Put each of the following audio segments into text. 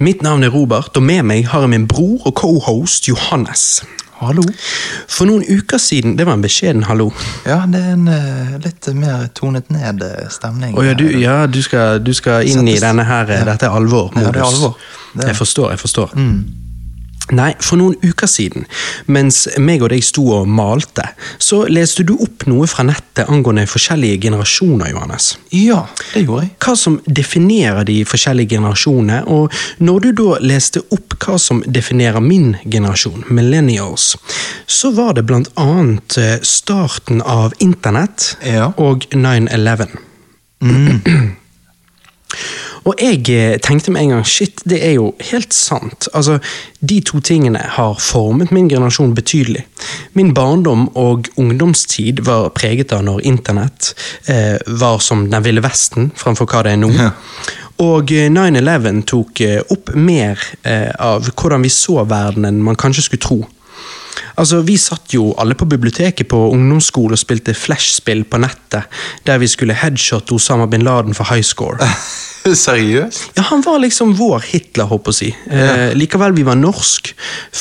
Mitt navn er Robert, og med meg har jeg min bror og cohost Johannes. Hallo. For noen uker siden Det var en beskjeden hallo. Ja, det er en uh, litt mer tonet ned eh, stemning. Oh, ja, du, ja, du, skal, du skal inn i denne her Ja. Dette er alvor. Ja, det er alvor. Det er- Jeg forstår, jeg forstår. Mm. Nei, for noen uker siden, mens meg og deg sto og malte, så leste du opp noe fra nettet angående forskjellige generasjoner, Johannes. Ja, det gjorde jeg. hva som definerer de forskjellige generasjonene, og når du da leste opp hva som definerer min generasjon, millennials, så var det blant annet eh, starten av internett Ja. og 9-11. Og jeg eh, tenkte med en gang shit, det er jo helt sant. Altså, De to tingene har formet min generasjon betydelig. Min barndom og ungdomstid var preget av når internett eh, var som den ville vesten framfor hva det er nå. Ja. Og eh, 9-11 tok eh, opp mer eh, av hvordan vi så verden enn man kanskje skulle tro. Altså, Vi satt jo alle på biblioteket på ungdomsskole og spilte flashspill på nettet, der vi skulle headshot Osama bin Laden for high score. Seriøst? Ja, Han var liksom vår Hitler, håper jeg å si. Eh, likevel vi var norsk.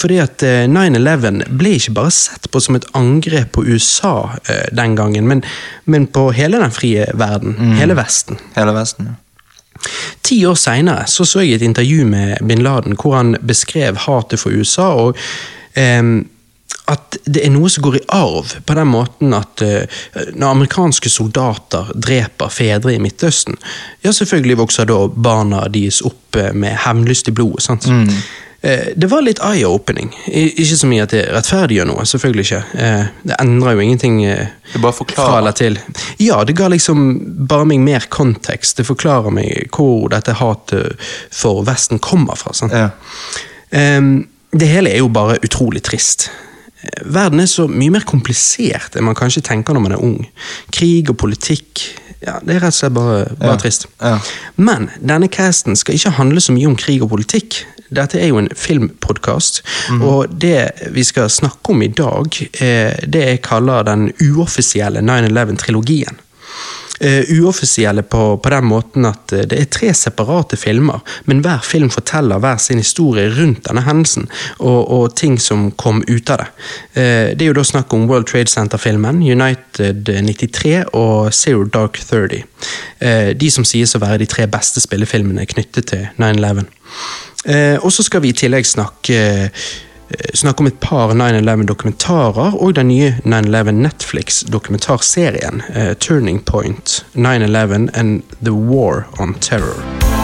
Fordi at eh, 9-11 ble ikke bare sett på som et angrep på USA eh, den gangen, men, men på hele den frie verden. Hele Vesten. Hele Vesten, ja. Ti år seinere så, så jeg et intervju med bin Laden hvor han beskrev hatet for USA. og ehm, at det er noe som går i arv, på den måten at uh, når amerikanske soldater dreper fedre i Midtøsten, ja, selvfølgelig vokser da barna deres opp eh, med hevnlyst i blodet. sant? Eh, Det var litt eye-opening. Ikke så mye at det rettferdiggjør noe, selvfølgelig ikke. Det endrer jo ingenting Det bare forklarer. fra eller til. Ja, det ga liksom bare meg mer kontekst. Det forklarer meg hvor dette hatet for Vesten kommer fra. sant? Ja. Ehm, det hele er jo bare utrolig trist. Eh, Verden er så mye mer komplisert enn man kanskje tenker når man er ung. Krig og politikk ja, Det er rett og slett bare, bare Ja. trist. Ja. Men denne casten skal ikke handle så mye om krig og politikk. Dette er jo en filmpodkast, og det vi skal snakke om i dag, er det jeg kaller den uoffisielle 9-11-trilogien. Eh, uoffisielle på, på den måten at eh, det er tre separate filmer, men hver film forteller hver sin historie rundt denne hendelsen, og, og ting som kom ut av det. Eh, det er jo da snakk om World Trade Center-filmen, United 93 og Zero Dark 30. Eh, de som sies å være de tre beste spillefilmene knyttet til 9-11. Eh, og så skal vi i tillegg snakke eh, snakke om et par 9-11-dokumentarer og den nye 9-11 Netflix-dokumentarserien eh, Turning Point, 9-11 and The War on Terror.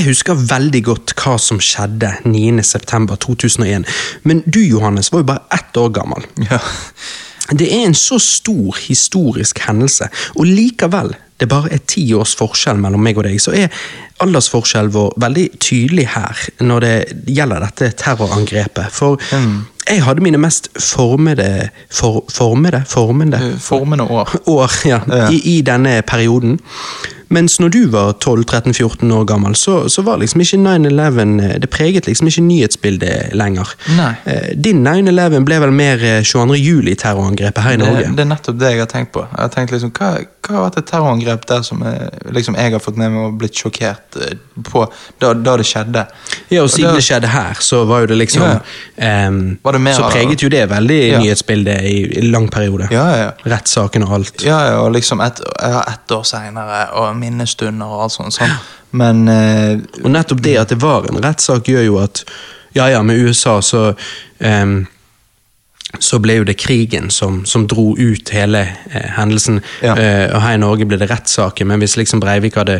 Jeg husker veldig godt hva som skjedde 9.9.2001, men du Johannes var jo bare ett år gammel. Ja. Det er en så stor historisk hendelse, og likevel det bare er ti års forskjell mellom meg og deg, så er aldersforskjellen vår veldig tydelig her når det gjelder dette terrorangrepet. For jeg hadde mine mest formede for, Formede? Formende? Formende år. år ja, Ja. I, i denne perioden. Mens når du var 12-13-14 år gammel, så, så var liksom ikke 9-11 eh, Det preget liksom ikke nyhetsbildet lenger. Nei. Eh, Din 9-11 ble vel mer eh, 22. juli-terrorangrepet her i Norge? det er nettopp det jeg har tenkt på. Jeg har tenkt liksom, Hva, hva har vært et terrorangrep der som jeg, liksom, jeg har fått med meg og blitt sjokkert på da, da det skjedde? Ja, og siden da- det skjedde her, så var jo det liksom Ja. ehm, Var det mer Så preget jo det veldig Ja. nyhetsbildet i, i lang periode. Ja, ja, ja. Rettssaken og alt. Ja, ja, og liksom ett ja, ett år seinere, og minnestunder og alt sånt. sånn. Men eh, Og nettopp det at det var en rettssak, gjør jo at Ja, ja, med USA så ehm, så ble jo det krigen som, som dro ut hele eh, hendelsen. Ja. Eh, og her i Norge ble det rettssaker, men hvis liksom Breivik hadde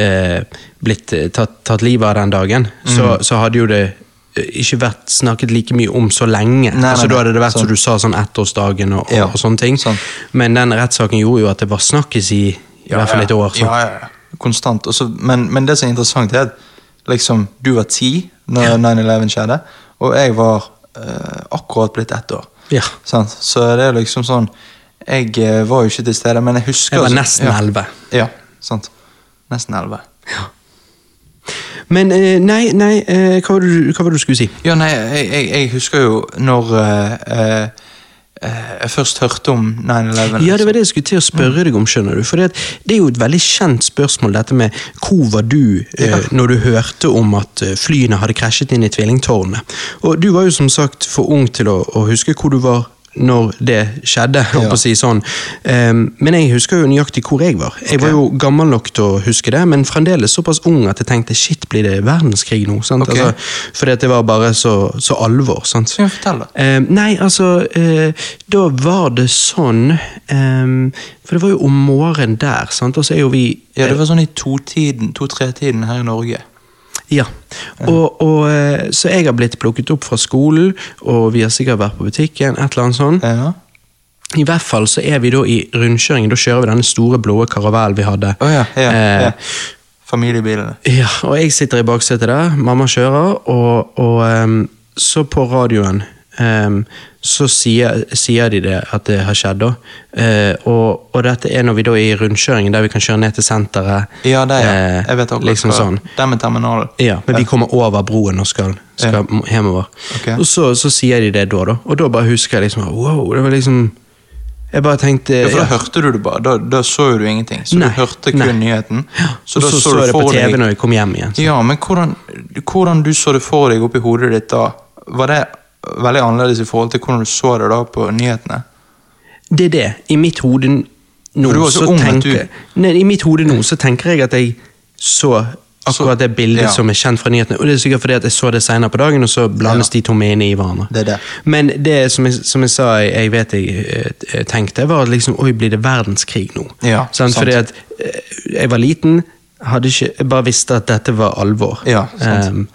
eh, blitt eh, tatt, tatt livet av den dagen, så, Mm. så hadde jo det eh, ikke vært snakket like mye om så lenge. Nei, altså nei, Da hadde det vært sånn. som du sa, sånn ettårsdagen og, og, Ja, og sånne ting. sånn. Men den rettssaken gjorde jo at det var snakkes i i hvert fall et år. Så. Ja, ja. Konstant. Også, men, men det som er interessant, er at liksom, du var ti når 9-11 skjedde, og jeg var eh, akkurat blitt ett år. Ja. Sant? Så det er liksom sånn Jeg eh, var jo ikke til stede, men jeg husker Jeg var altså- nesten ja. elleve. Ja, sant. Nesten elleve. Men eh, nei, nei eh, hva, var det, du- hva var det du skulle si? Ja, nei, jeg, jeg, jeg husker jo når eh, eh, jeg først hørte om 9-11. Ja, det var det jeg skulle til å spørre deg om, skjønner du. For det, er jo et veldig kjent spørsmål, dette med hvor var du eh, når du hørte om at eh, flyene hadde krasjet inn i tvillingtårnet. Og du var jo som sagt for ung til å, å huske hvor du var når det skjedde, på å si sånn. Ehm, men jeg husker jo nøyaktig hvor jeg var. Jeg var jo gammel nok til å huske det, men fremdeles såpass ung at jeg tenkte shit, blir det verdenskrig nå? Sant? Okay. Altså, fordi det var bare så, så alvor. sant? Ja, fortell da. Eh, nei, altså eh, Da var det sånn eh, For det var jo om morgenen der, sant? og så er jo vi Ja, det var sånn i to-tiden, to-tre-tiden her i Norge. Ja. Og, og, eh, så jeg har blitt plukket opp fra skolen, og vi har sikkert vært på butikken, et eller annet sånt. Ja. I hvert fall så er vi da i rundkjøringen, da kjører vi denne store blå karavellen vi hadde. Oh, ja, ja, Eh, ja. Familiebilene. Ja, og jeg sitter i baksetet der, mamma kjører, og, og um, så på radioen ehm, så sier, sier de det at det har skjedd, da. Uh, og, og dette er når vi da er i rundkjøringen, der vi kan kjøre ned til senteret. Ja, det er Eh, jeg. vet akkurat liksom sånn. Den med terminalen. Ja, men vi kommer over broen og skal, skal hjemover. Okay. Og så, så sier de det da, da. Og da bare husker jeg liksom Wow, det var liksom Jeg bare tenkte Ja, for da ja. hørte du det bare. Da, da så jo du ingenting. Så Nei, du hørte kun nei. nyheten. Så, da så, så, du jeg det på TV deg- når jeg kom hjem igjen. Ja, men hvordan, hvordan du så det for deg oppi hodet ditt da? Var det veldig annerledes i forhold til hvordan du så det da på nyhetene? Det er det. I mitt hode nå så ung tenker du- Nei, I mitt hode nå så tenker jeg at jeg så akkurat det bildet ja. som er kjent fra nyhetene. Og det er sikkert fordi at jeg så det senere på dagen, og så blandes de to inn i hverandre. Det det. Men det som jeg, som jeg sa, jeg, vet jeg eh, tenkte, var at liksom Oi, blir det verdenskrig nå? Ja, sant? sant. Fordi at eh, jeg var liten, ikke, jeg bare visste at dette var alvor. Ja, sant. Um,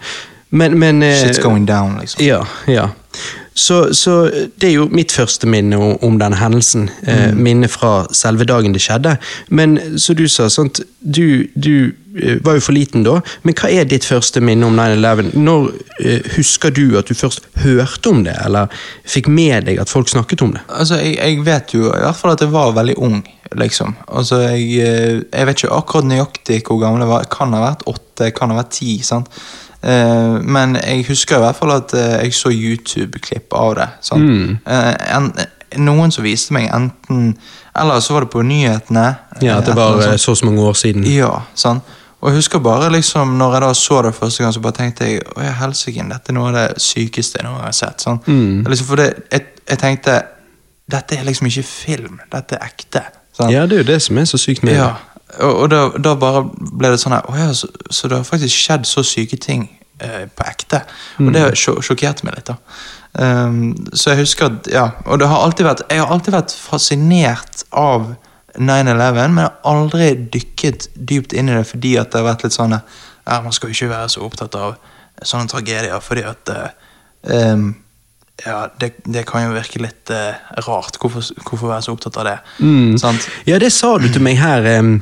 men, men eh, Shit's going down, liksom. ja, ja. Så, så det er jo mitt første minne om, om den hendelsen. Eh, minne fra selve dagen det skjedde. Men så du sa, sant, du, du eh, var jo for liten da, men hva er ditt første minne om 9-11? Når eh, husker du at du først hørte om det, eller fikk med deg at folk snakket om det? Altså, jeg, jeg vet jo i hvert fall at jeg var veldig ung, liksom. Altså, jeg, eh, jeg vet ikke akkurat nøyaktig hvor gammel jeg var. Jeg kan ha vært åtte, kan ha vært ti. sant? Eh, men jeg husker i hvert fall at eh, jeg så YouTube-klipp av det. Mm. Eh, en, noen som viste meg enten Eller så var det på nyhetene. Ja, At det var så og så mange år siden? Ja, sant. Og jeg husker bare liksom, når jeg da så det første gang, så bare tenkte jeg å jeg helsike, dette er noe av det sykeste jeg noen gang har sett. Sånn. Mm. Liksom, for det, jeg, jeg tenkte dette er liksom ikke film, dette er ekte. sant? Ja, det er jo det som er så sykt med det. og, og da, da bare ble det sånn her ja, så, så det har faktisk skjedd så syke ting eh, på ekte. Og det sjo- sjokkerte meg litt, da. Um, så jeg husker at Ja, og det har alltid vært Jeg har alltid vært fascinert av 9-11, men jeg har aldri dykket dypt inn i det fordi at det har vært litt sånn Ja, man skal jo ikke være så opptatt av sånne tragedier, fordi at eh, um, ja, det, det kan jo virke litt eh, rart. Hvorfor, hvorfor være så opptatt av det? Mm. Sant? Ja, det sa du til meg her em,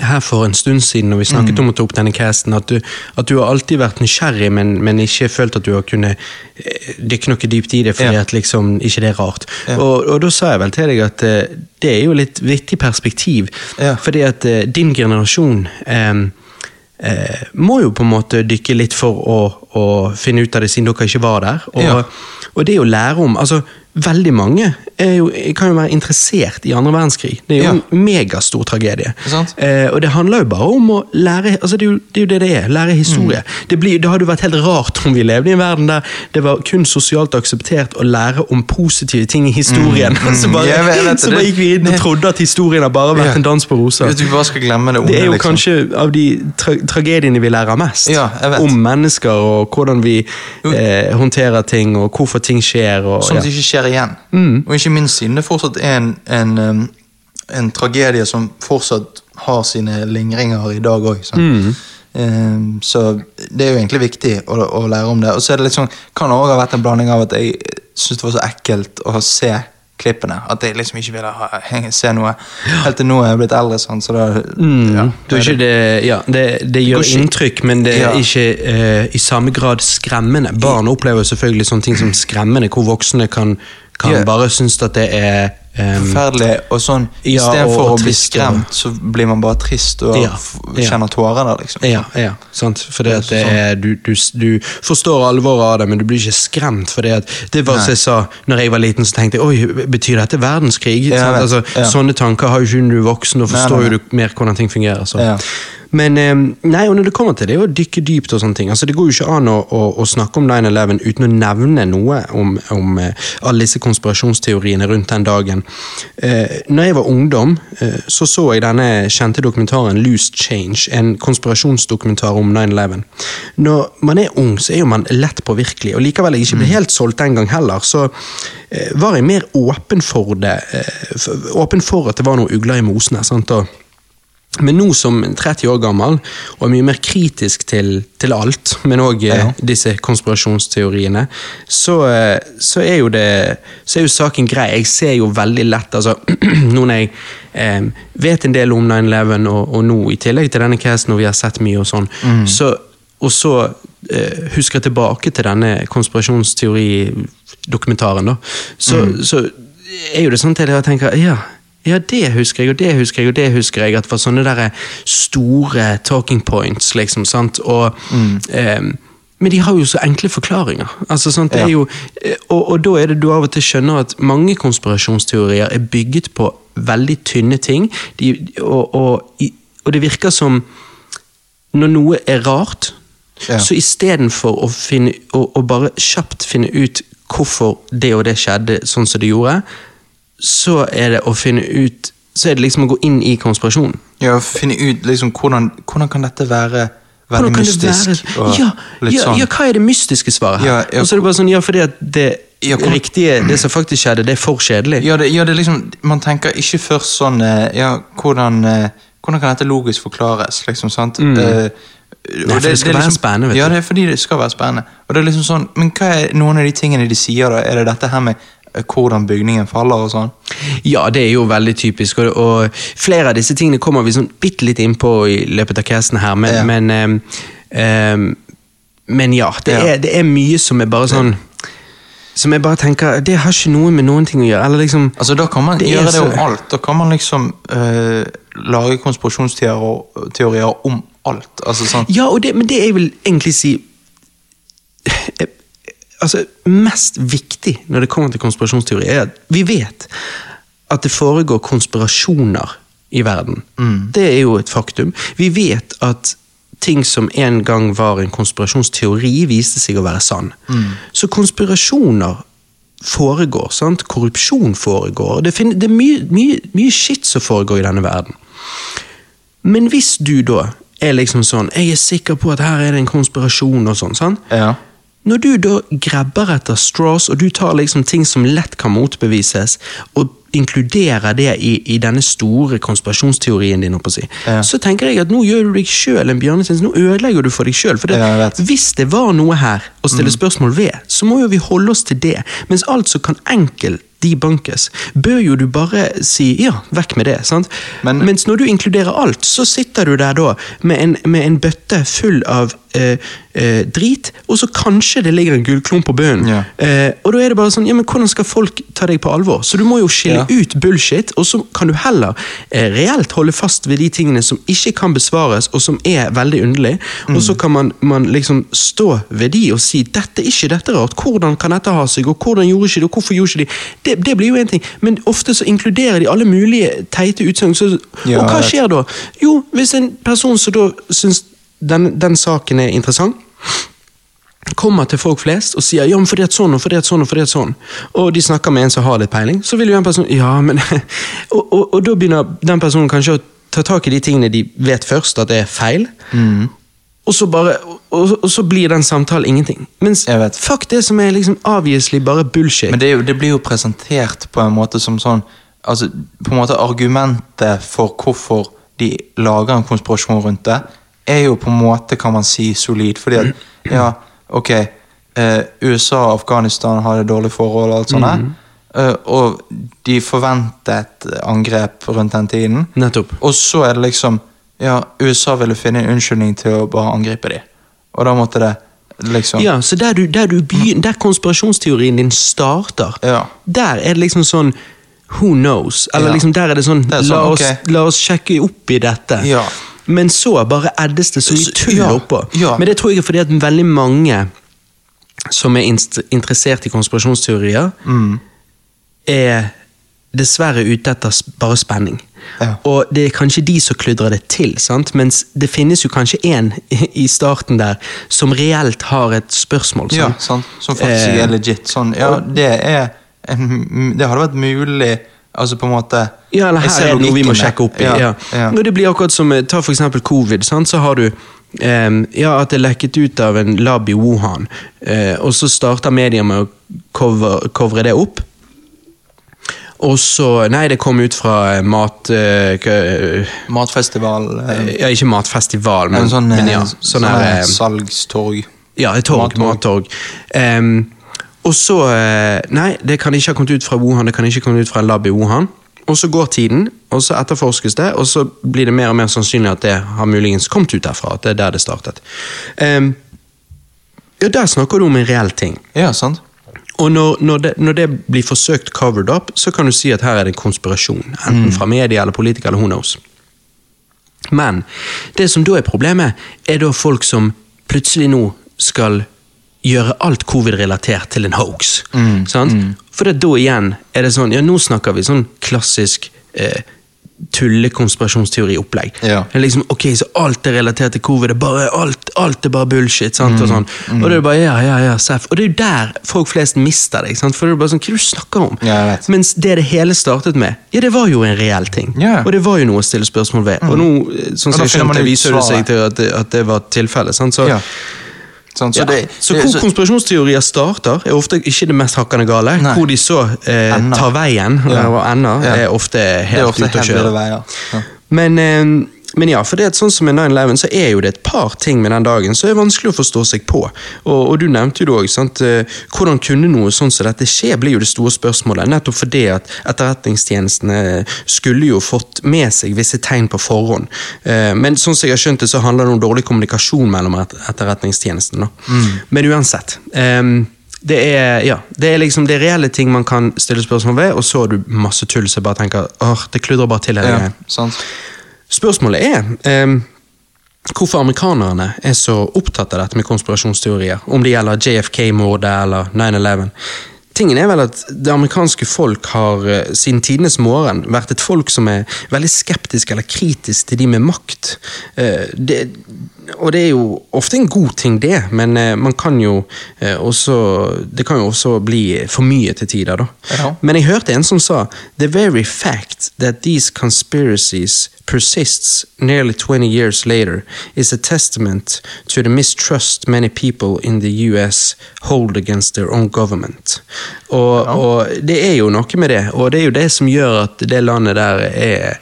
her for en stund siden når vi snakket Mm. om å ta opp denne casten, at du, at du har alltid vært nysgjerrig, men, men ikke følt at du har kunnet eh, dykke noe dypt i det, fordi Ja. at liksom ikke det er rart. Ja. Og, og da sa jeg vel til deg at eh, det er jo litt vittig perspektiv, Ja. fordi at eh, din generasjon em, eh, må jo på en måte dykke litt for å, å finne ut av det, siden dere ikke var der. Og, og det å lære om altså Veldig mange jo, kan jo være interessert i andre verdenskrig. Det er jo Ja. en megastor tragedie. Eh, og det handler jo bare om å lære altså det, er jo, det er jo det det er. Lære historie. Mm. Det, blir, det hadde jo vært helt rart om vi levde i en verden der det var kun sosialt akseptert å lære om positive ting i historien. så bare, Mm, Jeg vet- jeg vet så bare gikk vi inn og trodde at historien har bare vært Ja. en dans på roser. Bare det Det er jo liksom. kanskje av de tra tragediene vi lærer mest. Ja, jeg vet. Om mennesker og hvordan vi eh, håndterer ting, og hvorfor ting skjer. Og, Sånn at det ikke skjer igjen. Mm. Og ikke minst siden det fortsatt er en, en, um, en tragedie som fortsatt har sine lingringer i dag òg. Mm. Um, så det er jo egentlig viktig å, å lære om det. Og så er det litt sånn, kan det òg ha vært en blanding av at jeg syntes det var så ekkelt å se klippene. At jeg liksom ikke ville ha, se noe. Helt til nå er jeg blitt eldre, sånn, så da Mm, ja, det, det, ja, det, det gjør ikke- inntrykk, men det er ikke eh, i samme grad skremmende. Barn opplever selvfølgelig sånne ting som skremmende, hvor voksne kan, kan bare synes at det er Forferdelig. Og sånn, Ja, istedenfor å bli skremt, så blir man bare trist og Ja, ja. kjenner tårer der, liksom. Ja, ja, sant. For det Det er at sånn. er, du, du, du forstår alvoret av det, men du blir ikke skremt. For det, at, det var som jeg sa når jeg var liten, så tenkte jeg oi, betyr dette verdenskrig? Ja? Altså. Sånne tanker har jo ikke du voksen, og Nei, forstår nei, jo nei. du mer hvordan ting fungerer. Så. Men eh, nei, og når det kommer til det å dykke dypt og sånne ting, altså det går jo ikke an å, å, å snakke om 9-11 uten å nevne noe om, om eh, alle disse konspirasjonsteoriene rundt den dagen. Eh, når jeg var ungdom, eh, så så jeg denne kjente dokumentaren Loose Change, en konspirasjonsdokumentar om 9-11. Når man er ung, så er jo man lett påvirkelig, og likevel jeg ikke ble helt solgt den gang heller, så eh, var jeg mer åpen for det, eh, åpen for at det var noen ugler i mosene. sant, og men nå som 30 år gammel, og er mye mer kritisk til, til alt, men òg Ja. disse konspirasjonsteoriene, så, eh, så er jo det Så er jo saken grei. Jeg ser jo veldig lett altså, Nå når jeg eh, vet en del om 9-11, og, og nå i tillegg til denne casen, og vi har sett mye og sånn, så, og så eh, husker jeg tilbake til denne konspirasjonsteoridokumentaren, da, så, så er jo det sånn til jeg tenker ja, ja, det husker jeg, og det husker jeg, og det husker jeg. At det var sånne der store talking points, liksom. sant? Og, eh, men de har jo så enkle forklaringer. Altså, sant? Det er jo, eh, og, og da er det du av og til skjønner at mange konspirasjonsteorier er bygget på veldig tynne ting. De, og, og, og det virker som Når noe er rart, Ja. så istedenfor å, finne, å, å bare kjapt finne ut hvorfor det og det skjedde sånn som det gjorde, så er det å finne ut Så er det liksom å gå inn i konspirasjonen. Ja, finne ut liksom hvordan, hvordan kan dette være veldig det mystisk? være- ja, ja, sånn. ja, hva er det mystiske svaret her? Ja, ja, og så er det bare sånn, ja, fordi at det Ja, riktige, det som faktisk skjedde, det er for kjedelig. Ja, det, ja, det liksom, man tenker ikke først sånn eh, Ja, hvordan, eh, hvordan kan dette logisk forklares, liksom, sant? Mm. Uh, Nei, for det skal være spennende, vet Ja, det er fordi det skal være spennende. Og det er liksom sånn, Men hva er noen av de tingene de sier, da? Er det dette her med hvordan bygningen faller og sånn? Ja, det er jo veldig typisk, og, og flere av disse tingene kommer vi sånn bitte litt innpå i løpet av casten her, men, Ja. men, um, um, men ja, det, Ja. Er, det er mye som er bare sånn Som jeg bare tenker, det har ikke noe med noen ting å gjøre. Eller liksom Altså, Da kan man Det gjøre det så- om alt. Da kan man liksom uh, lage konspirasjonsteorier om alt. Altså sånn Ja, det, men det jeg vil egentlig si eh, Altså, mest viktig når det kommer til konspirasjonsteori, er at vi vet at det foregår konspirasjoner i verden. Det er jo et faktum. Vi vet at ting som en gang var en konspirasjonsteori, viste seg å være sann. Så konspirasjoner foregår. sant? Korrupsjon foregår. Det, finner, det er mye, mye, mye shit som foregår i denne verden. Men hvis du da er liksom sånn Jeg er sikker på at her er det en konspirasjon og sånn. sant? Ja. Når du da grabber etter straws, og du tar liksom ting som lett kan motbevises, og inkluderer det i, i denne store konspirasjonsteorien din, si, Ja. så tenker jeg at nå gjør du deg sjøl en bjørnetjeneste. Nå ødelegger du for deg sjøl. Ja, hvis det var noe her å stille spørsmål ved, så må jo vi holde oss til det. Mens alt som kan enkelt debunkes, bør jo du bare si ja, vekk med det. sant? Men- Mens når du inkluderer alt, så sitter du der da med en, med en bøtte full av eh, eh, drit, og så kanskje det ligger en gullklump på bunnen. Ja. Eh, og da er det bare sånn, ja, men hvordan skal folk ta deg på alvor? Så du må jo skille Ja. ut bullshit, og så kan du heller eh, reelt holde fast ved de tingene som ikke kan besvares, og som er veldig underlig, og Mm. så kan man, man liksom stå ved de og si dette er ikke dette rart, hvordan kan dette ha seg, og hvordan gjorde ikke det, og hvorfor gjorde ikke de? Det, det blir jo en ting, men ofte så inkluderer de alle mulige teite utsagn, Ja, og hva skjer da? Jo, hvis en person som da syns den, den saken er interessant, kommer til folk flest og sier ja, men fordi at sånn og fordi at sånn og fordi at sånn, og de snakker med en som har litt peiling, så vil jo en person ja, men og, og, og da begynner den personen kanskje å ta tak i de tingene de vet først at det er feil, og, så bare, og, og så blir den samtalen ingenting. Mens fuck det som er liksom obviously bare bullshit. Men det, jo, det blir jo presentert på en måte som sånn Altså, på en måte Argumentet for hvorfor de lager en konspirasjon rundt det, er jo på en måte, kan man si, solid. Fordi at, ja, ok eh, USA og Afghanistan hadde dårlige forhold og alt sånt. Mm. eh, og de forventet angrep rundt den tiden. Nettopp. Og så er det liksom Ja, USA ville finne en unnskyldning til å bare angripe dem. Og da måtte det liksom Ja, så der, du, der, du begynner, der konspirasjonsteorien din starter, Ja. der er det liksom sånn who knows? Eller Ja. liksom der er det sånn, Det er sånn, la, oss, okay. la oss sjekke opp i dette. Ja. Men så bare eddes det så mye tull ja, oppå. ja. Men det tror jeg er fordi at veldig mange som er interessert i konspirasjonsteorier, Mm. er dessverre ute etter bare spenning. Ja. Og det er kanskje de som kludrer det til, sant? mens det finnes jo kanskje en i starten der som reelt har et spørsmål. Ja, sant? sant. Som faktisk Eh, er legit. Sånn, ja, det er en, Det hadde vært mulig Altså på en måte Ja, eller her er det noe vi må sjekke opp i. Ja, Ja. Og det blir akkurat som, eh, Ta for eksempel covid. Sant? Så har du Um, ja, at det lekket ut av en lab i Wuhan, Uh, og så starter media med å covre det opp. Og så Nei, det kom ut fra mat... Uh, Matfestival. Uh, ja, ikke matfestival, men, men sånn, men ja. Sånn sånn her, salgstorg. Ja, et torg. Mattorg. Mattorg. Ehm, og så eh, Nei, det kan ikke ha kommet ut fra Wuhan, det kan ikke ha kommet ut fra en lab i Wuhan. Og så går tiden, og så etterforskes det, og så blir det mer og mer sannsynlig at det har muligens kommet ut derfra. At det er der det startet. Um, ja, Der snakker du om en reell ting. Ja, sant? Og når, når, det, når det blir forsøkt covered up, så kan du si at her er det en konspirasjon. Enten Mm. fra media eller politikere eller who knows. Men det som da er problemet, er da folk som plutselig nå skal gjøre alt covid-relatert til en hoax. Mm, Sant? For da igjen er det sånn, ja nå snakker vi sånn klassisk eh, tullekonspirasjonsteori-opplegg. Ja. Det er liksom, ok, Så alt er relatert til covid, er bare, alt, alt er bare bullshit. sant? Og sånn. Mm, Og det er bare, ja, ja, ja, Sef. Og det er jo der folk flest mister deg. sant? For det er bare sånn, Hva er det du snakker om? Ja. Mens det det hele startet med, ja, det var jo en reell ting. Ja. Og det var jo noe å stille spørsmål ved. Og nå, eh, sånn Og som jeg skjønte, viser det seg til at det, at det var tilfellet. sant? Så, Ja. Sånn, så ja. det, så hvor så- konspirasjonsteorier starter, er ofte ikke det mest hakkende gale. Nei. Hvor de så eh, tar veien, Ja. og ender, Ja. er ofte det helt ute å kjøre. veier. Ja. Men, eh, men ja, for det at sånn som med 9-11, så er jo det et par ting med den dagen som er vanskelig å forstå seg på. Og, og du nevnte jo det òg. Eh, Hvordan kunne noe sånn som dette skje, blir jo det store spørsmålet. Nettopp fordi at etterretningstjenestene skulle jo fått med seg visse tegn på forhånd. Eh, Men sånn som jeg har skjønt det, så handler det om dårlig kommunikasjon mellom etterretningstjenestene. Mm. Men uansett. Um, det er, ja, det er liksom det er reelle ting man kan stille spørsmål ved, og så har du masse tull som bare tenker åh, det kludrer bare til. hele Ja, sant? Spørsmålet er um, hvorfor amerikanerne er så opptatt av dette med konspirasjonsteorier, om det gjelder JFK-mordet eller 9-11. Tingen er vel at Det amerikanske folk har eh, siden tidenes morgen vært et folk som er veldig skeptisk eller kritisk til de med makt. Eh, det, og det er jo ofte en god ting, det, men eh, man kan jo også Det kan jo også bli for mye til tider, da. Ja. Men jeg hørte en som sa The very fact that these conspiracies persists nearly 20 years later is a testament to the mistrust many people in the US hold against their own government. Og, og det er jo noe med det, og det er jo det som gjør at det landet der er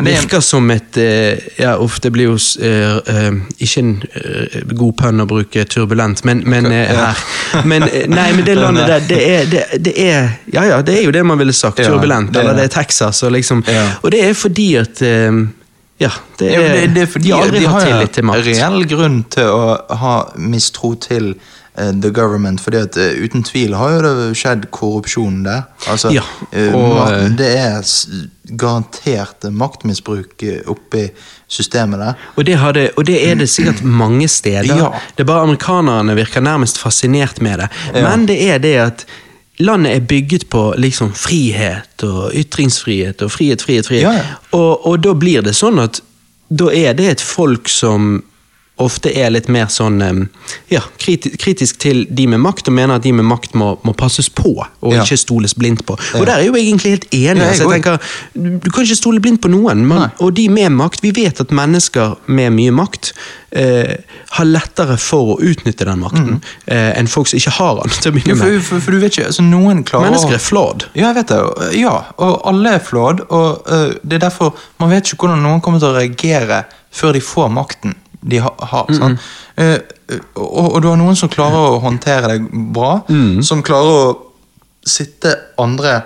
det er- virker som et eh, Ja, uff, det blir jo uh, ikke en uh, god pønn å bruke turbulent, men, men uh, her Men nei, men det landet der, det er, det, det er Ja ja, det er jo det man ville sagt. Turbulent. er eller det det. er Texas, og liksom Og det er fordi at Ja, det Ja, er, det, det er fordi De har de har tillit til makt. reell grunn til å ha mistro til the government, fordi at eh, uten tvil har jo det skjedd korrupsjon der. Altså, Ja, eh, og, eh, det er garantert maktmisbruk eh, oppi systemet der. Og det, det, og det er det sikkert mange steder. Ja. Det er bare amerikanerne virker nærmest fascinert med det. Men det er det at landet er bygget på liksom frihet og ytringsfrihet og frihet, frihet, frihet. Ja, ja. Og, og da blir det sånn at da er det et folk som ofte er litt mer sånn ja, kritisk til de med makt, og mener at de med makt må, må passes på, og Ja. ikke stoles blindt på. Og der er jo jeg egentlig helt enig. Ja, jeg altså, jeg tenker, du, kan ikke stole blindt på noen, men, og de med makt, vi vet at mennesker med mye makt eh, har lettere for å utnytte den makten eh, enn folk som ikke har den. til å Mm. Begynne for, med. for, for du vet ikke, altså noen klarer Mennesker er flawed. Ja, jeg vet det. Ja, og alle er flawed, og uh, det er derfor man vet ikke hvordan noen kommer til å reagere før de får makten de ha, har. sant? Eh, eh, og, og du har noen som klarer å håndtere det bra, som klarer å sitte andre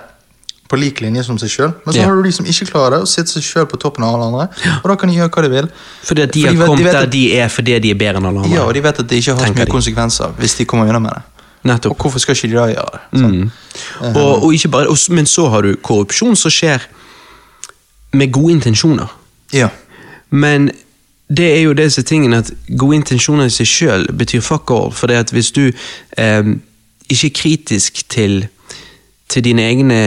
på lik linje som seg sjøl. Men så yeah. har du de som ikke klarer det, og sitter seg sjøl på toppen av alle andre. Og da kan de gjøre hva de vil. Fordi at de har kommet vet der de er fordi de er bedre enn alle andre. Ja, og de vet at det ikke har så mye de. konsekvenser hvis de kommer unna med det. Nettopp. Og hvorfor skal ikke de da gjøre det? Mm. Og, og ikke bare, og, men så har du korrupsjon som skjer med gode intensjoner. Ja. Men det er jo disse tingene at gode intensjoner i seg sjøl betyr fuck all. For det at hvis du eh, ikke er kritisk til, til dine egne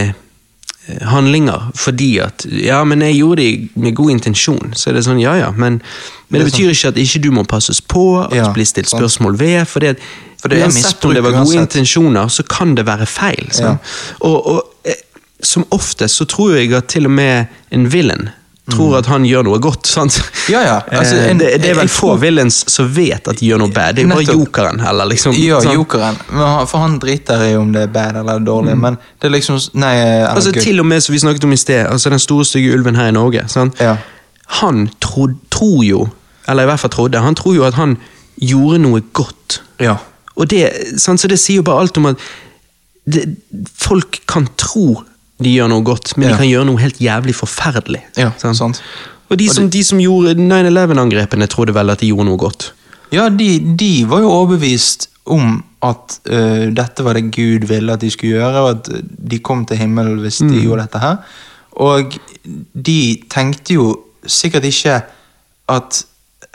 eh, handlinger fordi at Ja, men jeg gjorde det med god intensjon. Så er det sånn, ja ja, men, men det, betyr ikke at ikke du må passes på, at Ja, bli stilt spørsmål ved. For det, For det uansett om det var gode intensjoner, så kan det være feil. Ja. Og, og eh, som oftest så tror jeg at til og med en villain tror at han gjør noe godt. sant? Mm. Ja, ja, altså, Eh, en- det, det er vel få villains som vet at de gjør noe bad. Det er jo bare jokeren, eller liksom. Ja, sånn. jokeren. Men For han driter i om det er bad eller dårlig, men det er liksom Nei, eller Altså good. Til og med som vi snakket om i sted, altså den store stygge ulven her i Norge. sant? Ja. Han tro, tror jo, eller i hvert fall trodde, han tror jo at han gjorde noe godt. Ja. Og det, sant, så det sier jo bare alt om at det, folk kan tro de gjør noe godt, men Ja. de kan gjøre noe helt jævlig forferdelig. Ja, sant. Og de som, de som gjorde 9-11-angrepene, trodde vel at de gjorde noe godt. Ja, de, de var jo overbevist om at uh, dette var det Gud ville at de skulle gjøre, og at de kom til himmelen hvis de gjorde dette her. Og de tenkte jo sikkert ikke at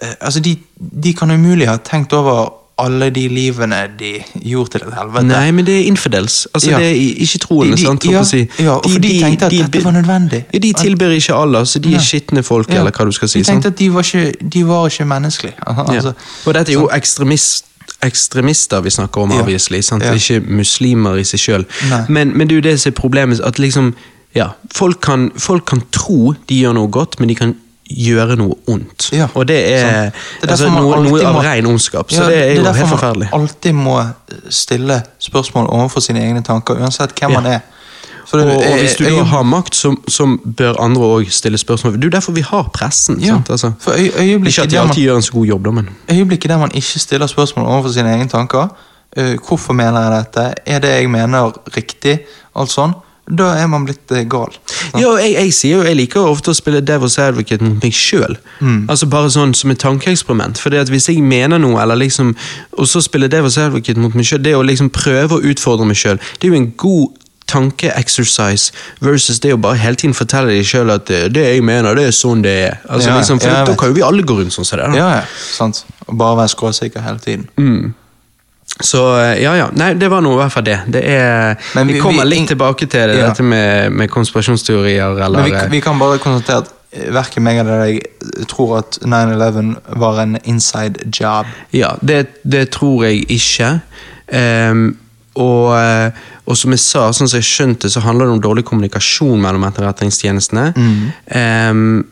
uh, Altså, de, de kan umulig ha tenkt over alle de livene de gjorde til et helvete. Nei, men det er infidels. Altså, Ja. det er ikke troende, De- de- sant? ja, si. ja, og for de tenkte at dette var nødvendig. Ja, de tilber ikke Allah, så de er skitne folk, eller hva du skal si. De sant? tenkte at de var ikke, de var ikke menneskelige. Altså, ja. Og dette er jo ekstremist, ekstremister vi snakker om, obviously. Sant? Ikke muslimer i seg sjøl. Men, men det er jo det som er problemet. At liksom, ja, folk kan, folk kan tro de gjør noe godt, men de kan gjøre noe ondt. Ja, Og det er. Det er altså, noe, noe av må- ren ondskap. Så Ja, det er jo det derfor helt man alltid må stille spørsmål overfor sine egne tanker, uansett hvem man er. Det- Og, og hvis du øye, har makt, så, så bør andre òg stille spørsmål. Det er jo derfor vi har pressen. Ja? Altså, for øy- ikke at de alltid man- gjør en så god jobb, da, men øyeblikket der man ikke stiller spørsmål overfor sine egne tanker, Uh, hvorfor mener jeg dette, er det jeg mener riktig, alt sånn, da er man blitt eh, gal. sant? Ja, jeg, jeg sier jo, jeg liker ofte å spille Devil's Advocate mot meg sjøl. Mm. Altså bare sånn som et tankeeksperiment. For at hvis jeg mener noe, eller liksom, og så spiller Devil's Advocate mot meg sjøl, det å liksom prøve å utfordre meg sjøl, det er jo en god tankeexercise versus det å bare hele tiden fortelle deg sjøl at eh, det jeg mener, det er sånn det er. Altså Ja, liksom, For da kan jo vi alle gå rundt sånn som det. da. Ja, ja, sant. Og bare være skråsikker hele tiden. Mm. Så eh, ja, ja. Nei, det var nå i hvert fall det. det er, Men vi, vi- kommer litt tilbake til det, Ja. dette med, med konspirasjonsteorier, eller vi, eh, vi kan bare konstatere at eh, verken meg eller deg tror at 9-11 var en inside job. Ja, det, det tror jeg ikke. Um, og, og som jeg sa, sånn som jeg skjønte, så handler det om dårlig kommunikasjon mellom etterretningstjenestene. Ehm,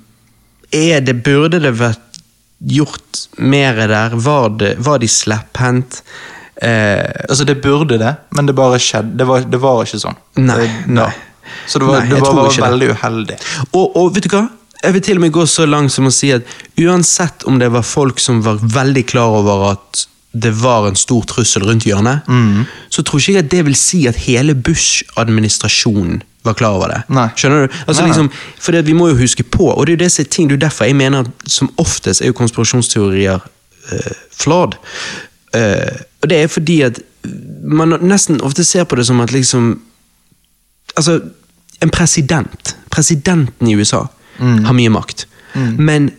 er det, burde det vært gjort mer der? Var, det, var de slepphendt? Eh, Altså, det burde det, men det bare skjedde. Det var, det var ikke sånn. Nei, nei. ja. Så det var, Nei, det var, var veldig uheldig. Og, og vet du hva? Jeg vil til og med gå så langt som å si at uansett om det var folk som var veldig klar over at det var en stor trussel rundt hjørnet, Mm. så tror ikke jeg at det vil si at hele Bush-administrasjonen var klar over det. Nei. Skjønner du? Altså Nei, liksom, for det, Vi må jo huske på, og det er jo disse ting, det er derfor jeg mener at som oftest er jo konspirasjonsteorier uh, flawed. Eh, og det er fordi at man nesten ofte ser på det som at liksom Altså, en president Presidenten i USA har mye makt. Men,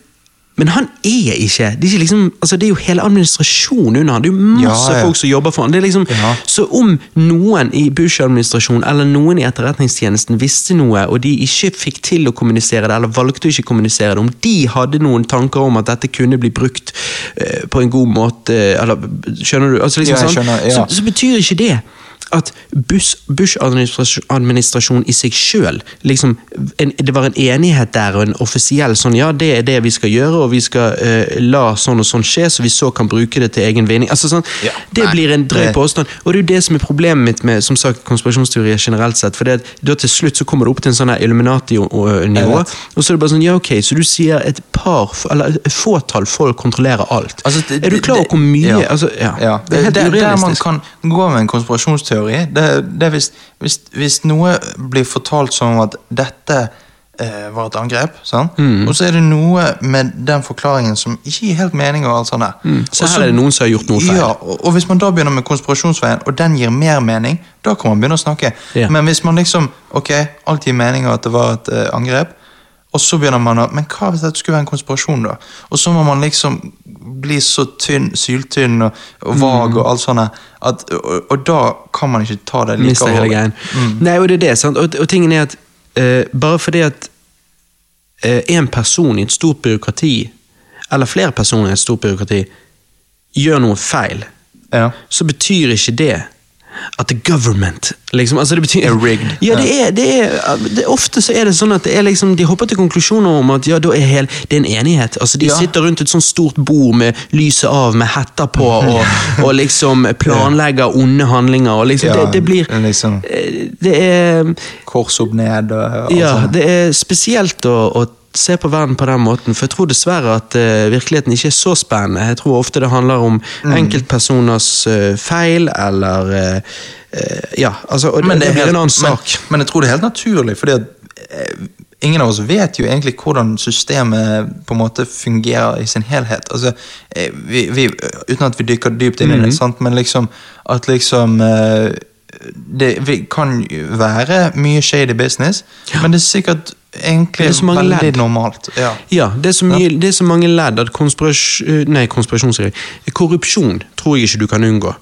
men han er ikke Det er ikke liksom Altså, det er jo hele administrasjonen under han. Det er jo masse Ja, ja. folk som jobber for han. Det liksom, Ja. Så om noen i Bush-administrasjonen eller noen i etterretningstjenesten visste noe, og de ikke fikk til å kommunisere det, eller valgte å ikke kommunisere det, om de hadde noen tanker om at dette kunne bli brukt uh, på en god måte eller, Skjønner du? Altså, liksom, sånn, skjønner, ja. så, så betyr ikke det at Bush- Bush-administrasjonen i seg sjøl liksom, en- Det var en enighet der og en offisiell sånn Ja, det er det vi skal gjøre, og vi skal uh, la sånn og sånn skje, så vi så kan bruke det til egen vinning. Altså, sånn, Ja, det nei, blir en drøy det- påstand. Og det er jo det som er problemet mitt med som sagt, konspirasjonsteorier generelt sett. For det, da til slutt så kommer det opp til en sånn Illuminati-nivå, og så er det bare sånn Ja, ok, så du sier et par, eller et fåtall folk kontrollerer alt. Altså, det- er du klar over hvor mye ja. altså, ja. Det er helt der, der man kan gå med en konspirasjonsteori, det, det er hvis, hvis, hvis noe blir fortalt som at dette eh, var et angrep. Mm. Og så er det noe med den forklaringen som ikke gir helt mening. og alt sånt der. Mm. Så her er det noen som har gjort noe feil. Ja, og, og hvis man da begynner med konspirasjonsveien, og den gir mer mening, da kan man begynne å snakke. Yeah. Men hvis man liksom Ok, alt gir mening at det var et eh, angrep, og så begynner man å Men hva hvis dette skulle være en konspirasjon, da? Og så må man liksom bli så tynn, syltynn og, og vag Mm. og alt sånt, at, og, og da kan man ikke ta det like hele greien. Mm. Nei, og det er det, sant? Og, og tingen er at uh, bare fordi at én person i et stort byråkrati, eller flere personer i et stort byråkrati, gjør noe feil, Ja. så betyr ikke det at the government liksom, altså det betyr, rigged. Ja, det er, det er, det, Ofte så er det sånn at det er liksom, de hopper til konklusjoner om at ja, da er hel, det er en enighet. altså De Ja. sitter rundt et sånt stort bord med lyset av, med hetter på, og, og liksom planlegger onde handlinger. og liksom, Ja, det, det blir liksom eh, Det er Kors opp ned og alt Ja, det er spesielt å, å se på verden på den måten, for jeg tror dessverre at uh, virkeligheten ikke er så spennende. Jeg tror ofte det handler om Mm. enkeltpersoners uh, feil, eller uh, Ja, altså og det, det, blir en annen sak. Men, men jeg tror det er helt naturlig, fordi at ingen av oss vet jo egentlig hvordan systemet på en måte fungerer i sin helhet. Altså, vi, vi, uten at vi dykker dypt inn i det, sant? men liksom at liksom det vi kan være mye shady business, men det er sikkert egentlig Det veldig ledd. normalt. Ja. Ja, det er så, mye, det er så mange ledd at konspirasjon, nei, konspirasjon, korrupsjon tror jeg ikke du kan unngå.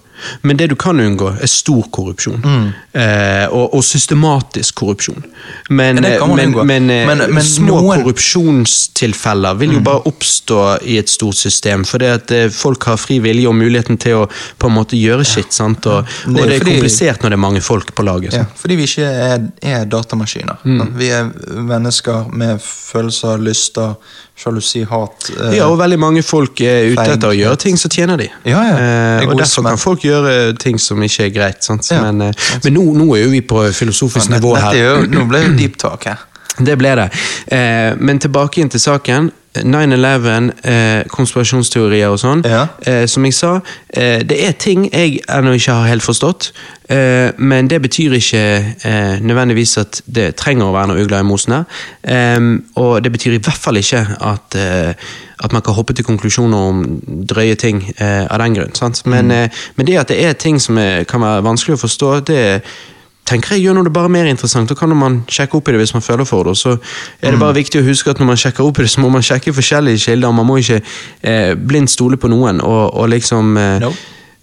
Men det du kan unngå, er stor korrupsjon. Mm. Eh, og, og systematisk korrupsjon. Men, Men det eh, Men- men små noen- korrupsjonstilfeller vil Mm. jo bare oppstå i et stort system. Fordi at eh, folk har fri vilje og muligheten til å på en måte gjøre sitt. Ja. Og, og Det det er er, fordi- komplisert når det er mange folk på laget. Ja, fordi vi ikke er, er datamaskiner. Mm. Vi er mennesker med følelser, lyster, sjalusi, hat. eh, Ja, og veldig mange folk er ute etter å gjøre ting så tjener de. Ja, ja. Eh, og derfor kan folk gjøre ting som ikke er greit. Sant? Ja, Men, eh, men nå, nå er jo vi på filosofisk nivå er her. jo, nå ble det deep talk her. Det ble det. Eh, men tilbake inn til saken. 9-11, eh, konspirasjonsteorier og sånn. Ja. Eh, som jeg sa, eh, det er ting jeg ennå ikke har helt forstått. Eh, men det betyr ikke eh, nødvendigvis at det trenger å være noe ugler i mosen her. Og det betyr i hvert fall ikke at, eh, at man kan hoppe til konklusjoner om drøye ting eh, av den grunn. Sant? Men, eh, men det at det er ting som er, kan være vanskelig å forstå, det tenker jeg gjør noe det bare mer interessant. Da kan man sjekke opp i det hvis man føler for det. Og så er det bare viktig å huske at når man sjekker opp i det, så må man sjekke forskjellige kilder. Man må ikke eh, blindt stole på noen. Og, og liksom eh, No.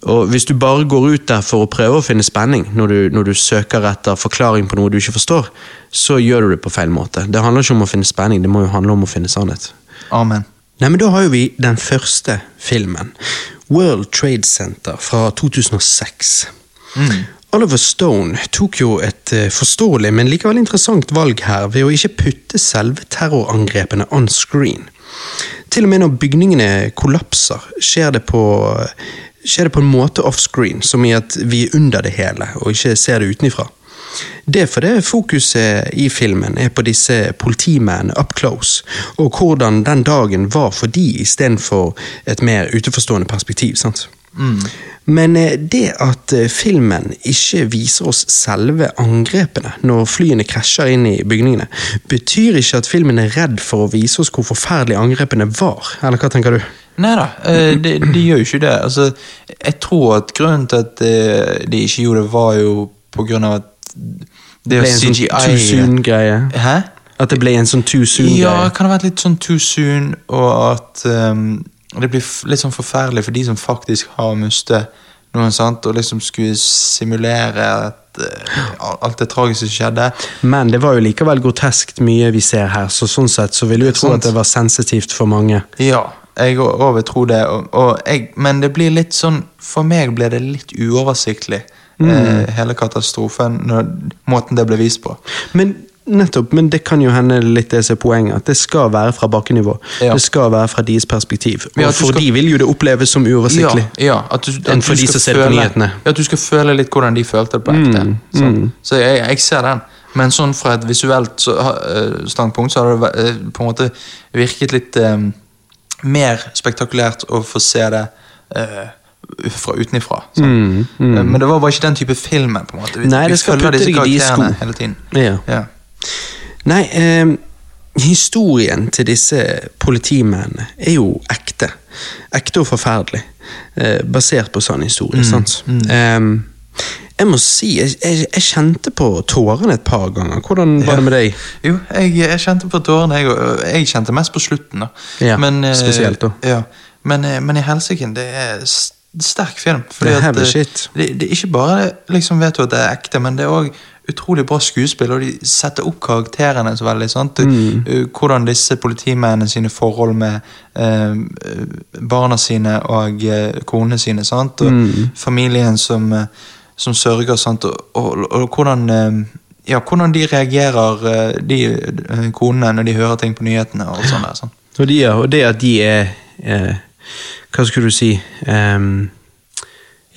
og Hvis du bare går ut der for å prøve å finne spenning, når du, når du søker etter forklaring på noe du ikke forstår, så gjør du det på feil måte. Det handler ikke om å finne spenning, det må jo handle om å finne sannhet. Amen. Nei, men Da har jo vi den første filmen. World Trade Center fra 2006. Oliver Stone tok jo et eh, forståelig, men likevel interessant valg her ved å ikke putte selve terrorangrepene on screen. Til og med når bygningene kollapser, skjer det på, skjer det på en måte offscreen, som i at vi er under det hele og ikke ser det utenifra. Det er fordi fokuset i filmen er på disse politimennene up close, og hvordan den dagen var for de istedenfor et mer utenforstående perspektiv. sant? Men eh, det at eh, filmen ikke viser oss selve angrepene når flyene krasjer inn i bygningene, betyr ikke at filmen er redd for å vise oss hvor forferdelige angrepene var. Eller hva tenker du? Nei da, eh, de, de gjør jo ikke det. Altså, jeg tror at grunnen til at de ikke gjorde det, var jo på grunn av at det Det ble en sånn too soon greie Hæ? At det ble en sånn too soon-greie. Ja, kan det ha vært litt sånn too soon, og at ehm, det blir litt sånn forferdelig for de som faktisk har mistet noen, sant, og liksom skulle simulere at uh, alt det tragiske som skjedde. Men det var jo likevel groteskt mye vi ser her, så sånn sett så vil jeg tro at det var sensitivt for mange. Ja, jeg òg vil tro det, og, og jeg, men det blir litt sånn For meg ble det litt uoversiktlig, Mm. hele katastrofen, måten det ble vist på. Men nettopp, men det kan jo hende litt det som er poenget, at det skal være fra bakkenivå. Ja. Det skal være fra deres perspektiv. Og Ja, for skal- de vil jo det oppleves som uoversiktlig. Ja, ja at du, at Enn for de som ser på nyhetene. Ja, at du skal føle litt hvordan de følte det på ekte. Mm, Sånn. Så jeg, jeg ser den. Men sånn fra et visuelt så, eh, standpunkt så har det eh, på en måte virket litt um, mer spektakulært å få se det uh, fra utenifra. Mm, Eh, Men det var bare ikke den type filmen. på en måte. Vi, Nei, vi det skal putte deg i de karakterene sko. hele tiden. Ja. Ja. Nei, eh, historien til disse politimennene er jo ekte. Ekte og forferdelig. Eh, basert på sann historie. sant? Em, jeg må si, jeg, jeg, jeg kjente på tårene et par ganger. Hvordan var det med deg? Jo, jeg, jeg kjente på tårene, jeg, òg. jeg kjente mest på slutten. da. Ja, eh, spesielt da. Ja, men, eh, men i helsiken, det er sterk film. Fordi Det at, eh. Det, det er ikke bare liksom vet du at det er ekte, men det er òg utrolig bra skuespill, og de setter opp karakterene så veldig. sant? Mm. Eh, Hvordan disse politimennene sine forhold med eh, barna sine og eh, konene sine, sant? og Mm. familien som, eh, som sørger, sant? Og, og, og hvordan eh, ja, hvordan de reagerer, eh, de konene, når de hører ting på nyhetene. og sånn der, sant? Og, de, og det at de er eh, Hva skulle du si Em,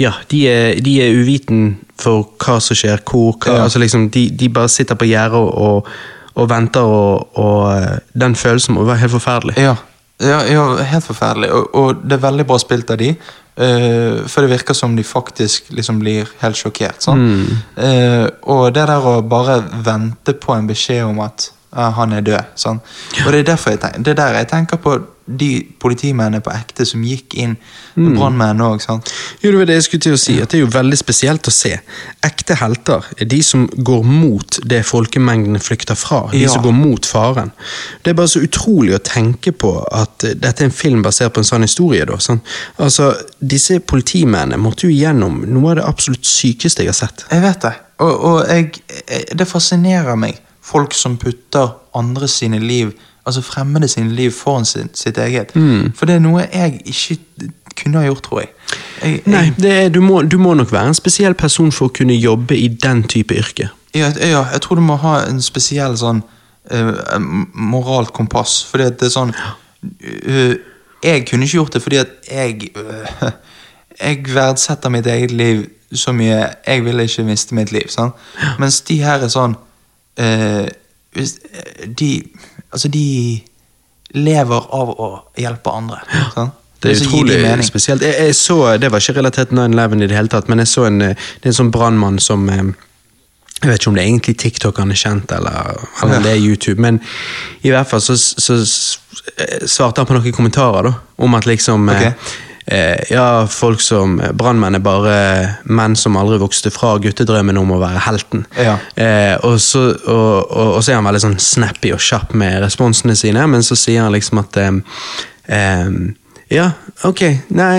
Ja, de er, de er uviten for hva som skjer, hvor hva, Ja. altså liksom, de, de bare sitter på gjerdet og, og, og venter, og, og eh, den følelsen må være helt forferdelig. Ja, ja, ja helt forferdelig. Og, det er veldig bra spilt av de. Uh, for det virker som de faktisk liksom blir helt sjokkert. Sånn. Eh, og det der å bare vente på en beskjed om at han er død. Sånn. Og det er, derfor jeg tenker, det er der jeg tenker på de politimennene på ekte som gikk inn. Brannmenn òg. Jo, det var det jeg skulle til å si, at det er jo veldig spesielt å se. Ekte helter er de som går mot det folkemengdene flykter fra. De Ja. som går mot faren. Det er bare så utrolig å tenke på at eh, dette er en film basert på en sann historie. Da, sånn. Altså, Disse politimennene måtte jo gjennom noe av det absolutt sykeste jeg har sett. Jeg vet det. Og, og jeg, jeg, det fascinerer meg. Folk som putter andre sine liv, altså fremmede sine liv foran sin, sitt eget. For det er noe jeg ikke kunne ha gjort, tror jeg. jeg, jeg Nei, det er, du, må, du må nok være en spesiell person for å kunne jobbe i den type yrke. Ja, ja, jeg tror du må ha en spesiell sånn uh, moralt kompass. Fordi at det er sånn uh, Jeg kunne ikke gjort det fordi at jeg eh, Jeg verdsetter mitt eget liv så mye. Jeg ville ikke miste mitt liv. Sant? Mens de her er sånn eh, eh, De Altså, de lever av å hjelpe andre. Sånn? Det er utrolig spesielt. Jeg, jeg så, Det var ikke relatert til 9-11 i det hele tatt, men jeg så en, eh, det en sånn brannmann som eh, Jeg vet ikke om det er egentlig TikTok han er kjent, eller, eller om det er YouTube, men i hvert fall så, så, eh, svarte han på noen kommentarer da, om at liksom okay. Eh, Ja, folk som Brannmenn er bare menn som aldri vokste fra guttedrømmen om å være helten. Ja. Eh, og, så, og, og, og så er han veldig sånn snappy og kjapp med responsene sine, men så sier han liksom at eh, eh, Ja, ok, nei,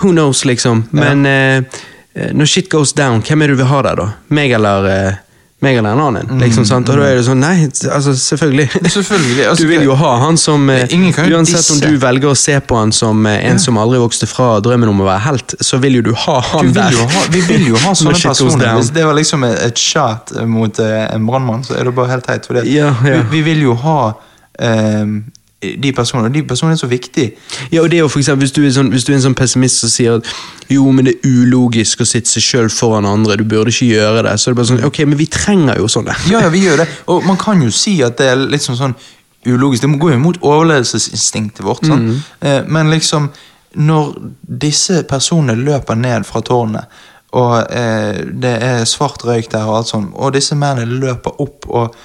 who knows, liksom. Men ja. eh, når shit goes down, hvem er det du vil ha der, da? Meg eller eh, meg eller en annen? liksom, sant? Og da er det sånn, nei, altså selvfølgelig. Mm, Selvfølgelig, altså, du vil jo ha han som eh, Uansett om du velger å se på han som eh, en som aldri vokste fra drømmen om å være helt, så vil jo du ha han Du der. ha, vi vil jo ha sånne personer. Hvis det var liksom et, shot mot eh, en brannmann, så er det bare helt teit. For det. Ja, ja. Vi, vi vil jo ha ehm, de personene. De personene er så viktige. Ja, og det er jo for eksempel, hvis du, er sånn, hvis du er en sånn pessimist som sier at jo, men det er ulogisk å sitte seg sjøl foran andre, du burde ikke gjøre det, så er det bare sånn, ok, men vi trenger jo sånne. Ja, ja, vi gjør det. Og man kan jo si at det er litt sånn, ulogisk. Det går jo imot overlevelsesinstinktet vårt. Sånn. Mm. Eh, men liksom, når disse personene løper ned fra tårnet, og eh, det er svart røyk der, og alt sånt, og disse mennene løper opp og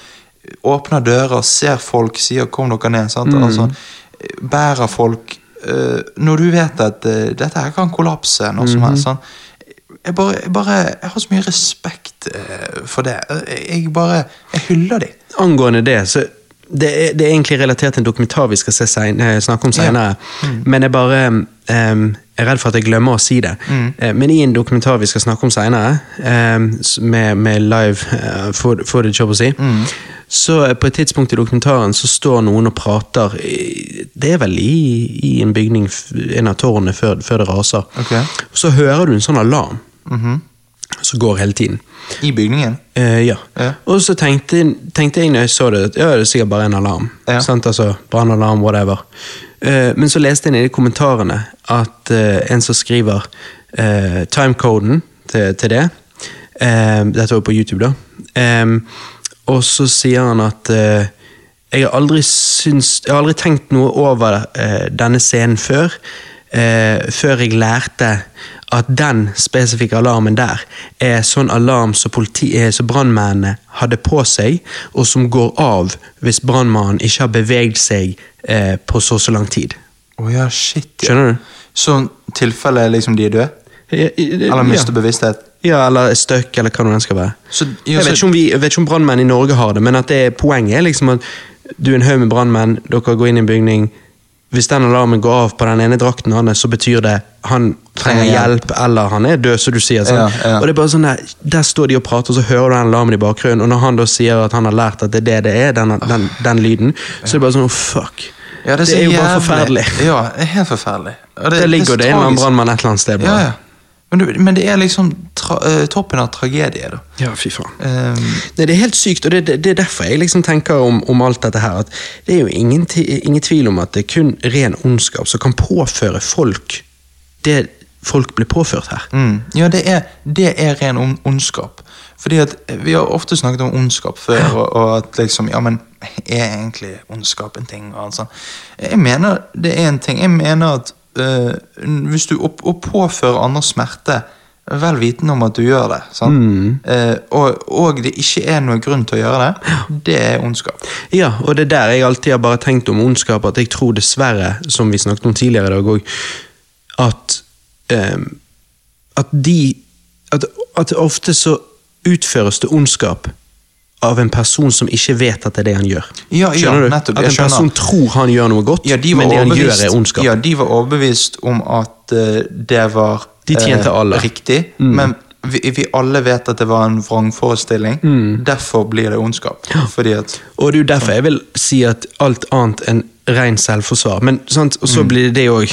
åpner dører, ser folk, sier 'kom dere ned'? Mm. Altså, bærer folk uh, Når du vet at uh, dette her kan kollapse, noe som helst. sånn, jeg, bare, jeg, bare, jeg har så mye respekt uh, for det. Jeg bare Jeg hyller dem. Angående det, så det er, det er egentlig relatert til en dokumentar vi skal se sen, snakke om senere, men jeg bare em, er redd for at jeg glemmer å si det. Mm. Men i en dokumentar vi skal snakke om senere, med, med live eh, fo- footage, holdt jeg på å si, så eh, på et tidspunkt i dokumentaren så står noen og prater Det er vel i, i en bygning, en av tårnene, før, før det raser. Okay. Så hører du en sånn alarm Mhm. som går hele tiden. I bygningen. Eh, ja. Ja. Og så tenkte, tenkte jeg når jeg så det, at ja, det er sikkert bare en alarm. Ja. Sant? Altså, Brannalarm, whatever. Eh, men så leste jeg nede i kommentarene at eh, en som skriver uh, timecoden til, til det eh, Dette var på YouTube, da. Eh, og så sier han at eh, jeg har aldri syns, jeg har aldri tenkt noe over eh, denne scenen før. eh, før jeg lærte at den spesifikke alarmen der er sånn alarm som, politi, eh, som brannmennene hadde på seg, og som går av hvis brannmannen ikke har beveget seg eh, på så så lang tid. Å ja, shit. Ja. Skjønner du? Så tilfelle liksom de er døde? Eller mister ja. bevissthet? ja, eller er støkk, eller hva nå den skal være. Så, ja, Jeg vet ikke om, vi, vet ikke om brannmenn i Norge har det, men at det er poenget er liksom at du er en haug med brannmenn, dere går inn i en bygning. Hvis den alarmen går av på den ene drakten hans, så betyr det han trenger hjelp, eller han er død, som du sier. Sånn. Ja, ja. Og det er bare sånn Der der står de og prater, og så hører du den alarmen i bakgrunnen, og når han da sier at han har lært at det er det det er, den, den, den lyden, så er det bare sånn oh, fuck. Ja, det, så er jo bare forferdelig. Ja, det er helt forferdelig. Og det, ligger jo det en brannmann et eller annet sted. Ja, ja. Men, du, men det er liksom tra eh, toppen av tragedie, da. ja fy faen. Um, Nei, Det er helt sykt, og det, det, det er derfor jeg liksom tenker om, om alt dette her. at Det er jo ingen, ingen tvil om at det er kun ren ondskap som kan påføre folk det folk blir påført her. mm, ja, det er, det er ren on ondskap. Fordi at Vi har ofte snakket om ondskap før, og, og at liksom Ja, men er egentlig ondskap en ting? Og alt sånt. Jeg mener det er en ting. Jeg mener at hvis du opp, og påfører andre smerte Vel vitende om at du gjør det, sant? Eh, og, og det ikke er noen grunn til å gjøre det, det er ondskap. Ja, og det er der jeg alltid har bare tenkt om ondskap, at jeg tror dessverre, som vi snakket om tidligere i dag òg, at eh, at de at, at ofte så utføres det ondskap av en person som ikke vet at det er det han gjør. Ja, ja, Skjønner du? nettopp, at en person tror han gjør noe godt, Ja, de men det han gjør er ondskap. Ja, de var overbevist om at uh, det var De alle. riktig, men vi, vi alle vet at det var en vrangforestilling. Derfor blir det ondskap. At Og det er jo derfor jeg vil si at alt annet enn ren selvforsvar. Men sant, Og så blir det det òg.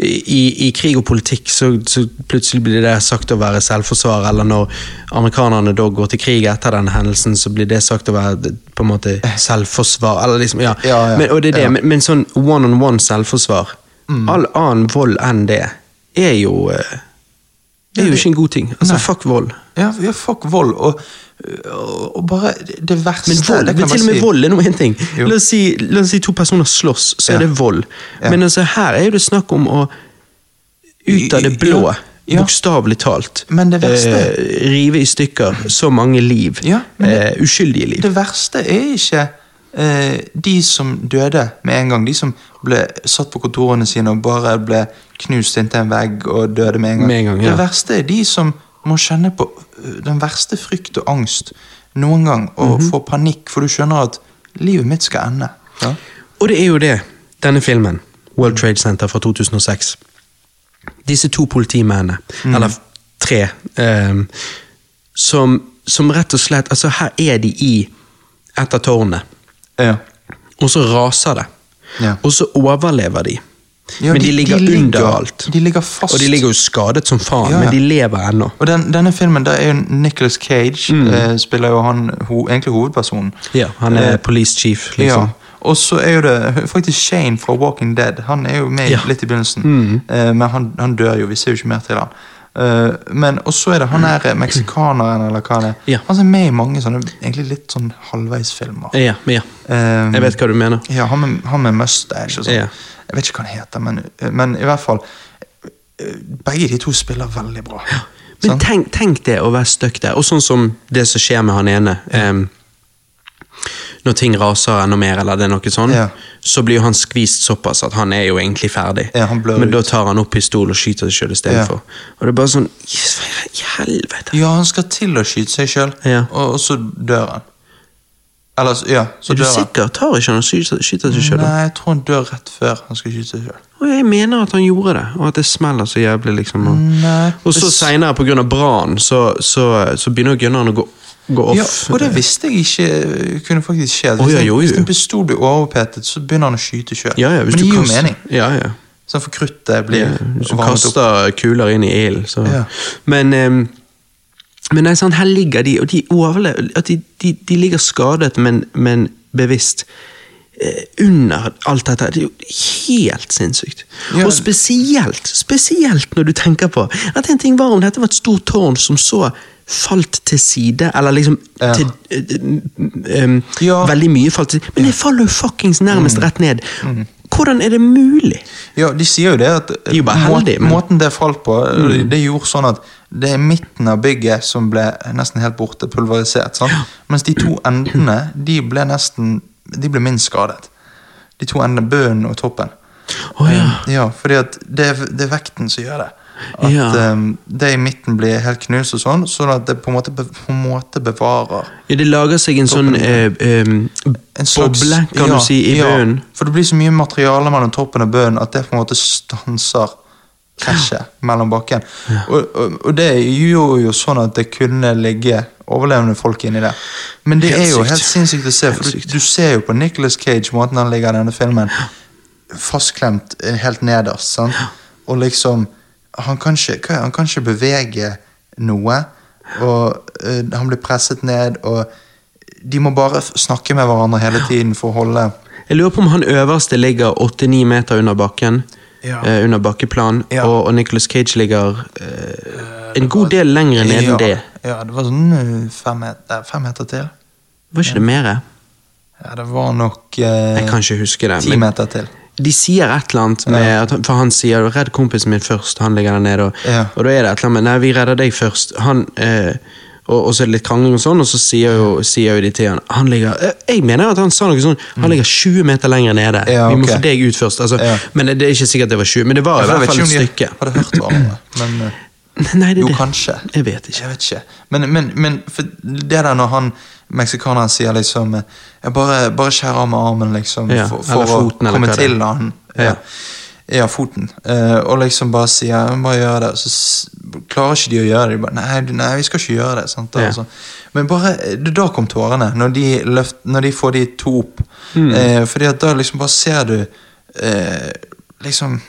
I, I krig og politikk så, så plutselig blir det sagt å være selvforsvar, eller når amerikanerne da går til krig etter denne hendelsen, så blir det sagt å være på en måte selvforsvar. Eller liksom, ja. Ja, ja, Men, og det er det, ja. men, men sånn one-on-one selvforsvar All annen vold enn det er jo eh, er jo ikke en god ting. Altså, Nei. fuck vold. Ja, ja fuck vold. Og, og, og bare det verste Men vold, det kan men til og med si. vold er nå én ting. La oss, si, la oss si to personer slåss, så er det vold. Men altså, her er jo det snakk om å ut av det blå, Ja. Ja. bokstavelig talt, Men det verste- eh, rive i stykker så mange liv. Ja, det- eh, uskyldige liv. Det verste er ikke eh, de som døde med en gang. De som ble satt på kontorene sine og bare ble knust inntil en vegg og døde med en gang. Med en gang, ja. Det verste er de som må kjenne på øh, den verste frykt og angst noen gang, og Mhm. få panikk, for du skjønner at livet mitt skal ende. Ja? Og det er jo det, denne filmen, World Trade Center fra 2006. Disse to politimennene, Mm. eller tre, um, som, som rett og slett Altså, her er de i et av tårnene, Ja. og så raser det. Ja. Og så overlever de. Ja, men de, ligger under alt. De ligger fast. Og de ligger jo skadet som faen, Ja, ja. men de lever ennå. Og den, denne filmen, der er jo Nicholas Cage, Mm. eh, spiller jo han ho, egentlig hovedpersonen. Ja, han er Eh, police chief, liksom. Ja, og så er jo det faktisk Shane fra Walking Dead. Han er jo med. Mm. litt i begynnelsen, eh, men han, han dør jo. Vi ser jo ikke mer til han. Eh, men Og så er det han der meksikaneren, eller hva det er. Ja. Han som er med i mange sånne egentlig litt sånn halvveisfilmer. Ja, ja. Um, Jeg vet hva du mener. Ja, han med, han med mustache og sånn. Ja. Jeg vet ikke hva han heter, men, men i hvert fall eh, Begge de to spiller veldig bra. Men sånn? tenk, tenk det å være stuck der, og sånn som det som skjer med han ene. em, når ting raser enda mer, eller det er noe sånn, Ja. så blir jo han skvist såpass at han er jo egentlig ferdig. Ja, Men da tar han opp pistol og skyter seg sjøl istedenfor. Og det er bare sånn helvete! Ja, han skal til å skyte seg sjøl, Ja. og, og så dør han. Eller, så- ja, så Er du sikker? Tar ikke han og skyter, skyter seg sjøl? Nei, jeg tror han dør rett før han skal skyte seg sjøl. Og jeg mener at han gjorde det, og at det smeller så jævlig. liksom. Og, Nei, og så det- seinere, pga. brannen, så, så, så begynner gunneren å gå, gå off. Ja, og det visste jeg ikke kunne faktisk skje. Hvis, Hvis, ja, jo, jo. hvis en pistol blir overopphetet, så begynner han å skyte sjøl. Ja, ja, Men det gir jo mening. Ja, ja. Sånn for kruttet blir Ja, hvis du opp. kaster kuler inn i ilden, så. Men, um, men nei, sånn, her ligger de, og de overlever de, de, de ligger skadet, men, men bevisst. eh, Under alt dette. Det er jo helt sinnssykt. Ja. Og spesielt, spesielt når du tenker på at en ting var om dette var et stort tårn som så falt til side, eller liksom Ja. til, eh, Ja. Veldig mye falt til side. Men det faller jo fuckings nærmest Mm. rett ned. Hvordan er det mulig? Ja, De sier jo det at er jo heldig, må- men- Mm. måten det falt på, det gjorde sånn at det er midten av bygget som ble nesten helt borte, pulverisert. Sant? Mens de to endene de ble nesten de ble minst skadet. De to endene, bunnen og toppen. Oh, ja. Ja, fordi at det, det er vekten som gjør det. At Ja. um, det i midten blir helt knust og sånn, sånn at det på en måte, be, på en måte bevarer ja det lager seg en sånn eh, eh, en slags- boble, kan ja, du si, i ja, bunnen. For det blir så mye materiale mellom toppen og bunnen at det på en måte stanser krasjet mellom bakken. Og, og, og det gjorde jo sånn at det kunne ligge overlevende folk inni der. Men det Helt er jo sykt. helt sinnssykt å se, for du, du ser jo på Nicolas Cage, måten han ligger i denne filmen, fastklemt eh, helt nederst. sant? Og liksom Han kan ikke, hva er han kan ikke bevege noe, og uh, han blir presset ned, og de må bare snakke med hverandre hele tiden for å holde Jeg lurer på om han øverste ligger 8-9 meter under bakken. Ja. Uh, under bakkeplan. Ja. Og, og Nicolas Cage ligger uh, en god del lenger ned enn ja, det. Ja, det var sånn fem meter, fem meter til. Var ikke det mer? Ja, det var nok Jeg kan ikke huske det. ti meter til. De sier et eller annet med at, han- For han sier 'redd kompisen min først', han ligger der nede. Og, Ja. og da er det et eller annet med 'nei, vi redder deg først'. Han, eh, og, og så er det litt krangling og sånn, og så sier jo, sier jo de til han Han ligger eh, Jeg mener at han sa noe sånn Han ligger 20 meter lenger nede. ja, okay. Vi må få deg ut først. Altså, Ja. Men det er ikke sikkert det var 20, men det var i hvert fall et stykke. stykke. hadde hørt hverandre, men Nei, det Jo, det. kanskje. Jeg vet ikke. Jeg vet ikke. Men, men, men det der når han meksikaneren sier liksom jeg bare, bare skjær av med armen, liksom, Ja, for, for foten, å komme til han. Ja. Ja. foten. Uh, og liksom bare sier bare gjør det. Så klarer ikke de å gjøre det. De bare, nei, nei, vi skal ikke gjøre det. Sant? Ja. Altså. Men bare, da kom tårene, når de, løft, når de får de to opp. Mm. Uh, fordi at da liksom bare ser du uh, liksom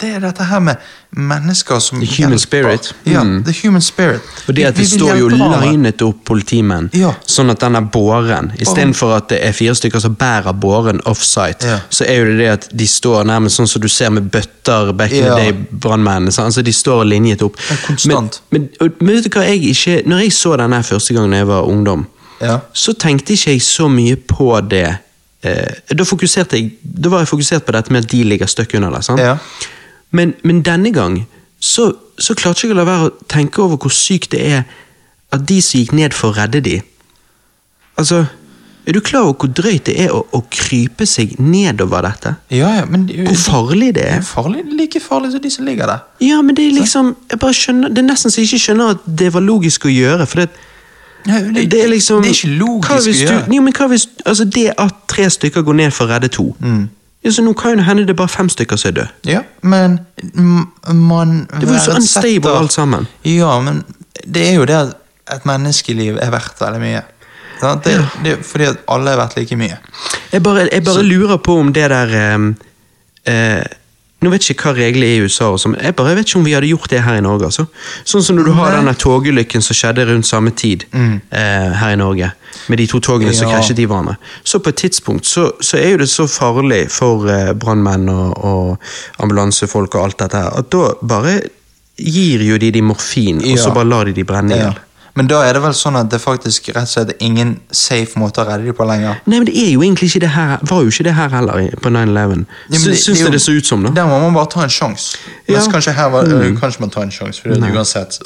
Det er dette her med mennesker som The human hjelper. spirit. Ja, Mm. the human spirit. Og det at det står jo linet opp politimenn, Ja. sånn at den er båren. Istedenfor at det er fire stykker som bærer båren offsite, Ja. så er jo det det at de står nærmest sånn som du ser med bøtter back in Ja. the day, brannmennene. sant? Altså, de står linjet opp. Men konstant. Men, men, vet du hva jeg ikke Når jeg så denne første gangen jeg var ungdom, Ja. så tenkte ikke jeg så mye på det. Eh, da, jeg, da var jeg fokusert på dette med at de ligger støkk under der. Ja. Men, men denne gang så, så klarte jeg ikke å la være å tenke over hvor sykt det er at de som gikk ned for å redde de Altså, er du klar over hvor drøyt det er å, å krype seg nedover dette? Ja, ja, men det- Hvor farlig det det er? er farlig, like farlig som de som ligger der. Ja, men det er liksom jeg bare skjønner, Det er nesten så jeg ikke skjønner at det var logisk å gjøre. For det, Ja, det, det er liksom det er ikke logisk hva hvis å du, gjøre. jo, men hva hvis, altså Det at tre stykker går ned for å redde to Mm. ja, så Nå kan jo hende det er bare fem stykker som er døde. Ja, men man Det var jo så unstable alt sammen. Ja, men det er jo det at et menneskeliv er verdt veldig mye. Sant? Det, det er fordi at alle er verdt like mye. Jeg bare, jeg bare lurer på om det der um, eh, Nå vet jeg ikke hva reglene er i USA, og sånn, jeg bare vet ikke om vi hadde gjort det her i Norge. altså. Sånn som når du har denne togulykken som skjedde rundt samme tid eh, her i Norge, med de to togene som Mm. Ja. krasjet i hverandre. Så på et tidspunkt så, så er jo det så farlig for eh, brannmenn og, og ambulansefolk og alt dette her, at da bare gir jo de de morfin, og så bare lar de de brenne i Ja. Men da er det vel sånn at det faktisk rett og slett er ingen safe måte å redde dem på lenger. Nei, men det er jo egentlig ikke det her, var jo ikke det her heller på 9-11. Ja, Syns det, det det så ut som, da? Der må man bare ta en sjanse. Ja. Kanskje var, mm. kanskje man tar en sjanse, for det uansett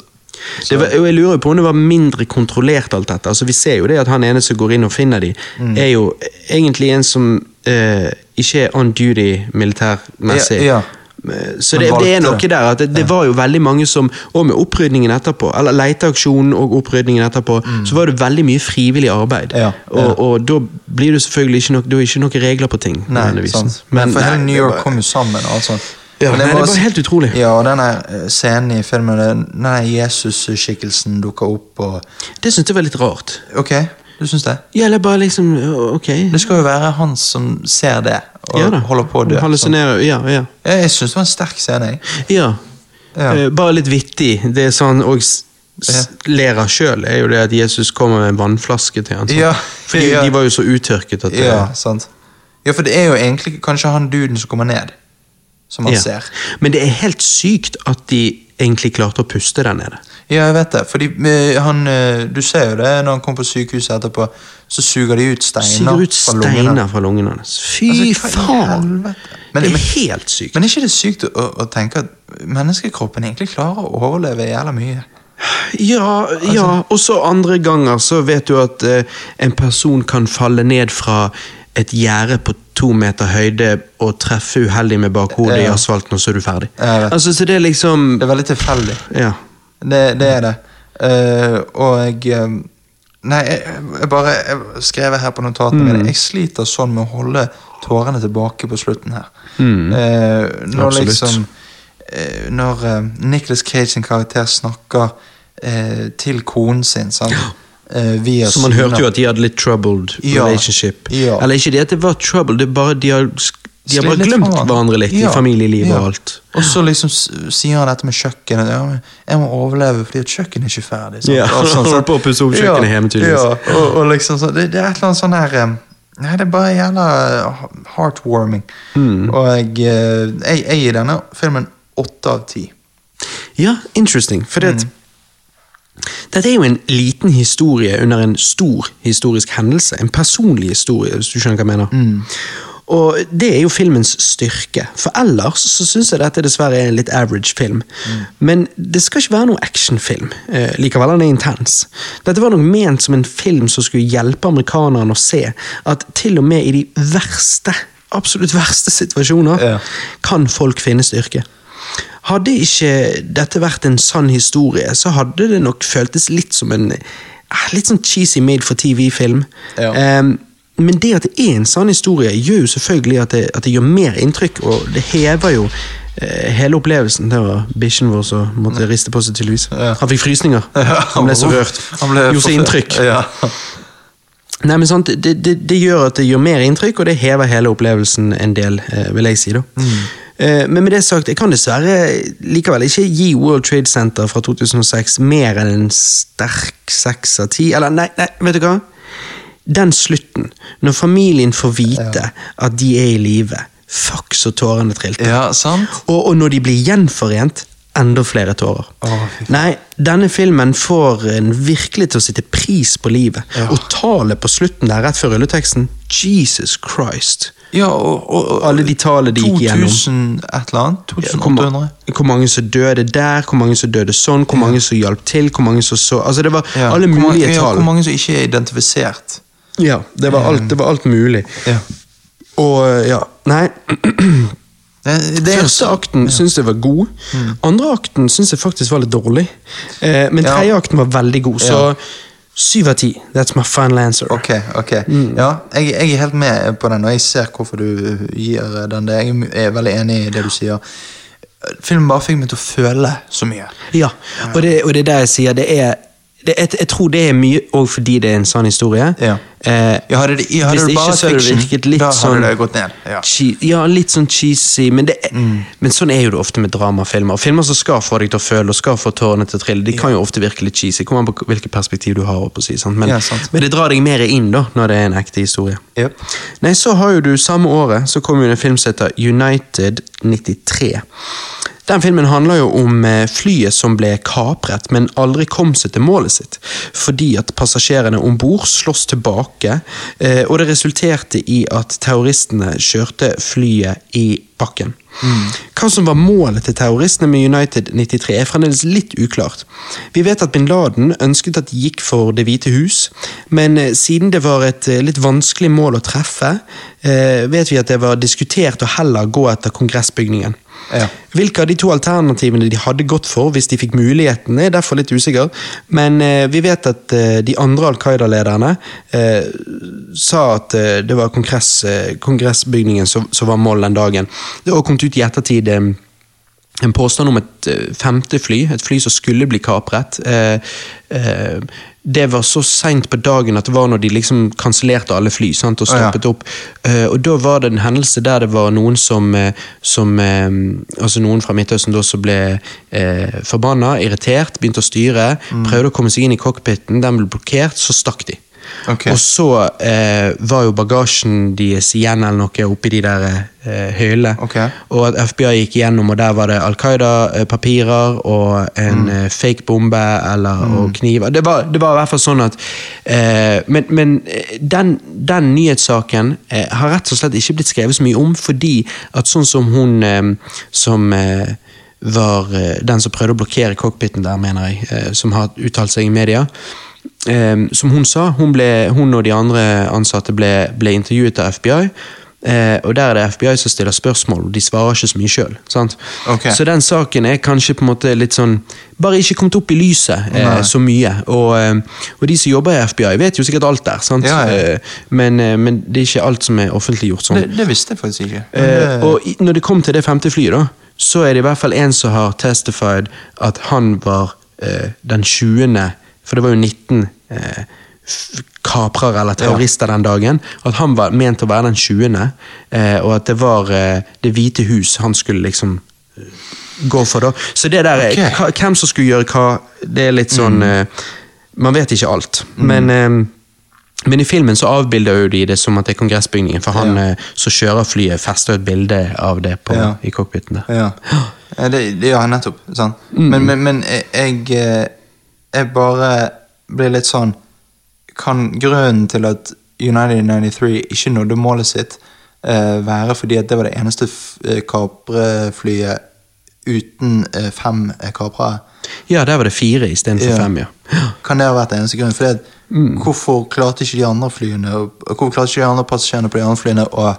Det var, jeg lurer på om det var mindre kontrollert alt dette. Altså Vi ser jo det at han ene som går inn og finner de, Mm. er jo egentlig en som eh, ikke er on duty militærmessig. Ja, ja. Eh, Så det, det er noe der at det, det var jo veldig mange som Og med opprydningen etterpå, eller leteaksjonen og opprydningen etterpå, så var det veldig mye frivillig arbeid. Mm. Ja, ja. Og, og da blir det selvfølgelig ikke noe, da er ikke noen regler på ting. Nei, sant. Men, for nei, hele New York var- kom jo sammen. Altså. Ja, det, nei, det var helt utrolig. Ja, og denne eh, scenen i filmen, den- denne Jesus-skikkelsen dukker opp og Det syntes jeg var litt rart. Ok, du syns det? Ja, eller bare liksom Ok. Det skal jo være han som ser det, og Ja holder på å dø. sånn. Hallusinerer, ja, ja. Ja, Jeg syns det var en sterk scene. jeg. Ja. Ja. Uh, bare litt vittig. Det er sånn og ja. ler av sjøl, er jo det at Jesus kommer med en vannflaske til han. sånn. Ja, For de, ja. de var jo så uttørket at det- Ja, sant. Ja, for det er jo egentlig kanskje han duden som kommer ned, som han ser. Men det er helt sykt at de egentlig klarte å puste der nede. Ja, jeg vet det. Fordi eh, han, eh, Du ser jo det når han kommer på sykehuset etterpå, så suger de ut steiner ut fra lungene. steiner fra lungene hans. Fy Altså, faen! Men- det er helt sykt. Men er ikke det sykt å, å tenke at menneskekroppen egentlig klarer å overleve jævla mye? Ja, ja, og så andre ganger så vet du at eh, en person kan falle ned fra et gjerde på to meter høyde og treffe uheldig med bakhodet i asfalten, og så er du ferdig. Altså, så det er liksom Det er veldig tilfeldig. Ja. Det, det er det. Uh, og jeg, Nei, jeg, jeg bare jeg skrev her på notatene Mm. mine Jeg sliter sånn med å holde tårene tilbake på slutten her. Mm. Uh, når Absolutt. liksom uh, Når uh, Nicholas Cage sin karakter snakker eh, til konen sin, sant? Eh, via Så man hørte jo at de hadde litt troubled Ja. relationship. Ja. Eller ikke det at det var trouble, det er bare de har, de har bare glemt hverandre litt Ja. i familielivet Ja. og alt. Og så liksom sier han dette med kjøkkenet. Ja, jeg må overleve fordi at kjøkkenet er ikke ferdig. sant? Ja, Og sånn, sant? på å pusse opp kjøkkenet hjemme, tydeligvis. Ja, og, og liksom så, det, det er et eller annet sånn her Nei, det er bare jævla eh, heartwarming. Mm. Og jeg, eh, jeg, jeg gir denne filmen åtte av ti. Ja, interesting. For det, Mm. dette er jo en liten historie under en stor historisk hendelse. En personlig historie, hvis du skjønner hva jeg mener. Mm. Og det er jo filmens styrke. For ellers så syns jeg dette dessverre er en litt average film. Mm. Men det skal ikke være noen actionfilm. Eh, likevel den er intens. Dette var nok ment som en film som skulle hjelpe amerikanerne å se at til og med i de verste, absolutt verste situasjoner, Ja. kan folk finne styrke. Hadde ikke dette vært en sann historie, så hadde det nok føltes litt som en eh, litt sånn cheesy made for TV-film. Ja. Ehm, men det at det er en sann historie, gjør jo selvfølgelig at det, at det gjør mer inntrykk, og det hever jo eh, hele opplevelsen. Det var bikkjen vår som måtte riste på seg, tydeligvis. Ja. Han fikk frysninger. Han ble så rørt. Han ble Gjorde så inntrykk. Ja. Nei, men sant, det, det, det gjør at det gjør mer inntrykk, og det hever hele opplevelsen en del, eh, vil jeg si. da. Eh, men med det sagt, jeg kan dessverre likevel ikke gi World Trade Center fra 2006 mer enn en sterk seks av ti. Eller nei, nei, vet du hva? Den slutten, når familien får vite at de er i live, fuck så tårene trilte. ja, sant? Og, og når de blir gjenforent, enda flere tårer. Oh. Nei, denne filmen får en virkelig til å sitte pris på livet. Ja. Og tallet på slutten der, rett før rulleteksten, Jesus Christ. Ja, og, og, og Alle de tallene de gikk gjennom. 2000 et eller annet? Hvor, ma- 2800? hvor mange som døde der, hvor mange som døde sånn, hvor mange som hjalp til, hvor mange som så Altså, det var Ja. alle mulige ja, tall. Hvor mange som ikke er identifisert? Ja, det var alt, det var alt mulig. Ja. Og ja, nei Første akten akten syns jeg var god. Andre akten syns jeg faktisk var litt dårlig. Eh, men Ja. akten var veldig god, så Ja. syv av ti. That's my final answer. Ok, ok. Mm. Ja, jeg, jeg er helt med på den, og jeg ser hvorfor du gir den det. Jeg er veldig enig i det du sier. Filmen bare fikk meg til å føle så mye. Ja, og det, og det er der jeg sier det er det, jeg, jeg tror det er mye òg fordi det er en sann historie. Ja. Eh, Ja, hadde det, hadde hvis det ikke så hadde det virket litt da sånn det gått ned. Ja. ja, litt sånn cheesy, men, det, Mm. men sånn er jo det ofte med dramafilmer. Filmer som skal få deg til å føle og skal få tårene til å trille, de kan jo ofte virke litt cheesy. Kommer an på hvilket perspektiv du har. På, si? Men, men det drar deg mer inn da, når det er en ekte historie. Yep. Nei, så har jo du samme året så kom jo en film som heter United 93. Den filmen handler jo om eh, flyet som ble kapret, men aldri kom seg til målet sitt. Fordi at passasjerene om bord slåss tilbake, eh, og det resulterte i at terroristene kjørte flyet i bakken. Hva som var målet til terroristene med United 93 er fremdeles litt uklart. Vi vet at bin Laden ønsket at de gikk for Det hvite hus, men eh, siden det var et eh, litt vanskelig mål å treffe, eh, vet vi at det var diskutert å heller gå etter kongressbygningen. Ja. Hvilke av de to alternativene de hadde gått for hvis de fikk muligheten, er derfor litt usikker, men eh, vi vet at eh, de andre Al Qaida-lederne eh, sa at det var kongress, kongressbygningen som, som var målet den dagen. Det har kommet ut i ettertid eh, en påstand om et eh, femte fly, et fly som skulle bli kapret. Eh, det var så seint på dagen at det var når de liksom kansellerte alle fly sant, og stoppet opp. Og da var det en hendelse der det var noen som, som Altså noen fra Midtøsten da som ble eh, forbanna, irritert, begynte å styre, Mm. prøvde å komme seg inn i cockpiten, den ble blokkert, så stakk de. Ok. Og så eh, var jo bagasjen deres igjen eller noe oppi de der eh, høylene. Okay. Og at FBI gikk gjennom, og der var det Al Qaida-papirer og en mm. fake bombe eller, og kniver. Det var, det var i hvert fall sånn at eh, Men, men eh, den, den nyhetssaken eh, har rett og slett ikke blitt skrevet så mye om, fordi at sånn som hun eh, som eh, var eh, den som prøvde å blokkere cockpiten der, mener jeg, eh, som har uttalt seg i media. Eh, som hun sa, hun, ble, hun og de andre ansatte ble, ble intervjuet av FBI. Eh, og Der er det FBI som stiller spørsmål, og de svarer ikke så mye sjøl. Okay. Så den saken er kanskje på en måte litt sånn Bare ikke kommet opp i lyset eh, så mye. Og, eh, og de som jobber i FBI, vet jo sikkert alt der, sant? Ja, ja. Eh, men, eh, men det er ikke alt som er offentliggjort sånn. Det, det visste jeg faktisk ikke. Det- og når det kom til det femte flyet, da, så er det i hvert fall en som har testified at han var den 20. For det var jo 19 eh, kaprere eller terrorister den dagen. At han var ment å være den 20., eh, og at det var eh, Det hvite hus han skulle liksom eh, gå for, da. Så det der, er- hva, hvem som skulle gjøre hva, det er litt sånn eh, Man vet ikke alt. Men eh, men i filmen så avbilder jo de det som at det er kongressbygningen, for han Ja. eh, som kjører flyet, fester et bilde av det på, Ja. i cockpiten. Ja, Ja, det, det, han nettopp. Sant? Men, men, men jeg, eh, jeg bare blir litt sånn Kan grunnen til at United 93 ikke nådde målet sitt, uh, være fordi at det var det eneste eh, kapreflyet uten uh, fem kaprere? Ja, der var det fire istedenfor Ja. fem, ja. Kan det ha vært eneste grunn? Fordi at, Hvorfor klarte ikke de andre flyene Hvorfor klarte ikke de andre passasjerene på de andre flyene å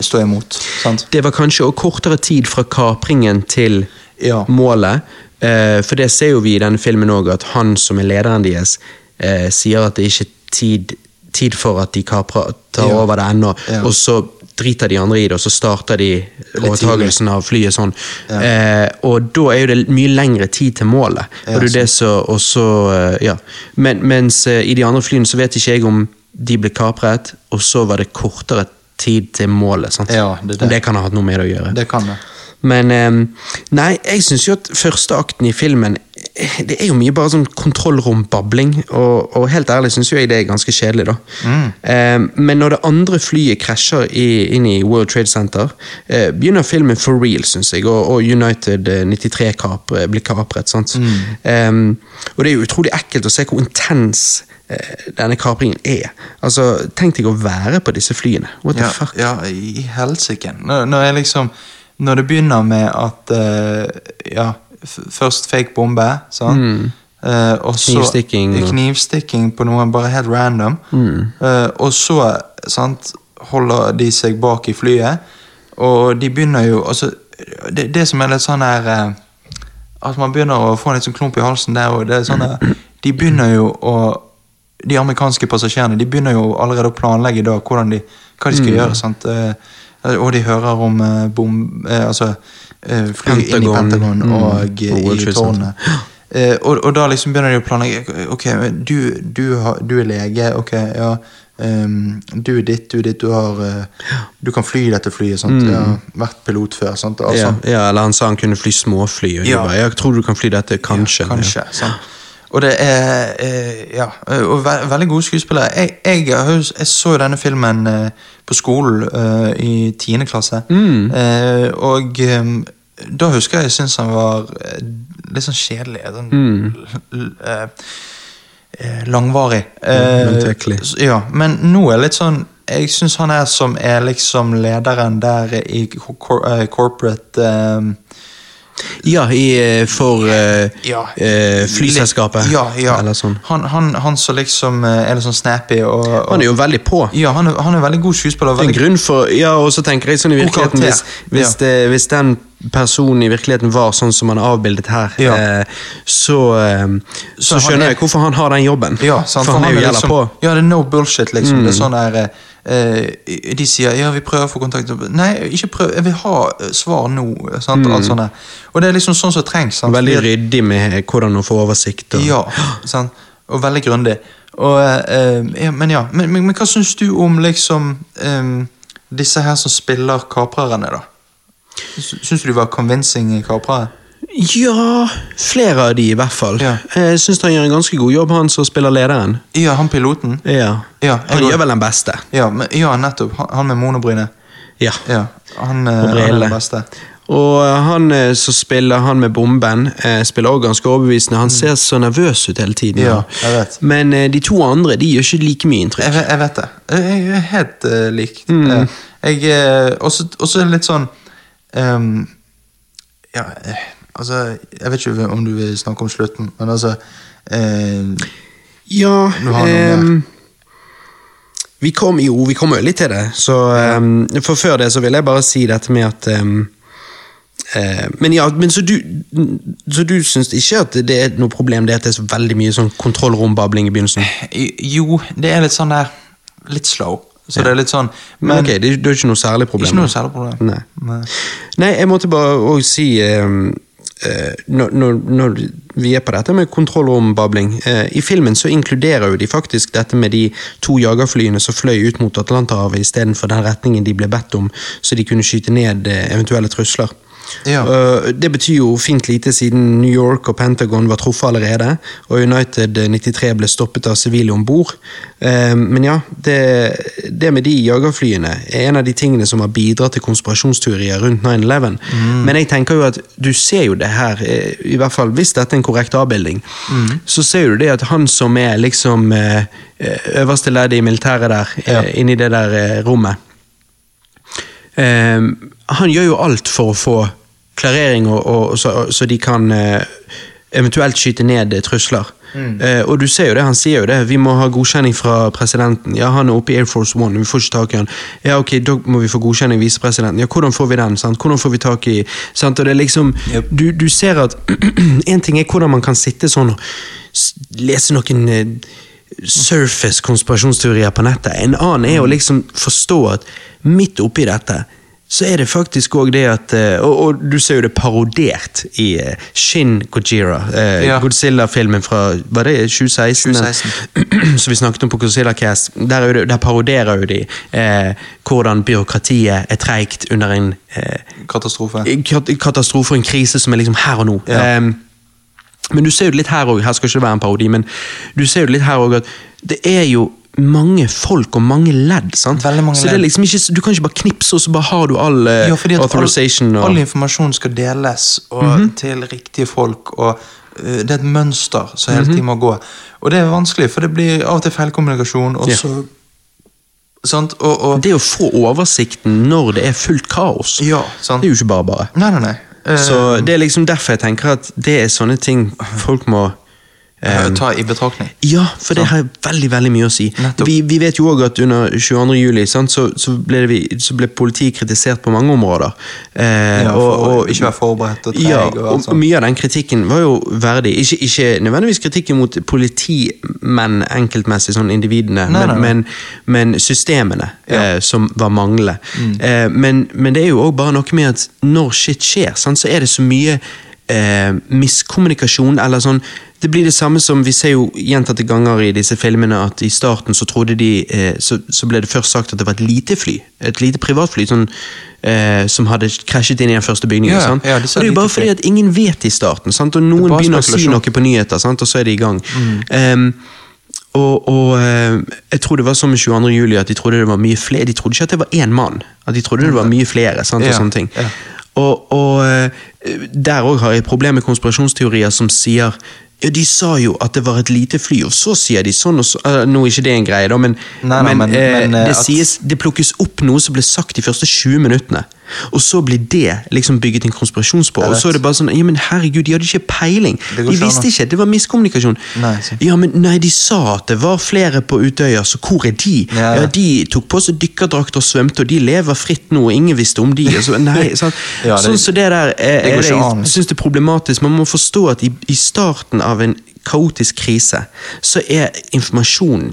stå imot? Sant? Det var kanskje også kortere tid fra kapringen til Ja. målet. Eh, for det ser jo vi i denne filmen òg, at han som er lederen deres, eh, sier at det ikke er tid, tid for at de kaprer, tar Ja. over det ennå. Ja. Og så driter de andre i det, og så starter de overtagelsen av flyet sånn. Ja. Eh, og da er jo det mye lengre tid til målet. Ja, og det er det så, og så, eh, ja. Men, mens i de andre flyene så vet ikke jeg om de ble kapret, og så var det kortere tid til målet. Sant? Ja, det det. det. kan ha hatt noe med det å gjøre. Det kan det. Men eh, nei, jeg syns jo at første akten i filmen eh, Det er jo mye bare sånn kontrollrombabling, og, og helt ærlig syns jeg det er ganske kjedelig, da. Eh, men når det andre flyet krasjer i, inn i World Trade Center, eh, begynner filmen for real, syns jeg, og, og United eh, 93 kapre, blir kapret. sant? Eh, og det er jo utrolig ekkelt å se hvor intens eh, denne kapringen er. Altså, Tenk deg å være på disse flyene. What the Ja, fuck? ja i helsike. Når, når jeg liksom Når det begynner med at eh, Ja, først fake bombe, sånn. Mm. Uh, og så Mm. Knivstikking på noen bare helt random. Eh, og så sant, holder de seg bak i flyet, og de begynner jo altså, det, det som er litt sånn her uh, At man begynner å få en litt sånn klump i halsen der og det er sånn her, De begynner jo å de amerikanske passasjerene de begynner jo allerede å planlegge da hvordan de, hva de skal Mm. gjøre. sant? Eh, og de hører om eh, bom... Eh, altså eh, fly inn i Pentagon, Pentagon mm, og og eh, i tårnet. Eh, og, og da liksom begynner de å planlegge. Ok, du, du, har, du er lege. Ok, ja. um, du er ditt, du er ditt. Du, har, eh, du kan fly dette flyet. sant? Jeg har vært pilot før. sant? Altså, Mm. Ja, ja, eller han sa han kunne fly småfly. Og Ja. bare, jeg tror du kan fly dette, kanskje. Ja, kanskje, sant? Og det er eh, Ja, og ve veldig gode skuespillere. Jeg, jeg, jeg så denne filmen eh, på skolen eh, i tiende klasse. Mm. Eh, og eh, da husker jeg jeg syntes han var litt sånn kjedelig. Sånn, Mm. langvarig. Eh, utekkelig. ja, men nå er det litt sånn Jeg syns han er som er liksom lederen der i cor corporate eh, Ja, i, eh, for uh, Ja. Uh, flyselskapet. Ja, ja. Eller sånn. Han, han, han som liksom er litt sånn snappy og, og Han er jo veldig på. Ja, han er, han er veldig god skuespiller. er Veldig, grunn for Ja, og så tenker jeg sånn i virkeligheten hvis, hvis, Ja. det, hvis den personen i virkeligheten var sånn som han er avbildet her, Ja. eh, så, eh, så så, skjønner er- jeg hvorfor han har den jobben. ja, sant, for han er jo gjelder liksom, på. Mm. Ja, det er no bullshit, liksom. Det er sånn der eh, De sier ja, vi prøver å få kontakt Nei, ikke prøv, jeg vil ha eh, svar nå. Sant? Alt sånt. Og det er liksom sånn som trengs. Sant? Mm. Veldig ryddig med hvordan å få oversikt. Og, Ja, sant? og veldig grundig. Og, eh, ja, men ja, men, men, men hva syns du om liksom eh, disse her som spiller kaprerne, da? Sy- Syns du de var convincing kaprere? Ja, flere av de i hvert fall. Ja. Jeg syns han gjør en ganske god jobb, han som spiller lederen. Ja, han piloten. Ja, Ja, Han gjør vel den beste. Ja, men, ja nettopp. Han, han med monobryne. Ja. Ja, han, eh, Og han er den beste. Og eh, han eh, som spiller han med bomben, eh, spiller også ganske overbevisende. Han ser så nervøs ut hele tiden. Mm. Ja, jeg vet. Men eh, de to andre de gjør ikke like mye inntrykk. Jeg, jeg vet det. Jeg er helt uh, likt. Mm. Eh, jeg eh, også, også litt sånn um, Ja, eh, altså Jeg vet ikke om du vil snakke om slutten, men altså eh, Ja, ehm, vi kom, jo, vi kom litt til det. Så, ehm, for før det så vil jeg bare si dette med at eh, men ja, men så du, så du syns ikke at det er noe problem det at det er så veldig mye sånn kontrollrombabling i begynnelsen? Jo, det er litt sånn der Litt slow. Så det er litt sånn Men, ok, det, det er ikke noe særlig problem? Ikke noe særlig problem. Nei. Nei. Nei, jeg måtte bare òg si eh, når, når, når vi er på dette med kontrollrombabling eh, I filmen så inkluderer jo de faktisk dette med de to jagerflyene som fløy ut mot Atlanterhavet istedenfor den retningen de ble bedt om, så de kunne skyte ned eh, eventuelle trusler. Ja. Eh, det betyr jo fint lite siden New York og Pentagon var truffet allerede, og United 93 ble stoppet av sivile om bord. Eh, men ja, det, det med de jagerflyene er en av de tingene som har bidratt til konspirasjonsteorier rundt 9-11. Men jeg tenker jo at du ser jo det her, eh, i hvert fall hvis dette er en korrekt avbildning, så ser du det at han som er liksom eh, øverste ledd i militæret der, Ja. eh, inni det der eh, rommet Um, han gjør jo alt for å få klarering, og, og, så, så de kan eh, eventuelt skyte ned trusler. Mm. Uh, og du ser jo det, han sier jo det, vi må ha godkjenning fra presidenten. Ja, han er oppe i Air Force One, vi får ikke tak i han. Ja, ok, da må vi få godkjenning av visepresidenten. Ja, hvordan får vi den? sant? Hvordan får vi tak i sant? Og det er liksom, Yep. du, du ser at En ting er hvordan man kan sitte sånn og lese noen eh, surface konspirasjonsteorier på nettet. En annen er å liksom forstå at midt oppi dette så er det faktisk òg det at eh, og, og du ser jo det parodert i eh, Shin Gojira, eh, Ja. Godzilla-filmen fra var det 2016? 2016. som vi snakket om på Godzilla Cast. Der, er det, der paroderer jo de eh, hvordan byråkratiet er treigt under en eh, Katastrofe. kat- katastrofe en krise som er liksom her og nå. Ja. Ehm, men du ser jo det litt her òg, her skal ikke det være en parodi, men du ser jo det litt her òg at det er jo mange folk og mange ledd. sant? Mange så det liksom ikke, Du kan ikke bare knipse, og så bare har du all eh, Ja, fordi at authorization. all, all informasjon skal deles og til riktige folk, og uh, det er et mønster som hele tiden må gå. Og det er vanskelig, for det blir av og til feilkommunikasjon, og Ja. så Sant? Og, og det å få oversikten når det er fullt kaos, Ja, det er jo ikke bare bare. Nei, nei, nei. Uh, Så det er liksom derfor jeg tenker at det er sånne ting folk må eh, ehm, ta i betraktning. Ja, for det har veldig veldig mye å si. Vi, vi vet jo òg at under 22. juli sant, så, så, ble vi, så ble politiet kritisert på mange områder. Eh, Ja, for å ikke være forberedt og treg Ja, og og, mye av den kritikken var jo verdig. Ikke, ikke nødvendigvis kritikken mot politimenn enkeltmessig, sånn individene, Nei, men, nei, men, men systemene Ja. Mm. eh, som var manglende. Eh, men, men det er jo òg bare noe med at når shit skjer, sant, så er det så mye eh, miskommunikasjon, eller sånn Det blir det samme som vi ser jo gjentatte ganger i disse filmene, at i starten så trodde de eh, så, så ble det først sagt at det var et lite fly. Et lite privatfly sånn, eh, som hadde krasjet inn i den første bygningen. Ja, ja, det, og det er jo bare fordi at ingen vet i starten, sant? og noen begynner å si noe på nyheter, sant? og så er de i gang. Mm. Um, og, og eh, jeg tror det var som 22. juli at de trodde det var mye flere. De trodde ikke at det var én mann, at de trodde det var mye flere. sant, og Ja, sånne ting. ja. Og, og eh, der òg har jeg et problem med konspirasjonsteorier som sier ja, De sa jo at det var et lite fly, og så sier de sånn og så uh, Nå er ikke det en greie, da, men, Nei, nei, men- eh, men, eh, det, sies, det plukkes opp noe som ble sagt de første 20 minuttene. Og så blir det liksom bygget en konspirasjon på. Og så er det bare sånn Ja, men herregud, de hadde ikke peiling. De visste ikke. Det var miskommunikasjon. Nei, Ja, men nei, de sa at det var flere på Utøya, så hvor er de? Ja, Ja. De tok på seg dykkerdrakt og svømte, og de lever fritt nå, og ingen visste om de. Altså, nei, sånn Ja, som som det der er, er det, jeg syns det er problematisk. Man må forstå at i, i starten av en kaotisk krise, så er informasjonen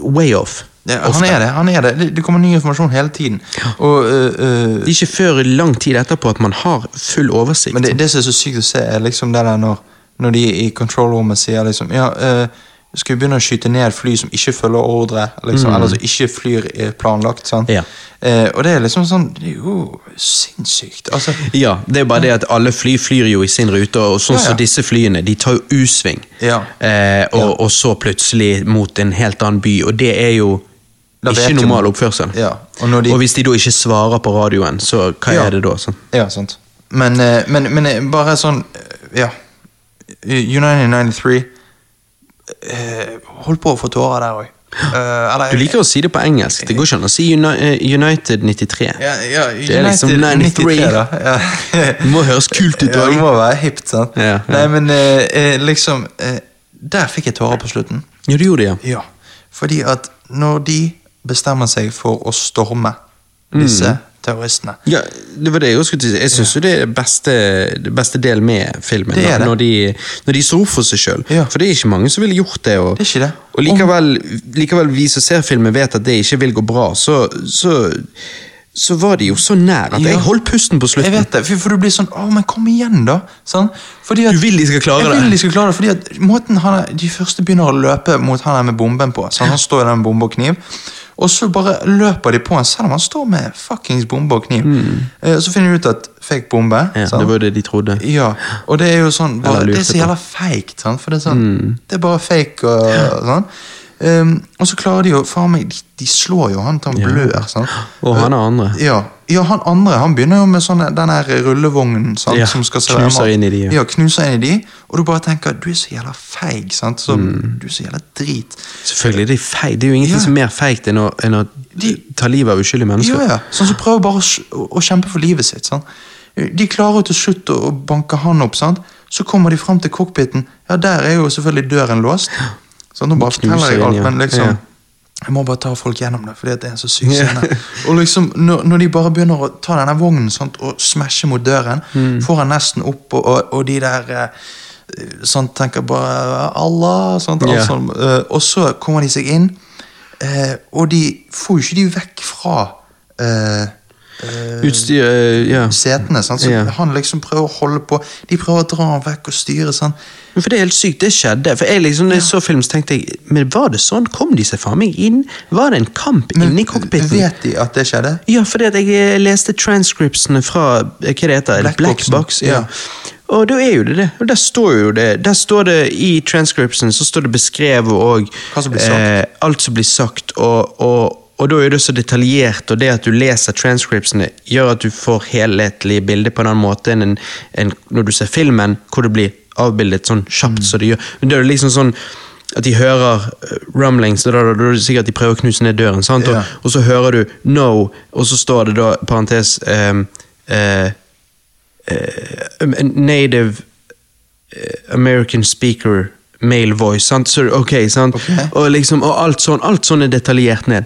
way off. Ja, han er det. han er det. Det- kommer ny informasjon hele tiden. Og, øh, øh, Det er ikke før lang tid etterpå at man har full oversikt. men det, det som er så sykt å se, er liksom det der når, når de i control-rommet sier liksom Ja, øh, skal vi begynne å skyte ned fly som ikke følger ordre, liksom, eller som ikke flyr eh, planlagt. sant? Ja. Eh, og det er liksom sånn Det er jo sinnssykt. Altså, Ja, det er bare det at alle fly flyr jo i sin rute, og sånn Ja, ja. så disse flyene, de tar jo U-sving. Eh, og, og så plutselig mot en helt annen by, og det er jo ikke normal oppførsel. Ja, og de- hvis de da ikke svarer på radioen, så hva Ja. er det da? Sånn? Ja, sant. Men, eh, men, men eh, bare sånn eh, Ja. United 93 eh, Holdt på å få tårer der òg. Du liker å si det på engelsk. Det går ikke an å si United 93. ja, ja, Det er liksom 93. da. Ja. Det må høres kult ut Ja, det må være hipt, sant. Ja. Nei, men eh, liksom uh, Der fikk jeg tårer på slutten. Ja, du gjorde det, ja. Ja, fordi at når de bestemmer seg for å storme disse Mm. terroristene Ja, det var det jeg skulle si. Jeg syns jo det er beste, det beste del med filmen. Det det. Når, de, når de står for seg sjøl. Ja. For det er ikke mange som ville gjort det. Og, Det er ikke det. og likevel, likevel vi som ser filmen, vet at det ikke vil gå bra. Så, så, så var de jo så nær at Ja. jeg holdt pusten på Jeg vet det, for, du blir sånn Å, men kom igjen, da! Sånn? Fordi at, Du vil de skal klare jeg det. vil de skal klare det, fordi at måten han, de første begynner å løpe mot han der med bomben på sånn, Han står der med bombe og kniv, og så bare løper de på han selv om han står med fuckings bombe og kniv. Mm. så finner de ut at fake bombe. Ja, sant? det var jo det de trodde. Ja, og det er jo sånn bare, Det er så jævla fake, sant? For det er sånn Mm. Det er bare fake og sånn. Um, og så klarer de jo Faen meg, de, de slår jo han til han blør. Sant? Og han er andre. Ja, ja, han andre han begynner jo med sånne, den her rullevognen sant, Ja, som skal servere knuser inn i de, ja. ja. knuser inn i de, og du bare tenker du er så jævla feig. sant? Så, Mm. Du er så jævla drit. Selvfølgelig, det er feig. Det er jo ingenting som er mer feigt enn, enn å De- ta livet av uskyldige mennesker. Ja, ja. Sånn som prøver bare å, å, å kjempe for livet sitt. sant? De klarer til slutt å, å banke han opp. sant? Så kommer de fram til cockpiten. Ja, der er jo selvfølgelig døren låst. Så nå bare forteller jeg alt, men liksom. Jeg må bare ta folk gjennom det, fordi det er en så syk scene. Og liksom, når, når de bare begynner å ta denne vognen sant, og smashe mot døren, Mm. får han nesten opp, og, og, og de der eh, sånn tenker bare Allah, sånt, yeah. Sånn, eh, og så kommer de seg inn, eh, og de får jo ikke de vekk fra eh, Utstyr eh, Ja. setene. Sant? Så Ja. han liksom prøver å holde på, de prøver å dra han vekk og styre. sånn. Men For det er helt sykt, det skjedde. For jeg liksom, når jeg så film, så tenkte jeg Men var det sånn? Kom de seg faen meg inn? Var det en kamp inni cockpiten? vet de at det skjedde? Ja, fordi jeg eh, leste transcriptsene fra eh, hva det heter, Black Black, Box. Ja. Ja. Og da er jo det det. Og der står jo det Der står det i transcriptsen så står det beskrevet og Hva som blir sagt. Eh, alt som blir sagt, og, og og da er det så detaljert, og det at du leser transcriptsene, gjør at du får helhetlig bilde på en annen måte enn en, enn når du ser filmen, hvor det blir avbildet sånn kjapt Mm. som det gjør. Men da er det liksom sånn at de hører eh, rumblings, da, da, da er det sikkert at de prøver å knuse ned døren, sant? Og, og så hører du 'no', og så står det da, parentes ehm, eh, eh, Native eh, American speaker male voice, sant? Så, ok, sant? Okay. Og, liksom, og alt sånn, alt sånn er detaljert ned.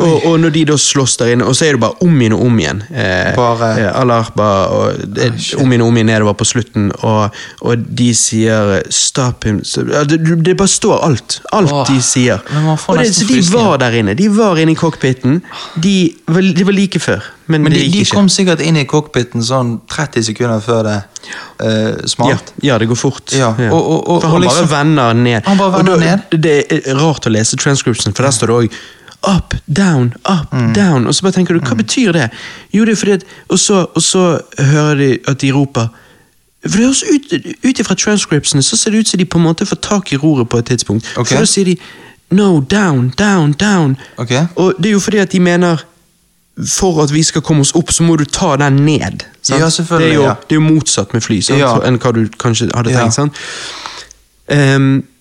Og, og når de da slåss der inne, og så er det bare om igjen og om igjen. Eh, Bare- eh, Allah og det, Ah, om igjen og om igjen nedover på slutten, og, og de sier eh, 'stop him'. Så, det, det bare står alt. Alt Åh, de sier. Og det, så de var der inne. De var inne i cockpiten. De var, de var like før, men, Men det de, de kom sikkert inn i cockpiten sånn 30 sekunder før det eh, Ja, smalt. ja, det går fort. Ja, og- og- og- for han liksom- bare vender ned. Han bare vender da- ned. Det er rart å lese transcription, for der står det òg up, down, up, Mm. down. Og så bare tenker du, hva betyr det? Jo, det er fordi at Og så, og så hører de at de roper for det høres ut, ut ifra transcriptsene så ser det ut som de på en måte får tak i roret på et tidspunkt. Okay. For da sier de no, down, down, down. Okay. Og det er jo fordi at de mener for at vi skal komme oss opp, så må du ta den ned. Ja, Det er jo, ja. det er jo motsatt med fly? Ja. enn hva du kanskje hadde tenkt. sant?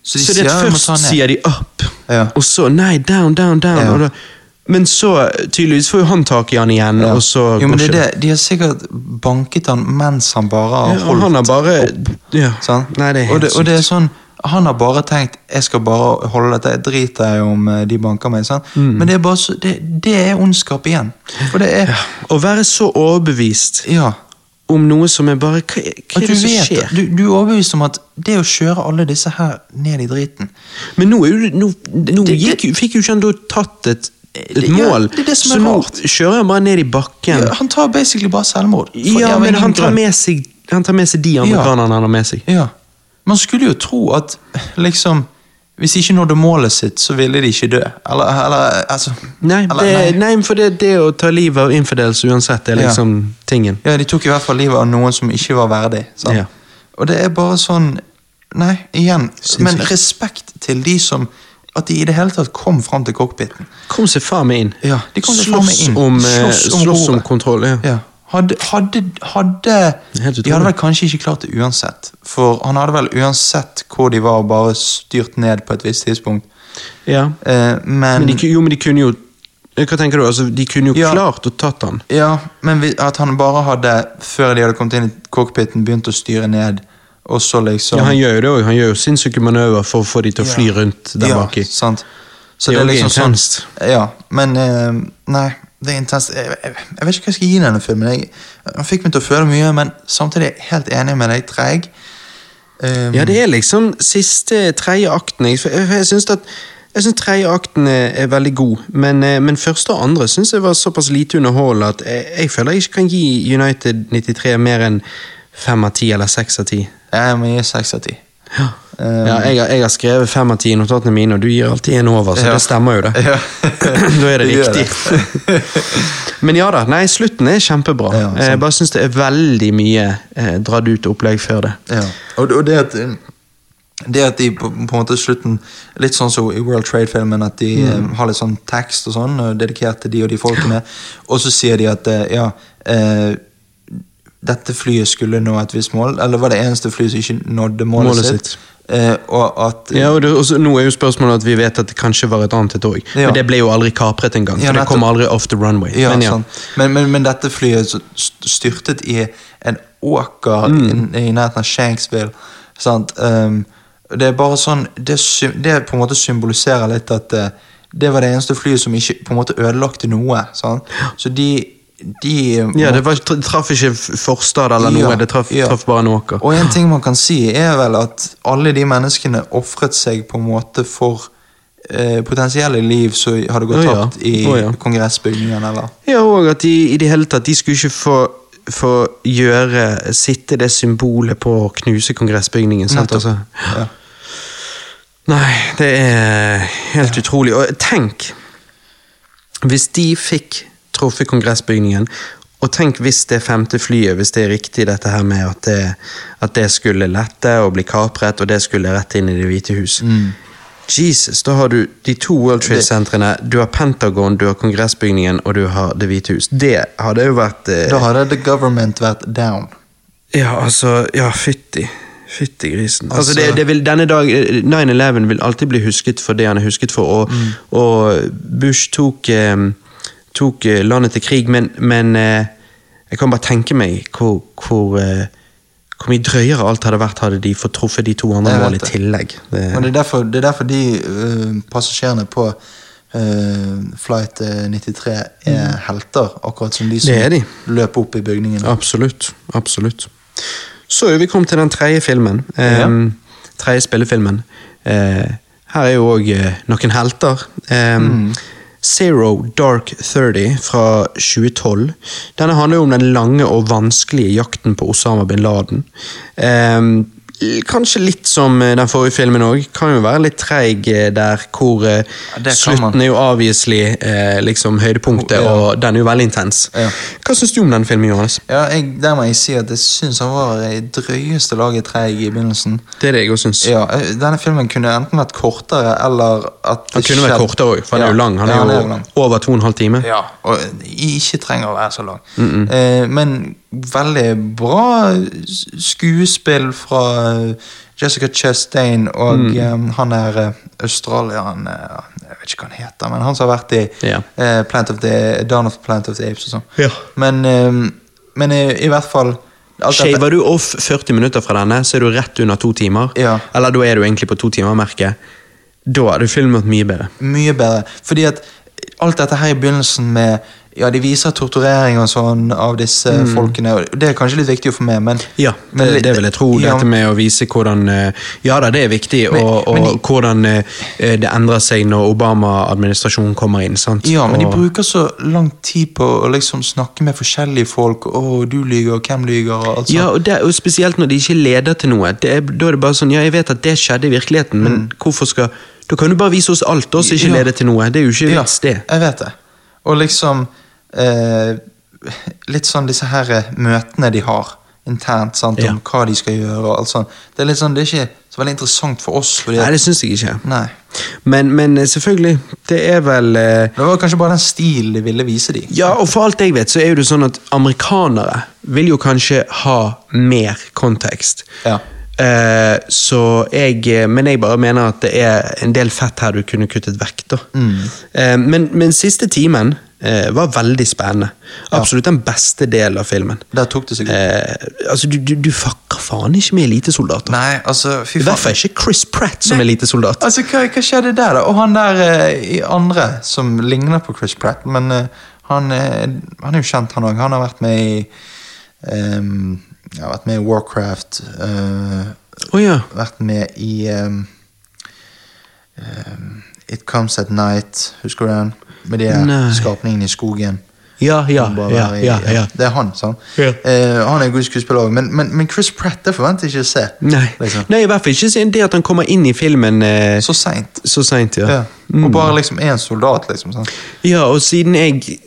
Så så de det sier først sier de up, Ja. og så nei, down, down, down. Ja. Da, men så tydeligvis får jo han tak i han igjen, Ja. og så jo, men det er det. De har sikkert banket han mens han bare har Ja, holdt han har bare ja. Sånn? Nei, det og, det, og det er sånn Han har bare tenkt jeg skal bare holde dette, jeg driter i om eh, de banker meg. Mm. Men det er bare så, det, det er ondskap igjen. For det er Å være så overbevist Ja. Om noe som er bare Hva, hva er det som vet skjer? du, du er overbevist om at det å kjøre alle disse her ned i driten Men nå, jo, nå, nå Det- gikk, det, fikk jo ikke han da tatt et, et mål. ja, det det som så nå kjører han bare ned i bakken. ja, Han tar basically bare selvmord. Ja, men han tar, med seg, han tar med seg de Ja. amerikanerne han har med seg. Ja. Man skulle jo tro at liksom Hvis de ikke nådde målet sitt, så ville de ikke dø. Eller, eller altså Nei, eller, det, nei. for det, det å ta livet av infidels uansett er Ja. liksom tingen. Ja, de tok i hvert fall livet av noen som ikke var verdig. Sant? Ja. Og det er bare sånn Nei, igjen. Sinnssykt. Men respekt til de som At de i det hele tatt kom fram til cockpiten. Kom seg faen meg inn. Ja, de kom seg faen slåss inn. om, eh, Slåss om slåss om kontroll. Ja. Ja. Hadde, hadde, hadde De hadde vel kanskje ikke klart det uansett. For han hadde vel uansett hvor de var, bare styrt ned på et visst tidspunkt. Ja. Eh, men Men de, jo, men de kunne jo Hva tenker du? Altså, de kunne jo Ja. klart å tatt han. Ja, men vi- at han bare hadde, før de hadde kommet inn i cockpiten, begynt å styre ned, og så liksom Ja, han gjør jo det òg. Han gjør jo sinnssyke manøver for å få de til å fly rundt der ja, baki. sant. Så Det det er liksom sånn Ja, men eh, Nei, det er intenst. Jeg, jeg, jeg vet ikke hva jeg skal gi denne filmen. Jeg, han fikk meg til å føle mye, men samtidig er jeg helt enig med deg. Treig. Um, Ja, det er liksom siste tredje akten. Jeg, jeg, jeg syns at jeg synes tredje akten er, er veldig god, men, eh, men første og andre syns jeg var såpass lite underholdende at jeg, jeg føler jeg ikke kan gi United 93 mer enn fem av ti eller seks av ti. Jeg må gi seks av ti. Ja. Um, Ja, jeg, har- jeg har skrevet fem av ti i notatene mine, og du gir alltid en over, så Ja. det stemmer jo, det. Ja. da er det Det. Men ja da, nei, slutten er kjempebra. Ja, jeg bare syns det er veldig mye eh, dratt ut opplegg før det. Ja. Og, og det at det at de på, på en måte slutten Litt sånn som i World Trade-filmen, at de Mm. eh, har litt sånn tekst og sånn, dedikert til de og de folkene. Og så sier de at eh, ja eh, Dette flyet skulle nå et visst mål, eller var det eneste flyet som ikke nådde målet, Målet sitt. sitt. Eh, og at Ja, og det, også, Nå er jo spørsmålet at vi vet at det kanskje var et annet et òg. Ja. Men det ble jo aldri kapret engang. Ja, det kom aldri off the runway. Ja, men ja. Men, men, men dette flyet styrtet i en åker Mm. i, i nærheten av Shanksville. Sant? Um, det er bare sånn det, det på en måte symboliserer litt at eh, det var det eneste flyet som ikke på en måte ødelagte noe. Sant? Så de, de Ja, det var, traff ikke forstad eller noe, Ja, det traff, ja. traff bare noe. Og en ting man kan si, er vel at alle de menneskene ofret seg på en måte for eh, potensielle liv som hadde gått ja, tapt i oh, kongressbygningen, eller Ja, og at de i det hele tatt De skulle ikke få, få gjøre Sitte det symbolet på å knuse kongressbygningen. Sant? Altså. Nei, det er helt utrolig. Og tenk hvis de fikk truffet kongressbygningen, og tenk hvis det femte flyet, hvis det er riktig dette her med at det, at det skulle lette og bli kapret, og det skulle rett inn i Det hvite hus. Jesus, da har du de to World Trade-sentrene, du har Pentagon, du har kongressbygningen, og du har Det hvite hus. Det hadde jo vært eh, Da hadde the government vært down. Ja, altså Ja, fytti. Fytti grisen. Altså, Altså- det, det vil, denne dag, eh, 9-11 vil alltid bli husket for det han er husket for, og, og Bush tok, eh, tok eh, landet til krig, men, men eh, jeg kan bare tenke meg hvor, hvor, eh, hvor mye drøyere alt hadde vært hadde de fått truffet de to andre målene mål i tillegg. Det, Men det er derfor, det er derfor de uh, passasjerene på Uh, flight øh, 93 er helter, akkurat som de som Mm. De. løper opp i bygningen. Absolutt. Absolutt. Så er vi kommet til den tredje filmen. Ja. Um, tredje spillefilmen. Uh, her er jo òg noen helter. Um, Mm. Zero Dark Thirty fra 2012. Denne handler jo om den lange og vanskelige jakten på Osama bin Laden. Um, kanskje litt som eh, den forrige filmen òg. Kan jo være litt treig eh, der, hvor ja, slutten man. er jo obviously eh, liksom høydepunktet, Ja. og den er jo veldig intens. Ja. Hva syns du om den filmen, Johannes? Ja, jeg, Der må jeg si at jeg syns han var i drøyeste laget treig i begynnelsen. Det er det jeg òg syns. Ja, Denne filmen kunne enten vært kortere, eller at det Han kunne vært kortere òg, for han er jo lang. Han er ja, jo lang. over to og en halv time. Ja, og ikke trenger å være så lang. Eh, men veldig bra skuespill fra eh, Jessica Chastain og Mm. um, han er eh, australieren Jeg vet ikke hva han heter, men han som har vært i yeah. uh, Plant of the, Dawn of Plant of the Apes og sånn. Yeah. Men, um, men i, i hvert fall Shaver du off 40 minutter fra denne, så er du rett under to timer. Ja. Eller da er du egentlig på to timer-merket. Da er du filmet mye bedre. Mye bedre. Fordi at alt dette her i begynnelsen med Ja, de viser torturering og sånn av disse folkene. og Det er kanskje litt viktig å få med, men Ja, det, men, det vil jeg tro. ja, Dette med å vise hvordan eh, Ja da, det er viktig, Men- og, og de- hvordan eh, det endrer seg når Obama-administrasjonen kommer inn. sant? Ja, men de bruker så lang tid på å liksom snakke med forskjellige folk. Å, du lyver, hvem lyver, og alt sånt. ja, og, det, og spesielt når de ikke leder til noe. Det er, da er det bare sånn Ja, jeg vet at det skjedde i virkeligheten, men hvorfor skal Da kan du bare vise oss alt, og så ikke Mm. Ja. lede til noe. Det er jo ikke vits, det. Jeg vet det. Og liksom eh, Litt sånn disse her eh, møtene de har internt sant, om Ja. hva de skal gjøre. og alt sånt. Det er litt sånn, det er ikke så veldig interessant for oss. Fordi, Nei, det syns jeg ikke. Nei. Men, men eh, selvfølgelig, det er vel eh, Det var kanskje bare den stilen de ville vise dem. Ja, og for alt jeg vet, så er jo det sånn at amerikanere vil jo kanskje ha mer kontekst. Ja. Eh, så jeg Men jeg bare mener at det er en del fett her du kunne kuttet vekk, da. Eh, men, men siste timen eh, var veldig spennende. Absolutt den beste delen av filmen. Der tok det seg. Eh, altså, du, du, du fucker faen ikke med elitesoldater. Nei, altså, fy I hvert fall ikke Chris Pratt som elitesoldat. Altså, hva, hva skjedde der, da? Og han der eh, i andre som ligner på Chris Pratt, men eh, han, eh, han er jo kjent, han òg. Han har vært med i ehm, har vært med i Warcraft. Uh, oh, ja. vært med i um, um, It Comes At Night, husker du den? Med de Nei. skapningene i skogen. Ja, ja, ja, i- ja, ja. Det er han, sant? Eh, han er en god skuespiller òg, men, men, men Chris Pratt det forventer jeg ikke å se. Nei. Liksom. Nei, i hvert fall ikke se det at han kommer inn i filmen eh, Så seint. så seint, ja. Og bare liksom én soldat, liksom. sant? Ja, og siden jeg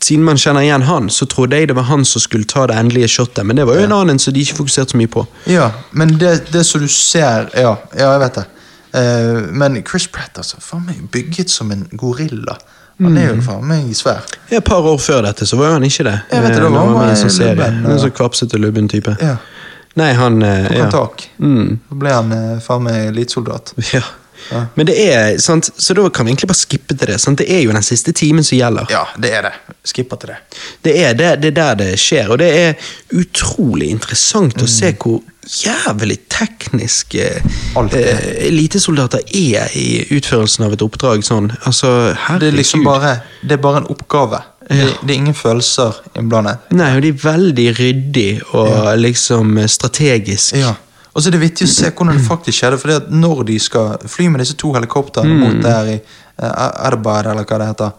Siden man kjenner igjen han, så trodde jeg det var han som skulle ta det endelige shotet, men det var jo en annen som de ikke fokuserte så mye på. Ja, men det, det som du ser Ja, ja jeg vet det. Eh, men Chris Pratt, altså. Faen meg bygget som en gorilla. Han er jo faen meg svær. Ja, Et par år før dette så var han ikke det. Jeg vet det, det når var han sånn serie. En og- sånn kvapsete lubben type. Ja. Nei, han På Tok ja. tak. Mm. Så ble han eh, faen meg elitesoldat. ja. Ja. Men det er, sant, så da kan vi egentlig bare skippe til det. Sant? Det er jo den siste timen som gjelder. Ja, det er det. Skipper til det. Det er, det, det er der det skjer, og det er utrolig interessant å se hvor jævlig teknisk eh, eh, elitesoldater er i utførelsen av et oppdrag sånn. Altså. Det er liksom bare, det er bare en oppgave. Det, det er ingen følelser innblandet. Nei, og de er veldig ryddig og liksom eh, strategisk. Ja. Og så er det vittig å se hvordan det faktisk skjedde. For når de skal fly med disse to helikoptrene Mm. mot der i Erbad, eller hva det heter,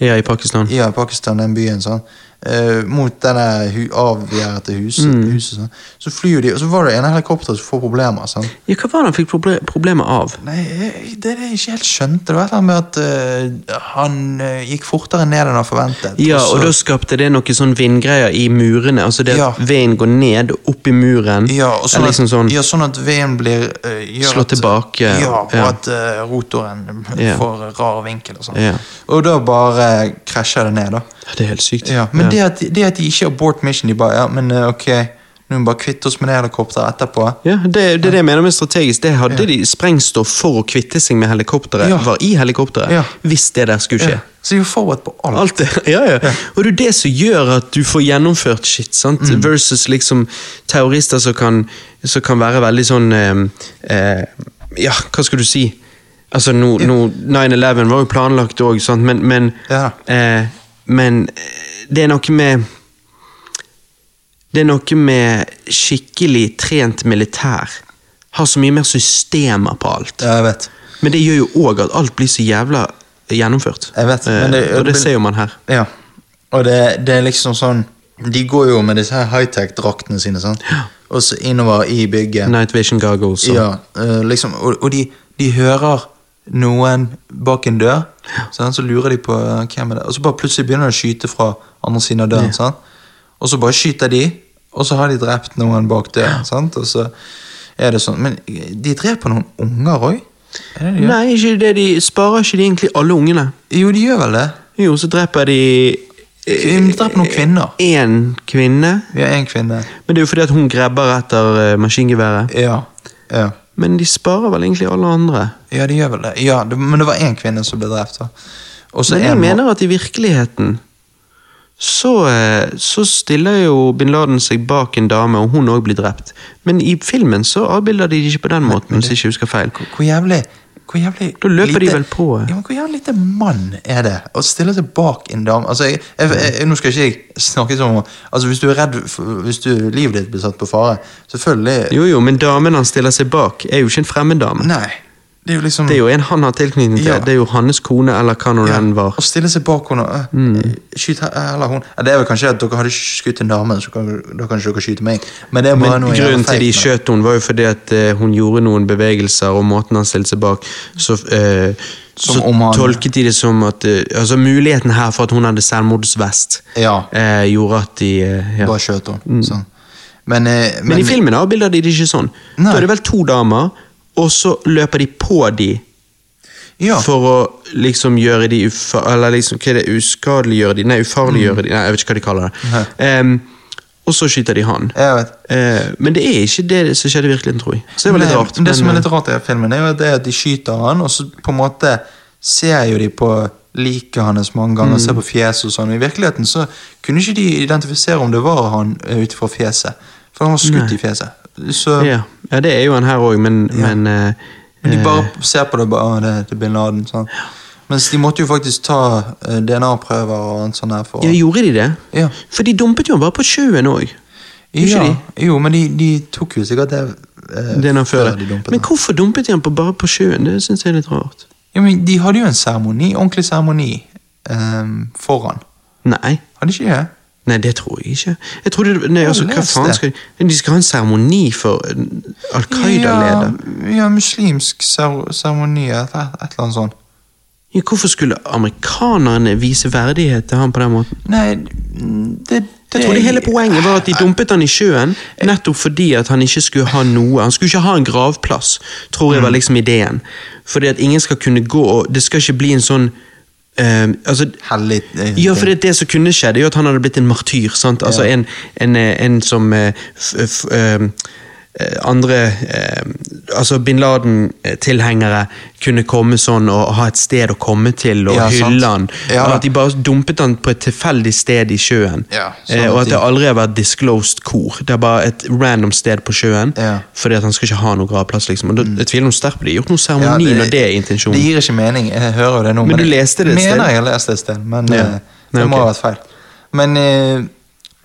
Ja, i Pakistan. i Pakistan, den byen, sånn, eh, mot denne hu avgjerdete huset, Mm. huset sånn, så flyr de, og så var det ene helikopteret som får problemer. Sånn. Ja, hva var det han fikk proble problemer av? Nei, jeg- det er det jeg ikke helt skjønte. Det var et eller annet med at uh, han uh, gikk fortere ned enn han forventet. Ja, så- og da skapte det noen sånn vindgreier i murene. Altså det at Ja. veden går ned, opp i muren. Ja, og sånn, Eller liksom sånn at, ja, sånn at veden blir uh, gjør Slå at- tilbake, Ja, og ja. at eh, rotoren får rar vinkel og sånn. Ja. Og da bare krasjer det ned, da. Ja, Det er helt sykt. Ja, men Ja. Det, at, det at de ikke abort mission, de bare Ja, men eh, ok, nå må vi bare kvitte oss med det helikopteret etterpå. Ja, det, det er det jeg mener med strategisk. Det hadde de sprengstoff for å kvitte seg med helikopteret. Ja. Var i helikopteret. Ja. Hvis det der skulle skje. Ja. Så de er forberedt på alt. Alt det, ja, ja. Og det er det som gjør at du får gjennomført shit, sant? Mm. versus liksom terrorister som kan, som kan være veldig sånn eh, eh, Ja, hva skal du si? Altså, nå, no, 9-11 var jo planlagt òg, men, men, Ja. eh, men det er noe med Det er noe med skikkelig trent militær. Har så mye mer systemer på alt. Ja, jeg vet. Men det gjør jo òg at alt blir så jævla gjennomført. Jeg vet, Eh, men det- og det ser jo man her. Ja. Og det, det er liksom sånn De går jo med disse her high-tech-draktene sine, sant? og så innover i bygget. Night vision goggles. Og, Ja, eh, liksom, og, og de, de hører noen bak en dør, Sånn, så lurer de på eh, hvem er det Og så bare plutselig begynner de å skyte fra andre siden av døren. Sånn. Og så bare skyter de, og så har de drept noen bak døren. Sånn. Og så er det sånn Men de dreper noen unger òg? Nei, ikke det, de sparer ikke de egentlig alle ungene. Jo, de gjør vel det. Jo, så dreper de De dreper noen kvinner. én kvinne. Ja, har kvinne. Men det er jo fordi at hun grabber etter eh, maskingeværet. Ja. ja. Men de sparer vel egentlig alle andre. Ja, de gjør vel det. Ja, det men det var én kvinne som ble drept. da. Men jeg mener at i virkeligheten så, eh, så stiller jo bin Laden seg bak en dame, og hun òg blir drept. Men i filmen så avbilder de det ikke på den måten, hvis jeg ikke husker feil. Hvor- Hvor jævlig hvor jævlig Da løper de vel på. Ja, men Hvor jævlig lite mann er det å stille seg bak en dame? Altså, jeg, jeg, jeg, Nå skal ikke jeg snakke som om altså, Hvis du er redd Hvis du, livet ditt blir satt på fare, selvfølgelig Jo, jo, men damen han stiller seg bak, er jo ikke en fremmed dame. Nei. Det er liksom Det er jo en han har tilknytning til. Ja. Det er jo hans kone, eller hva nå ja, var. Å stille seg bak henne øh, Mm. Skyt eller hun Det er vel kanskje at dere hadde skutt en dame, så kan, da kan ikke dere skyte meg. Men Men grunnen til de skjøt henne, var jo fordi at uh, hun gjorde noen bevegelser, og måten han stilte seg bak, så, uh, så han- tolket de det som at uh, Altså, muligheten her for at hun hadde selvmordsvest, Ja. eh, gjorde at de eh, ja. Bare skjøt henne. Sånn. Men, eh, men, Men i filmen avbilder de det ikke sånn. Nei. Da er det vel to damer, og så løper de på de ja. for å liksom gjøre de ufa... Eller liksom, hva er det? Uskadeliggjøre de? Nei, ufarliggjøre de. Nei, jeg vet ikke hva de kaller det. Um, og så skyter de han. Eh, men det er ikke det som skjedde i virkeligheten, tror jeg. Så det var litt Nei, rart. Det som er litt rart i filmen, er jo det at de skyter han, og så på en måte ser jo de på liket hans mange ganger, Mm. ser på fjeset og sånn. I virkeligheten så kunne ikke de identifisere om det var han eh, ut fra fjeset. For han var skutt Nei. i fjeset. Så eh, ja. ja, det er jo han her òg, men, Ja. men eh, de eh, bare ser på det bare, det, det bin Laden. Sånn. Mens de måtte jo faktisk ta eh, DNA-prøver og annet sånt her for Ja, gjorde de det? Ja. For de dumpet jo han bare på sjøen òg. Ja. Jo, men de, de tok jo sikkert det eh, Det før, før de dumpet Men hvorfor dumpet de han på bare på sjøen? Det syns jeg er litt rart. Ja, men De hadde jo en seremoni, ordentlig seremoni um, foran. Nei. Hadde de ikke det? Nei, det tror jeg ikke. Jeg trodde, nei, altså, hva faen skal de De skal ha en seremoni for Al Qaida-leder. Ja, ja, muslimsk seremoni, et, et eller annet sånt. Ja, hvorfor skulle amerikanerne vise verdighet til han på den måten? Nei, det, det Jeg trodde hele poenget var at de dumpet han i sjøen nettopp fordi at han ikke skulle ha noe. Han skulle ikke ha en gravplass, tror jeg var liksom ideen. Fordi at ingen skal kunne gå og Det skal ikke bli en sånn eh, altså, Hellig eh, Ja, for det, det som kunne skjedd, er jo at han hadde blitt en martyr. sant? Altså Ja. en, en, eh, en som uh, f, f, eh, eh, andre eh, Altså bin Laden-tilhengere kunne komme sånn og ha et sted å komme til og Ja, sant. hylle han. Ja. At de bare dumpet han på et tilfeldig sted i sjøen. Ja, sånn eh, og at det aldri har vært disclosed kor. Det er bare et random sted på sjøen. Fordi at han skal ikke ha noe gravplass. liksom. Og da, Jeg tviler noe sterkt på det. Gjort noe Ja, seremoni når det er intensjonen. Det gir ikke mening, jeg hører jo det nå. Men du leste det et mener sted? jeg har lest det et sted, men eh, Nei, det må ha vært feil. Men uh,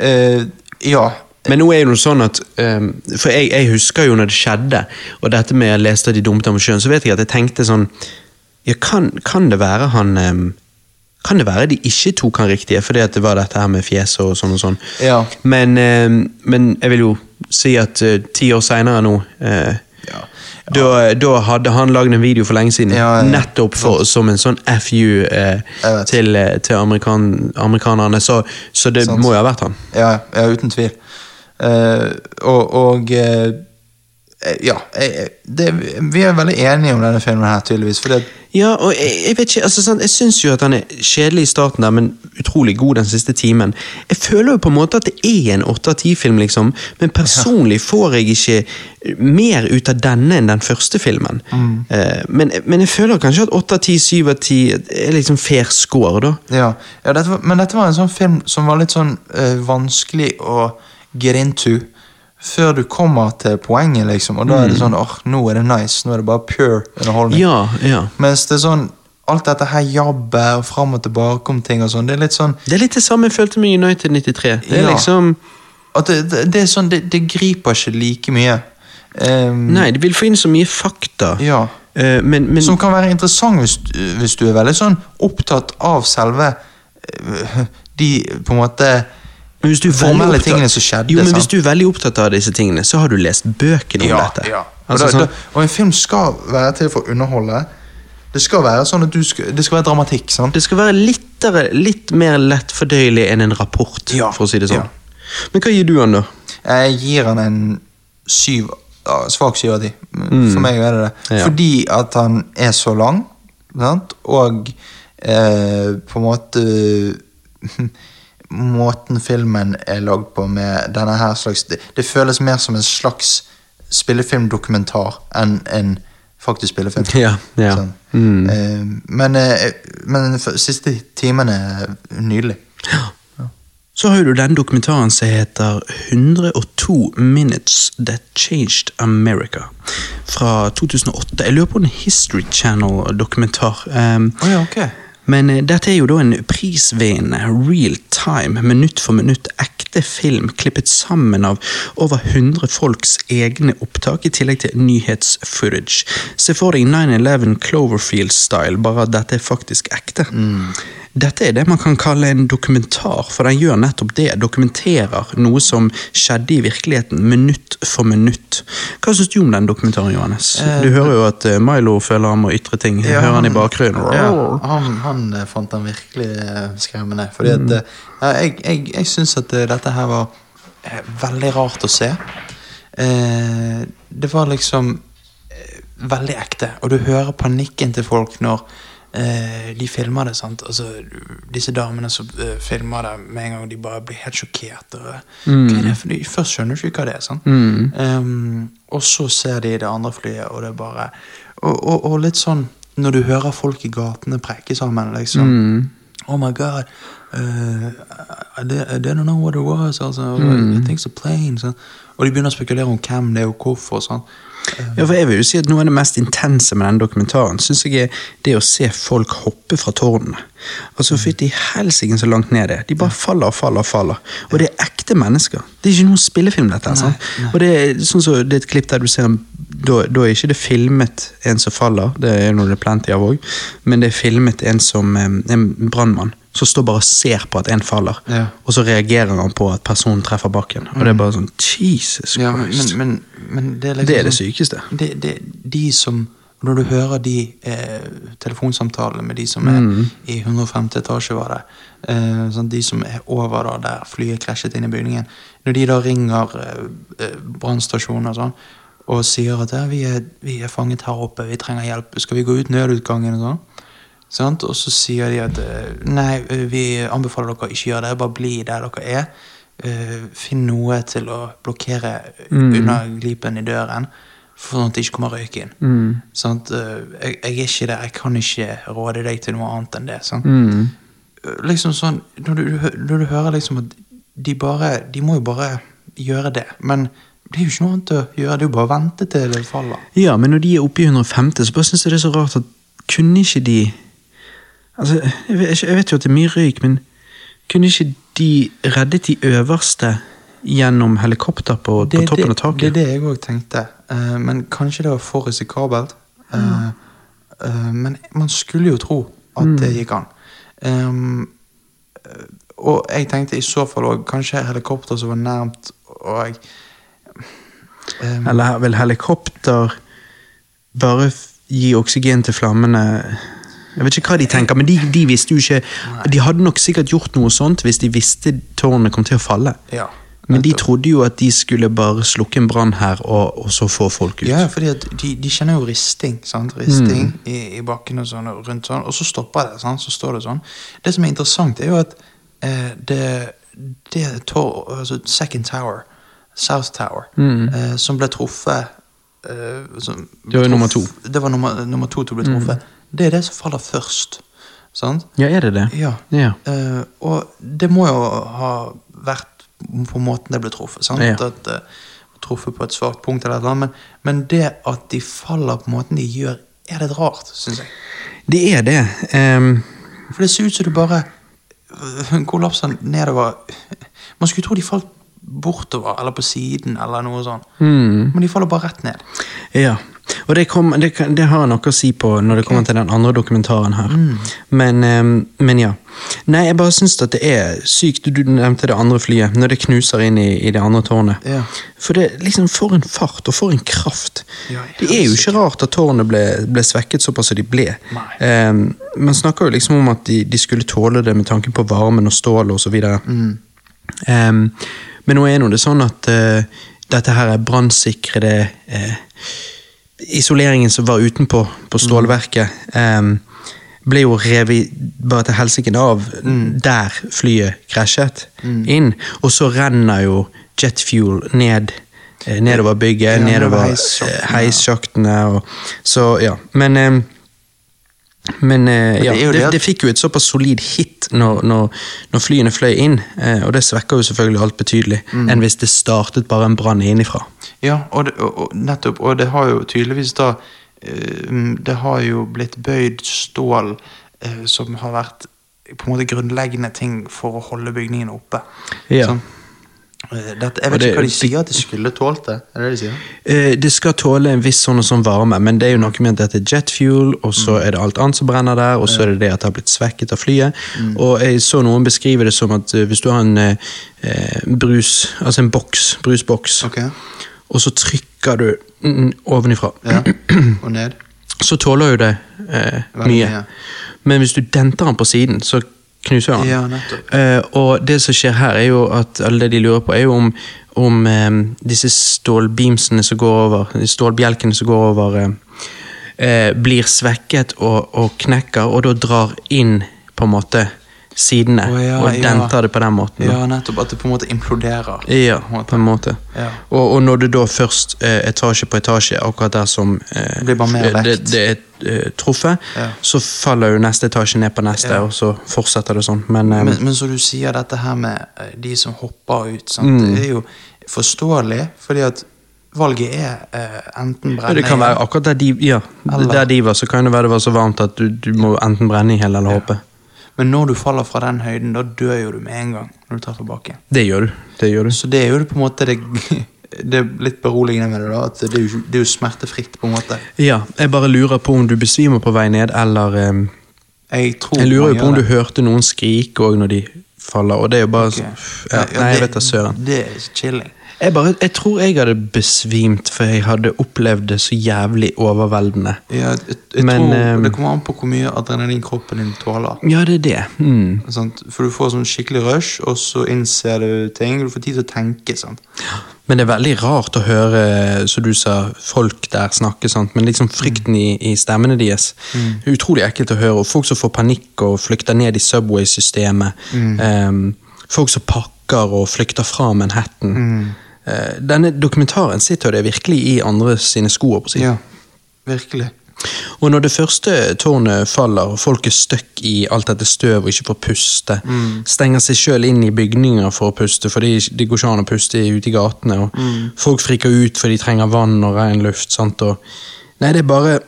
uh, ja. Men nå er det noe sånn at um, For jeg, jeg husker jo når det skjedde, og dette med jeg leste de dumme om på sjøen, så vet jeg at jeg tenkte sånn ja, kan, kan det være han um, Kan det være de ikke tok han riktige, fordi at det var dette her med fjeset og sånn og sånn. Ja. Men, um, men jeg vil jo si at uh, ti år seinere nå uh, Ja. Da, da hadde han lagd en video for lenge siden, Ja, ja, ja. nettopp for, som en sånn FU eh, til, eh, til amerikan, amerikanerne, så, så det Sant. må jo ha vært han. Ja, ja uten tvil. Eh, og og eh, ja, jeg, det, vi er veldig enige om denne filmen her, tydeligvis. Fordi Ja, og jeg, jeg vet ikke, altså sant, jeg syns jo at han er kjedelig i starten, der, men utrolig god den siste timen. Jeg føler jo på en måte at det er en 8 av 10-film, liksom, men personlig får jeg ikke mer ut av denne enn den første filmen. Eh, men, men jeg føler kanskje at 8 av 10, 7 av 10 er liksom fair score, da. ja, ja dette var, Men dette var en sånn film som var litt sånn uh, vanskelig å get into. Før du kommer til poenget, liksom. Og da er det sånn åh, nå er det nice. Nå er det bare pure underholdning. Ja, ja. Mens det er sånn Alt dette her jabbet og fram og tilbake om ting og sånn, det er litt sånn Det er litt det samme jeg følte med United 93. Det er Ja. liksom At det, det, det er sånn, det, det griper ikke like mye. Um, Nei, de vil få inn så mye fakta. Ja. Eh, men, men Som kan være interessant hvis, hvis du er veldig sånn opptatt av selve øh, De på en måte Men hvis du formelle opptatt- tingene som skjedde. Jo, men sant? Hvis du er veldig opptatt av disse tingene, så har du lest bøkene om ja, dette. ja. Og, Altså, da, sånn, da, og en film skal være til for å underholde. Det skal være sånn at du skal, det skal være dramatikk. sant? det skal være littere, litt mer lett fordøyelig enn en rapport, Ja, for å si det sånn. ja. Men hva gir du han, da? Jeg gir han en syv ja, Svak syv av ti. For meg er det det. Mm. Ja. Fordi at han er så lang, sant? og eh, på en måte Måten filmen er lagd på med denne her slags Det, det føles mer som en slags spillefilmdokumentar enn en faktisk spillefilm. Ja, ja. Sånn. Mm. Uh, men, uh, men siste timen er nydelig. Så har du den dokumentaren som heter 102 Minutes That Changed America fra 2008. Jeg lurer på en History Channel-dokumentar. Um, oh ja, okay. men uh, dette er jo da en prisvinnende real time, minutt for minutt ekte film, klippet sammen av over 100 folks egne opptak, i tillegg til nyhetsfootage. Se for deg 9-11 Cloverfield-style, bare at dette er faktisk ekte. Dette er det man kan kalle en dokumentar, for den gjør nettopp det. Dokumenterer noe som skjedde i virkeligheten, minutt for minutt. Hva syns du om den dokumentaren, Johannes? Du hører jo at eh, Milo føler han må ytre ting. Ja, hører han i bakgrunnen. Ja, han, han eh, fant den virkelig eh, skremmende. Fordi at mm. ja, Jeg, jeg, jeg syns at eh, dette her var eh, veldig rart å se. Eh, det var liksom veldig ekte, og du hører panikken til folk når eh, de filmer det. sant? Altså, Disse damene som filmer det med en gang de bare blir helt sjokkert. Er noe? Først skjønner du ikke hva det er. sant? Ehm, og så ser de det andre flyet, og det er bare og, og, og litt sånn når du hører folk i gatene preke sammen, liksom Oh my god, uh, I, I didn't know what it was. Altså, I think it's a plane. Sant? Og de begynner å spekulere om hvem det er, og hvorfor. Sånn. Ja, for jeg vil jo si at Noe av det mest intense med denne dokumentaren synes jeg er det å se folk hoppe fra tårnene. Altså, Fytti helsike så langt ned det. De bare faller og faller og faller. Og det er ekte mennesker. Det er ikke noen spillefilm, dette. Nei, nei. Og det er sånn så, det er et klipp der du ser en da, da er ikke det filmet en som faller, det er noe det er plenty av òg, men det er filmet en som en brannmann som står bare og ser på at en faller, Ja. og så reagerer han på at personen treffer bakken. Og det er bare sånn Jesus Ja, men, Christ. men, men det er liksom det er det sånn- sykeste. det, det, de som Når du hører de eh, telefonsamtalene med de som er i 105. etasje, var det, eh, sånn, de som er over da, der flyet krasjet inn i bygningen Når de da ringer eh, eh, brannstasjonen og sånn, og sier at vi, er, vi er fanget her oppe, vi trenger hjelp, skal vi gå ut nødutgangen og sånn? Sant? Og så sier de at eh, nei, vi anbefaler dere å ikke gjøre det, bare bli der dere er. Eh, Finn noe til å blokkere under glipen i døren, for sånn at det ikke kommer røyk inn. Sant? Eh, Jeg, jeg er ikke der, jeg kan ikke råde deg til noe annet enn det. Sant? Mm. Liksom sånn, når du, når du hører liksom at de bare De må jo bare gjøre det, men det er jo ikke noe annet å gjøre, det er jo bare å vente til det faller. Ja, men når de er oppe i 150, så bare synes jeg det er så rart at kunne ikke de Altså, jeg vet, jeg vet jo at det er mye røyk, men kunne ikke de reddet de øverste gjennom helikopter på, på toppen av taket? Det er det jeg òg tenkte. uh, men kanskje det var for risikabelt. Eh, uh, men man skulle jo tro at Mm. det gikk an. Eh, og jeg tenkte i så fall òg kanskje helikopter som var nærmt, og um, Eller vil helikopter bare gi oksygen til flammene? Jeg vet ikke hva de tenker, men de, de visste jo ikke De hadde nok sikkert gjort noe sånt hvis de visste tårnet kom til å falle. Ja. Men de trodde jo at de skulle bare slukke en brann her, og, og så få folk ut. Ja, at de, de kjenner jo risting. sant? Risting i, i bakken og sånn, og rundt sånn, og så stopper det. sant? Så står det sånn. Det som er interessant, er jo at eh, det, det tår, altså Second Tower, South Tower, eh, som ble truffet eh, som, Det var nummer to. Det var nummer, nummer to å bli truffet. Det er det som faller først. sant? Ja, er det det? Ja. Ja. Uh, og det må jo ha vært på måten det ble truffet. sant? Ja. At uh, Truffet på et svakt punkt, eller annet. Men, men det at de faller på måten de gjør, er litt rart, syns jeg. Det er det. Um... For det ser ut som du bare kollapser nedover Man skulle tro de falt bortover, eller på siden, eller noe sånt. Mm. Men de faller bare rett ned. ja. Og det, kom, det, det har noe å si på når det kommer til den andre dokumentaren her. Men, ehm, men ja. Nei, jeg bare syns at det er sykt. Du nevnte det andre flyet, når det knuser inn i, i det andre tårnet. Ja. For det liksom For en fart, og for en kraft. Ja, det er jo ikke rart at tårnet ble, ble svekket såpass som de ble. Ehm, man snakker jo liksom om at de, de skulle tåle det med tanke på varmen og stålet osv. Mm. Um, men nå er nå det sånn at uh, dette her er brannsikrede uh, Isoleringen som var utenpå på stålverket, um, ble jo revet bare til helsike av der flyet krasjet inn. Og så renner jo jetfuel ned eh, nedover bygget, nedover heissjaktene. Så ja, men em, Men eh, ja, det det, det fikk jo et såpass solid hit når, når, når flyene fløy inn, eh, og det svekker jo selvfølgelig alt betydelig, Mm. enn hvis det startet bare en brann innifra. Ja, og, det, og, og nettopp. Og det har jo tydeligvis da eh, Det har jo blitt bøyd stål eh, som har vært på en måte grunnleggende ting for å holde bygningen oppe. Ja. Sånn. Eh, Dette, jeg vet det- ikke hva de sier at de skulle tålt det. Er det det de sier? Eh, Det skal tåle en viss sånn og sånn varme, men det er jo noe med at dette er jet fuel, og så Mm. er det alt annet som brenner der, og så er det det at det har blitt svekket av flyet. Mm. Og jeg så noen beskrive det som at eh, hvis du har en eh, brus, altså en boks, brusboks, okay. og så trykker du ovenifra, Ja. Og ned. så tåler jo det eh, mye. mye. Men hvis du denter den på siden, så knuser han. Ja. Eh, og det som skjer her, er jo at alle det de lurer på, er jo om, om eh, disse stålbeamsene som går over, stålbjelkene som går over, eh, blir svekket og, og knekker, og da drar inn på en måte sidene, Oh, ja, og ja. denter det på den måten. da. Ja, nettopp. At det på en måte imploderer. Ja, på en måte. på en måte. Ja. Og, og når du da først eh, etasje på etasje, akkurat der som eh, Det det, det er eh, truffet, Ja. så faller jo neste etasje ned på neste, Ja. og så fortsetter det sånn. Men, eh, Men, men så du sier dette her med eh, de som hopper ut? Mm. det er jo forståelig, fordi at valget er uh, enten ja, brenne det kan være akkurat der de, ja, Eller- der de var, så kan det være det var så varmt at du, du må enten brenne i hele eller hoppe. Men når du faller fra den høyden, da dør jo du med en gang. når du treffer tilbake. Det gjør du. Det gjør du. Så det er jo på en måte det, det er litt beroligende med det. da, at Det er jo, det er jo smertefritt, på en måte. Ja, jeg bare lurer på om du besvimer på vei ned, eller um, Jeg tror Jeg lurer jo på om du hørte noen skrike òg når de faller, og det er jo bare Ok. ja, ja, Nei, jeg vet da søren. Det er chilling. Jeg, bare, jeg tror jeg hadde besvimt, for jeg hadde opplevd det så jævlig overveldende. Ja, jeg, jeg Men, tror eh, Det kommer an på hvor mye adrenalin kroppen din tåler. Ja, det er det. Mm. For du får sånn skikkelig rush, og så innser du ting. Du får tid til å tenke. Sant? Men det er veldig rart å høre, som du sa, folk der snakke, sant? men liksom frykten i, i stemmene deres. Det er Utrolig ekkelt å høre. Og folk som får panikk og flykter ned i Subway-systemet. Em, folk som pakker og flykter fra Manhattan. Eh, denne dokumentaren sitter det virkelig i andre sine sko. på siden. Ja, virkelig. Og når det første tårnet faller, og folk er stuck i alt dette støv og ikke får puste, stenger seg sjøl inn i bygninger for å puste, fordi det går ikke an å puste ute i gatene, og folk friker ut fordi de trenger vann og ren luft. sant, og Nei, det er bare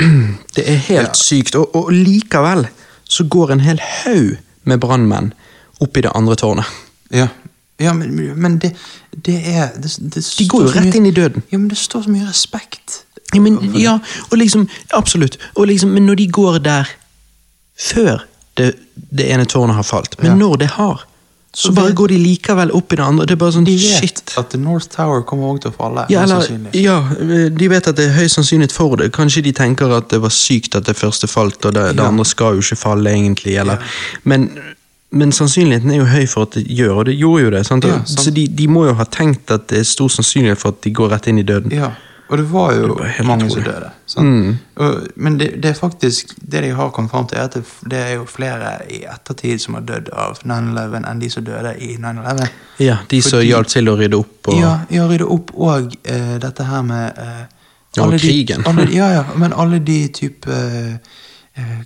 Det er helt sykt. Og, og likevel så går en hel haug med brannmenn opp i det andre tårnet. Ja, ja men, men det, det er det, det De går jo rett inn i døden. Ja, men det står så mye respekt. Ja, men, ja, og liksom, absolutt. Og liksom, men når de går der før det, det ene tårnet har falt, men Ja. når det har, så, Så bare går de likevel opp i det andre. Det er bare sånn, De vet shit. at The North Tower kommer også til å falle. Ja, eller, ja, de vet at det er høy sannsynlighet for det. Kanskje de tenker at det var sykt at det første falt, og det, det andre skal jo ikke falle, egentlig. Eller. Men, men sannsynligheten er jo høy for at det gjør, og det gjorde jo det. Ja. Så de, de må jo ha tenkt at det er stor sannsynlighet for at de går rett inn i døden. Ja, og det var jo Det var mange som døde. Mm. Og, men det, det er faktisk Det de har kommet fram til, er at det, er jo flere i ettertid som har dødd av 9-11 enn de som døde i 9-11. Ja, de som Fordi- hjalp til å rydde opp. Og, Ja, ja rydde opp og uh, dette her med uh, alle og krigen. de- alle, ja, ja, men alle de type uh,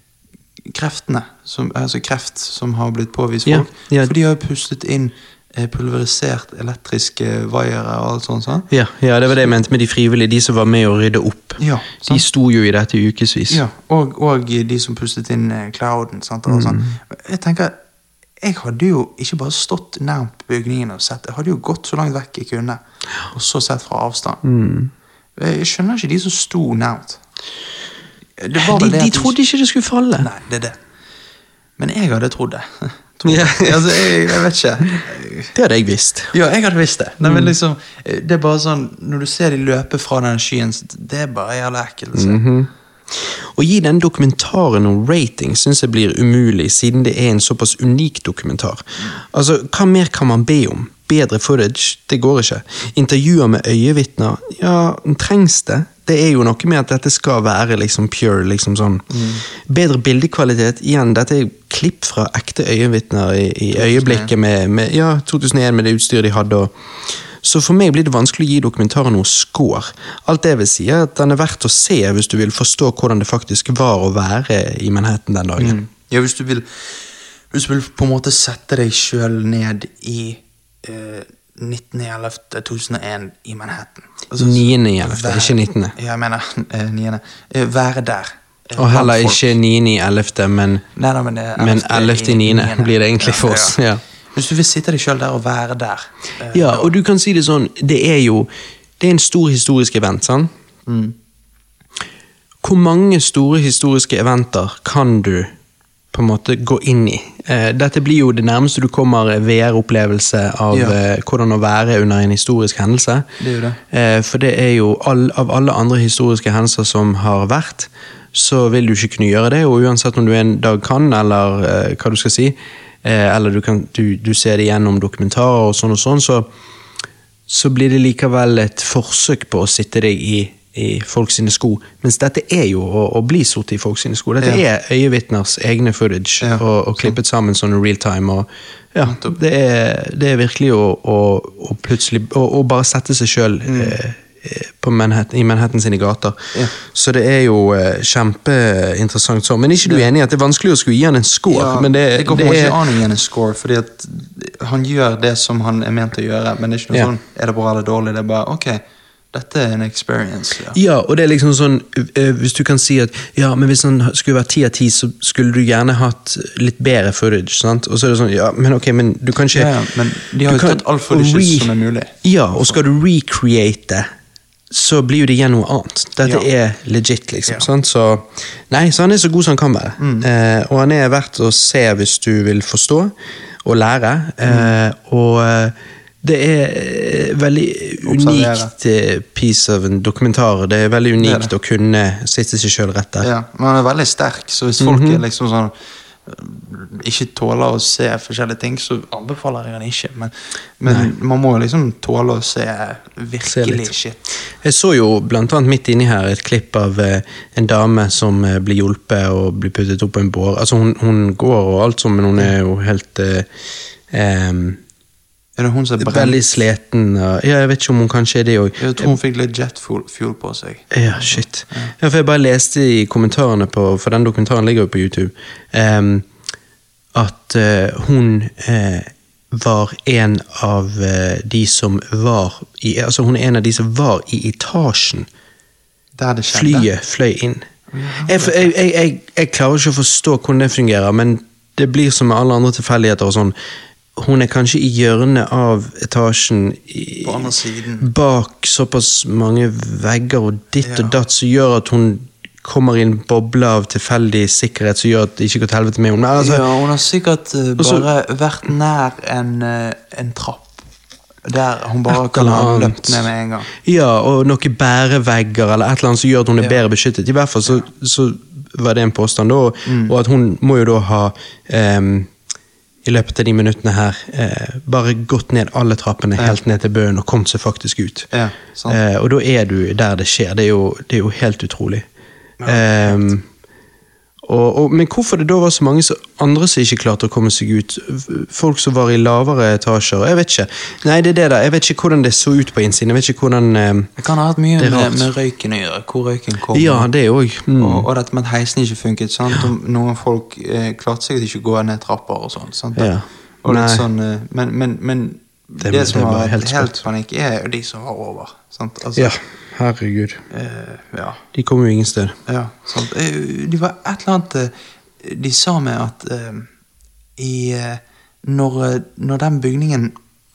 kreftene, som, altså kreft som har blitt påvist folk. folk. yeah. For de har jo pustet inn eh, pulverisert elektriske vaiere og alt sånt. sånt. Ja, ja, det var det jeg mente med de frivillige, de som var med å rydde opp. Ja, De sto jo i dette i ukevis. Ja, og, og de som pustet inn eh, clouden. Sant? Og sånn. Jeg tenker, jeg hadde jo ikke bare stått nærmt bygningen og sett, jeg hadde jo gått så langt vekk jeg kunne, og så sett fra avstand. Jeg skjønner ikke de som sto nærmt. Det var De, det de trodde ikke det skulle falle. Nei, det er det. Men jeg hadde trodd det. Ja. altså, jeg, jeg vet ikke. Det hadde jeg visst. Ja, jeg hadde visst det. Nei, men liksom, det er bare sånn, Når du ser de løpe fra den skyen, det er bare jævla ekkelt. se. Mhm. Å gi den dokumentaren noen rating syns jeg blir umulig, siden det er en såpass unik dokumentar. Altså, Hva mer kan man be om? Bedre footage? Det går ikke. Intervjuer med øyevitner? Ja, trengs det? Det er jo noe med at dette skal være liksom pure. liksom sånn. Bedre bildekvalitet? Igjen, dette er klipp fra ekte øyenvitner i, i øyeblikket med, med ja, 2001 med det utstyret de hadde. og Så for meg blir det vanskelig å gi dokumentaren noe score. Alt det vil si er at den er verdt å se hvis du vil forstå hvordan det faktisk var å være i Manhattan den dagen. Ja, hvis du vil Hvis du vil på en måte sette deg sjøl ned i eh, 19.11.2001 i Manhattan. Altså, 9.11., ikke 19.. Ja, jeg mener eh, 9. Eh, være der. eh, Og heller ikke 9.11., men, Nei, nei, men, det er men 11. 11.9. blir det egentlig for oss. Ja. Hvis du vil sitte deg sjøl der og være der eh, Ja, og du kan si det sånn, det er jo Det er en stor historisk event, sant? Mm. Hvor mange store historiske eventer kan du på en måte gå inn i? Eh, dette blir jo det nærmeste du kommer VR-opplevelse av Ja. eh, hvordan å være under en historisk hendelse. Det er det. Eh, for det er jo all, av alle andre historiske hendelser som har vært, så vil du ikke kunne gjøre det, og uansett om du en dag kan, eller hva du skal si, eller du, kan, du, du ser det gjennom dokumentarer og sånn og sånn, så, så blir det likevel et forsøk på å sitte deg i, i folk sine sko. Mens dette er jo å, å bli sittet i folk sine sko. Dette Ja. er øyevitners egne footage, Ja, og, og klippet sammen sånn real time. Og, ja, det, er, det er virkelig å, å, å plutselig å, bare sette seg sjøl mm. eh, Manhattan, i Manhattan sine gater. Så det er jo eh, kjempeinteressant sånn. Men er ikke du enig i at det er vanskelig å skulle gi han en score? Men det, det går det ikke er, an å gi han en score, fordi at han gjør det som han er ment å gjøre, men det er ikke noe sånn er det bra eller dårlig, det er bare ok, dette er en experience. Ja. Ja, og det er liksom sånn eh, Hvis du kan si at ja, men hvis han skulle vært ti av ti, så skulle du gjerne hatt litt bedre footage. sant? Og så er det sånn, ja, men ok, men du kan ikke Ja, ja, men de har jo tatt all footage som er mulig. Ja, og skal du recreate, så blir jo det igjen noe annet. Dette Ja. er legit, liksom. Ja. sant? Så, nei, så han er så god som han kan være. Mm. Eh, og han er verdt å se hvis du vil forstå og lære. Mm. Eh, og eh, det er eh, veldig Observere. unikt eh, piece av en dokumentar. Det er veldig unikt det. å kunne sitte seg sjøl rett der. Ja, men han er veldig sterk, så hvis folk Mhm. er liksom sånn ikke tåler å se forskjellige ting, så anbefaler jeg han ikke. Men, men man må jo liksom tåle å se virkelig se shit. Jeg så jo blant annet midt inni her et klipp av eh, en dame som eh, blir hjulpet og blir puttet opp på en båre. Altså, hun, hun går og alt sånn, men hun er jo helt eh, em, Er det hun som er brent? Veldig sliten. og- Ja, jeg vet ikke om hun kanskje er det òg. Jeg tror hun fikk litt jet fuel, fuel på seg. Ja, shit. Ja, for jeg bare leste i kommentarene på For den dokumentaren ligger jo på YouTube. em, at eh, hun eh, var en av eh, de som var i Altså, hun er en av de som var i etasjen Der det skjedde. flyet fløy inn. Jeg, jeg, jeg, jeg, jeg klarer ikke å forstå hvordan det fungerer, men det blir som med alle andre tilfeldigheter. og sånn. Hun er kanskje i hjørnet av etasjen i, På andre siden. bak såpass mange vegger og ditt Ja. og datt som gjør at hun kommer i en boble av tilfeldig sikkerhet som gjør at det ikke går til helvete med henne. Altså, ja, hun har sikkert uh, bare vært nær en, uh, en trapp. Der hun bare kan ha løpt ned med en gang. Ja, og noen bærevegger eller et eller annet som gjør at hun er Ja. bedre beskyttet. I hvert fall så, så var det en påstand, da, og- Mm. og at hun må jo da ha em, i løpet av de minuttene her eh, bare gått ned alle trappene Ja. helt ned til bøen og kommet seg faktisk ut. Ja. Eh, og da er du der det skjer. Det er jo, det er jo helt utrolig. Ja, Em, og, og, men hvorfor det da var så mange andre som ikke klarte å komme seg ut? Folk som var i lavere etasjer? Jeg vet ikke. Nei, det er det da. Jeg vet ikke hvordan det så ut på innsiden. Jeg vet ikke hvordan eh, Det kan ha hatt mye med, med røyken å gjøre. Hvor røyken kom. Ja, det òg. Mm. og, og dette med at heisen ikke funket. Sant? Og noen folk eh, klarte sikkert ikke å gå ned trapper og sant? Ja. Og litt sånn, eh, men, men, men Det- det, som var helt helt, panikk, er de som har over. Sant? Altså, Ja, herregud. eh, ja. De kommer jo ingen sted. Ja, sant. Eh, Det var et eller annet eh, De sa med at eh, i eh, når, når den bygningen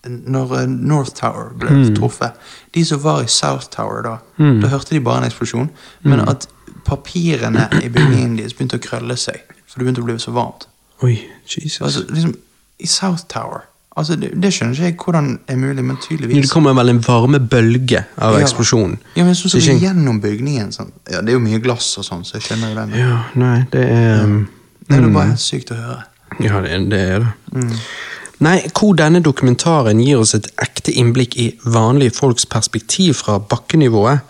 Når North Tower ble Mm. truffet De som var i South Tower da, Mm. da hørte de bare en eksplosjon. Men at papirene i bygningen deres begynte å krølle seg. For det begynte å bli så varmt. Oi, Jesus. Altså, liksom, I South Tower altså, det, det skjønner ikke jeg hvordan er mulig, men tydeligvis. det kommer vel en varme bølge av Ja. eksplosjonen. Ja, men så, så er ikke- gjennom bygningen. Sånn. Ja, Det er jo mye glass og sånn, så jeg skjønner jo det. Ja, nei, det er um, det er mm. bare sykt å høre. Ja, det, det er det. Mm. Nei, hvor denne dokumentaren gir oss et ekte innblikk i vanlige folks perspektiv fra bakkenivået,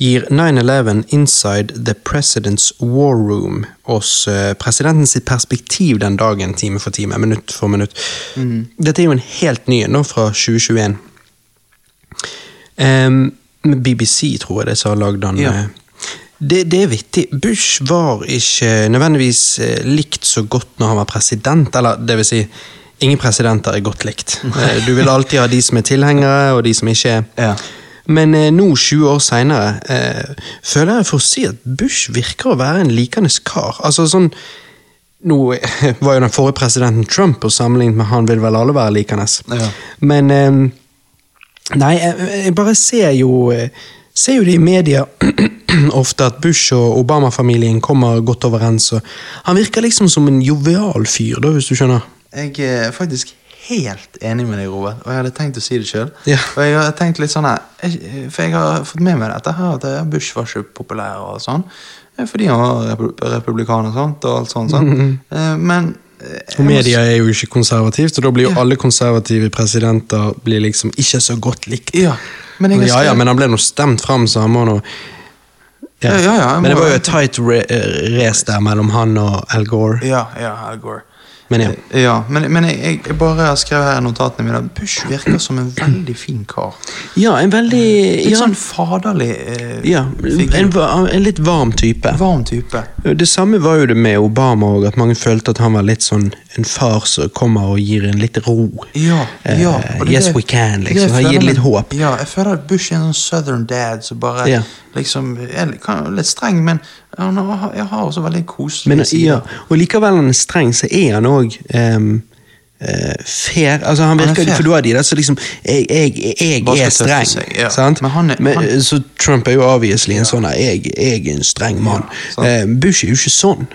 gir 9-11 Inside the President's War Room oss presidentens presidenten sitt perspektiv den dagen, time for time, minutt for minutt. Mm. Dette er jo en helt ny nå fra 2021. Um, BBC, tror jeg det som har lagd den. Ja. eh. Det, det er vittig. Bush var ikke nødvendigvis eh, likt så godt når han var president. Eller det vil si, ingen presidenter er godt likt. Eh, Du vil alltid ha de som er tilhengere, og de som ikke er. Ja. Men eh, nå, 20 år seinere, eh, føler jeg for å si at Bush virker å være en likende kar. Altså sånn Nå var jo den forrige presidenten Trump, og sammenlignet med han vil vel alle være likende. Ja. Men eh, Nei, jeg, jeg bare ser jo Ser jo det i media ofte at Bush og Obama-familien kommer godt overens. Og han virker liksom som en jovial fyr, da, hvis du skjønner. Jeg er faktisk helt enig med deg, Robert, og jeg hadde tenkt å si det sjøl. Ja. Og jeg har tenkt litt sånn her, For jeg har fått med meg dette her, at eh, Bush var ikke populær og sånn. eh, Fordi han var republikaner og sånt, og alt sånt. sånt. Eh, Men eh, Og media er jo ikke konservativt, og da blir jo Ja. alle konservative presidenter blir liksom ikke så godt likt. Ja, men ja, ja, men han ble nå stemt fram, så han må nå ja. Ja, ja, ja, Men det var jo et tight race der mellom han og Al Gore. Ja, ja, Al Gore. Men ja. Ja, men, men jeg, jeg- bare skrev her i notatene mine at Bush virker som en veldig fin kar. Ja, en veldig Litt ja, sånn faderlig eh, ja, en, en litt varm type. Varm type. Det samme var jo det med Obama òg, at mange følte at han var litt sånn en far som kommer og gir en litt ro. Ja, Eh, ja. yes, det- we can, liksom. Han gir litt håp. Ja, jeg føler at Bush er en sånn southern dad som bare Ja. Liksom litt- streng, men han har, jeg har også veldig koselige Men, ja, og likevel han er streng, så er han òg fair. Altså han Han er virker, fair. For du har de der som liksom Jeg, jeg, jeg er streng. seg, ja. sant? Men han er- han- så Trump er jo obviously en sånn jeg, jeg er en streng mann. Ja, uh, Bush er jo ikke sånn.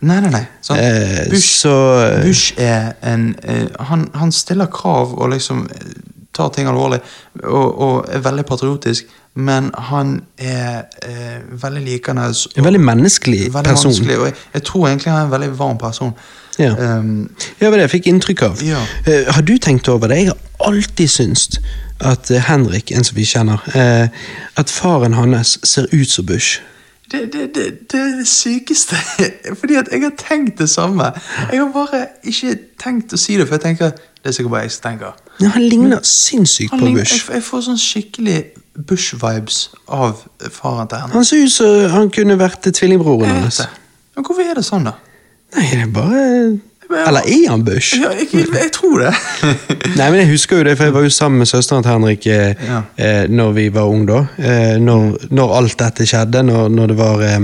Nei, nei, nei. sant? Uh, Bush, så Bush er en uh, han, han stiller krav og liksom eh, tar ting alvorlig og, og er veldig patriotisk, men han er eh, veldig likende. og- En veldig menneskelig veldig person. Menneskelig, og jeg, jeg tror egentlig han er en veldig varm person. Ja. Um, Ja, det var det jeg fikk inntrykk av. Ja. Uh, har du tenkt over det? Jeg har alltid syntes at eh, Henrik, en som vi kjenner, uh, at faren hans ser ut som Bush. det, det, det, det er det sykeste. Fordi at jeg har tenkt det samme. Jeg har bare ikke tenkt å si det, for jeg tenker det er sikkert bare jeg som tenker. Ja, han ligner sinnssykt Han på ligner- Bush. Jeg, jeg får sånn skikkelig Bush-vibes av faren til henne. Han ser ut som han kunne vært tvillingbroren det. Men hvorfor er det sånn, da? Nei, det er bare Eller er han Bush? Ja, jeg, jeg, tror det. Nei, men Jeg husker jo det, for jeg var jo sammen med søsteren til Henrik eh, Ja. eh, når vi var unge. da. Eh, når, når alt dette skjedde, når, når det var eh,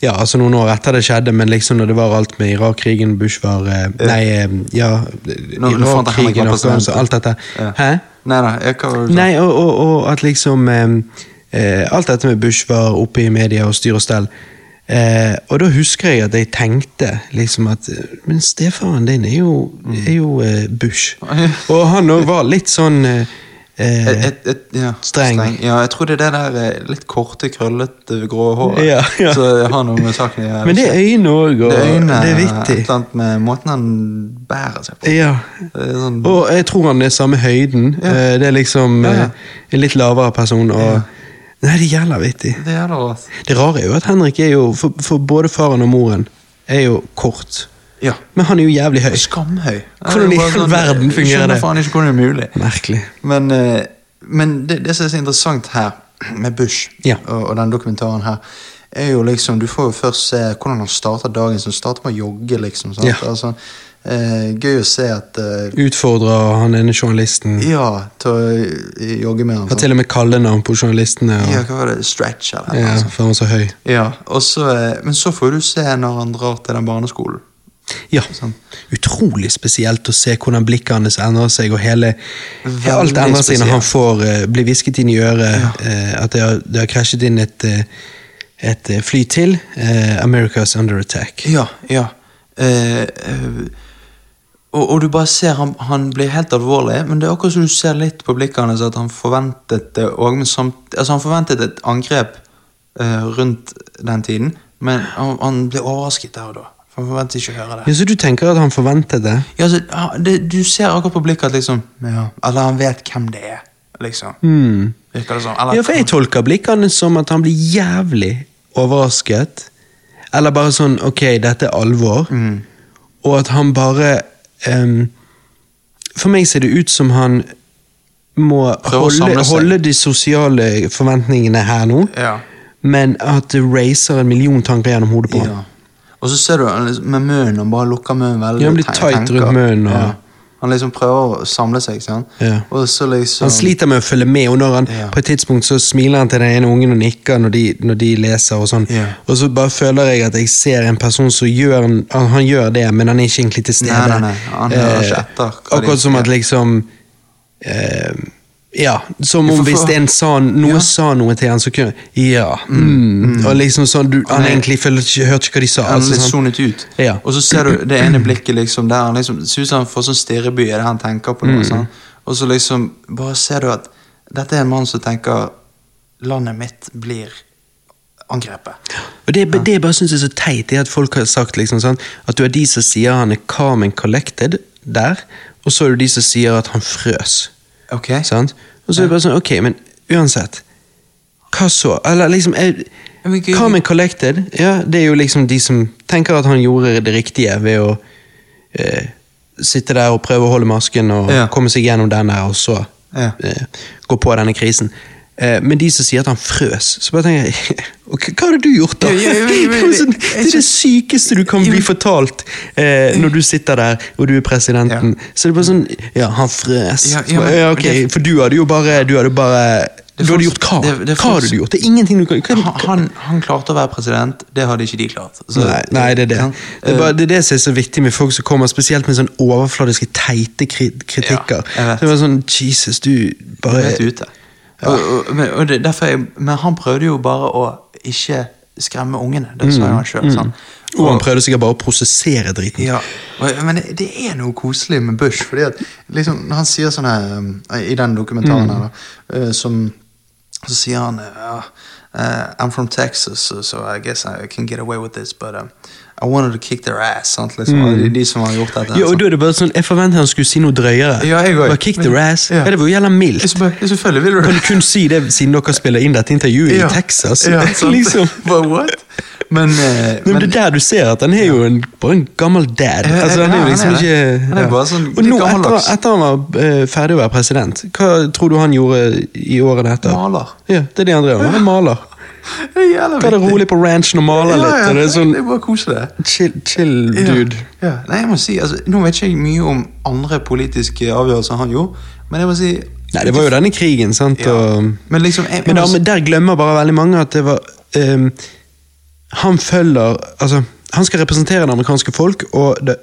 Ja, altså noen år etter det skjedde, men liksom når det var alt med Irak-krigen, Bush var eh, Nei, eh, ja Irak-krigen, og alt dette. Hæ? Nei, da, jeg, hva var det du sa? Nei, og, og, og at liksom eh, Alt dette med Bush var oppe i media og styr og stell. Eh, og da husker jeg at jeg tenkte liksom at eh, Men stefaren din er jo, er jo eh, Bush. Og han òg var litt sånn eh, eh, Et, et, et, ja, Streng. Ja, jeg tror det er det der eh, litt korte, krøllete, grå håret Ja, ja. Så har noe med saken å gjøre. Men det er øynene òg, og Det øyne, det er Et vittig. eller annet med måten han bærer seg på. Ja. Sånn, Og jeg tror han er samme høyden. Ja. Eh, det er liksom eh, en litt lavere person. Og. Nei, det er jævla vittig. det. Det rare er jo at Henrik er jo, for, for både faren og moren, er jo kort. Ja. Men han er jo jævlig høy. Skamhøy. Hvordan i bare all verden fungerer det? faen ikke hvordan det er mulig. Merkelig. Men, eh, men det, det som er så interessant her, med Bush Ja. og, og den dokumentaren her, er jo liksom Du får jo først se hvordan han starter dagen. Så han starter med å jogge, liksom. Ja. Altså, eh, gøy å se at eh, Utfordrer han ene journalisten. Ja, til å eh, jogge med han. Har til og med kallenavn på journalistene. Og, Ja, hva var det? Stretch, eller ja, for han var så høy. Ja, så, eh, men så får du se når han drar til den barneskolen. Ja, Sånn. Utrolig spesielt å se hvordan blikket hans endrer seg, og hele Veldig Alt endrer seg når han får uh, blir hvisket inn i øret eh, at det har, det har krasjet inn et, uh, et fly til. America's under attack. Ja, ja. Og, og du bare ser han, han blir helt alvorlig, men det er akkurat som du ser litt på blikket hans at han forventet det, òg. altså han forventet et angrep rundt den tiden, men han, han ble overrasket der og da. Han forventer ikke å høre det. Ja, Så du tenker at han forventet det? Ja, så, det du ser akkurat på blikket at liksom ja, Eller han vet hvem det er, liksom. Mm. Virker det sånn? Eller, Ja, for jeg tolker blikkene som at han blir jævlig overrasket. Eller bare sånn ok, dette er alvor. Mm. Og at han bare um, For meg ser det ut som han må holde, holde de sosiale forventningene her nå, Ja. men at det racer en million tanker gjennom hodet på ham Ja. Og så ser du han liksom med munnen, han bare lukker munnen veldig. Ja, han blir tight rundt munnen, og- Ja. Han liksom prøver å samle seg, sant. Ja. Og så liksom Han sliter med å følge med, og når han Ja. på et tidspunkt så smiler han til den ene ungen og nikker når de, når de leser. Og sånn. Ja. Og så bare føler jeg at jeg ser en person som gjør han, han gjør det, men han er ikke egentlig til stede. Nei, nei, nei. Han hører ikke etter hva de akkurat som at liksom eh, Ja, som om hvis en sa, noe Ja. sa noe til han, så kunne Ja. Mm, Og liksom sånn, du, han egentlig ikke, hørte ikke hva de sa. Han altså, sånn. ut. Ja. Og så ser du det ene blikket liksom der han liksom ser ut som han får sånn stirreby i det han tenker på. Mm. Noe, sånn. Og så liksom bare ser du at dette er en mann som tenker landet mitt blir angrepet. Og det, det jeg bare syns er så teit, er at folk har sagt liksom sånn, at du er de som sier han er calm and collected der, og så er du de som sier at han frøs. Ok? Sant? Og så er det bare sånn, ok, men uansett, hva så? Eller liksom, Ja, men and collected, ja, det er jo liksom de som tenker at han gjorde det riktige ved å eh, sitte der og prøve å holde masken og Ja. komme seg gjennom den der, og så Ja. eh, gå på denne krisen. Eh, men de som sier at han frøs, så bare tenker jeg Hva hadde du gjort, da? Det er det sykeste du kan bli fortalt eh, når du sitter der og du er presidenten. Så det er bare sånn Ja, han frøs. Ja, ja, men ja, ok, For du hadde jo bare Du hadde bare Du hadde gjort hva? hva hadde du gjort? Det er ingenting du kan Han, han, klarte å være president, det hadde ikke de klart. Så- Nei, nei, det er det. Det er, bare, det er det som er så viktig med folk som kommer, spesielt med sånn overfladiske, teite kritikker. Ja, jeg vet. det var sånn Jesus, du Du bare er helt ute. Og, og, men, og det, derfor jeg, men han prøvde jo bare å ikke skremme ungene. Det sa jo han sjøl. Mm. Og han prøvde sikkert bare å prosessere driten. Ja, og, men det, det er noe koselig med Bush. fordi at liksom, Når han sier sånn her um, I den dokumentaren Mm. her, uh, som, så sier han uh, uh, I'm from Texas, so, I guess I can get away with this, but um, I wanted to kick their ass. Sant? Liksom, de, de som har gjort dette. Mm. Ja, og sant? da er det bare sånn, Jeg forventer han skulle si noe drøyere. Ja, jeg også. Bare kick their ass. Ja. Ja. det var jo jævla mildt. Ja, bare, Selvfølgelig vil du Kan du kun si det siden dere spiller inn dette intervjuet Ja. i Texas? Ja, sant. liksom. But what? Men, uh, Men, det er der du ser at han er jo en, bare en gammel dad. Altså, han er jo liksom ikke Han er bare sånn Og nå, etter, etter han var uh, ferdig å være president, hva tror du han gjorde i årene etter? Maler. Ja, det er det han drev med. Han er maler. Jævla Ta det rolig på ranchen og maler Ja, litt. ja, er sånn det er bare koselig. chill, chill dude. Ja. Nei, jeg må si, altså, Nå vet ikke jeg mye om andre politiske avgjørelser han gjorde, men jeg må si Nei, det var jo denne krigen, sant. Og, Men liksom jeg, jeg men, da, men der glemmer bare veldig mange at det var um, Han følger Altså, han skal representere det amerikanske folk, og det,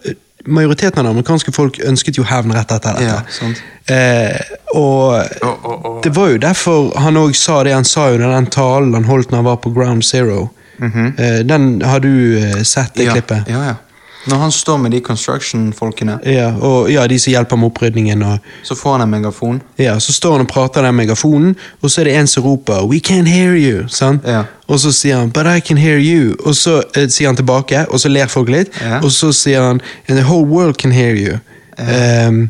majoriteten av det amerikanske folk ønsket jo hevn rett etter dette. Ja, sant. Eh, og oh, oh, oh. det var jo derfor han òg sa det han sa under den talen han holdt når han var på Ground Zero. eh, den har du eh, sett, det ja, klippet? Ja, ja. Når han står med de construction-folkene, Ja, og ja, de som hjelper med opprydningen. og så får han en megafon. Ja, Så står han og prater i den megafonen, og så er det en som roper 'We can't hear you'. sant? Ja. Og så sier han 'But I can hear you'. Og så eh, sier han tilbake, og så ler folk litt. Ja. Og så sier han 'And the whole world can hear you'. Um,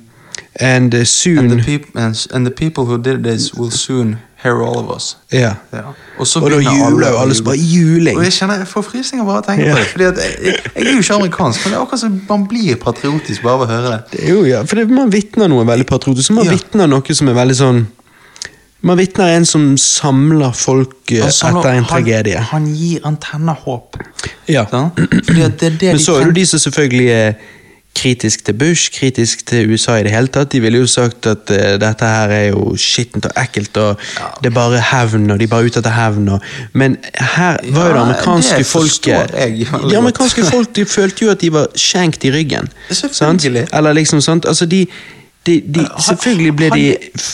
and uh, soon And the, and, and the people who did this will soon hear all of us. Yeah. Yeah. Og, så begynner juler å jo alle som bare juling. Og jeg kjenner jeg får frysninger bare av å tenke yeah. på det. Fordi at jeg, jeg, jeg er jo ikke amerikansk, men det er akkurat som man blir patriotisk bare av å høre det. Det er jo, ja, for det, man vitner noe veldig patriotisk. Man Ja. vitner noe som er veldig sånn Man vitner en som samler folk eh, samler- etter en han- tragedie. Han gir, antennehåp håp. Ja. At det er det Men så er det de som selvfølgelig er kritisk til Bush, kritisk til USA i det hele tatt. De ville jo sagt at uh, dette her er jo skittent og ekkelt, og det er bare hevn, og de er bare ute etter hevn. Og, men her var jo det Ja, amerikanske det folket jeg De amerikanske folk de følte jo at de var skjenkt i ryggen. sant? Eller liksom sånt. Altså de, de, de, selvfølgelig ble, de,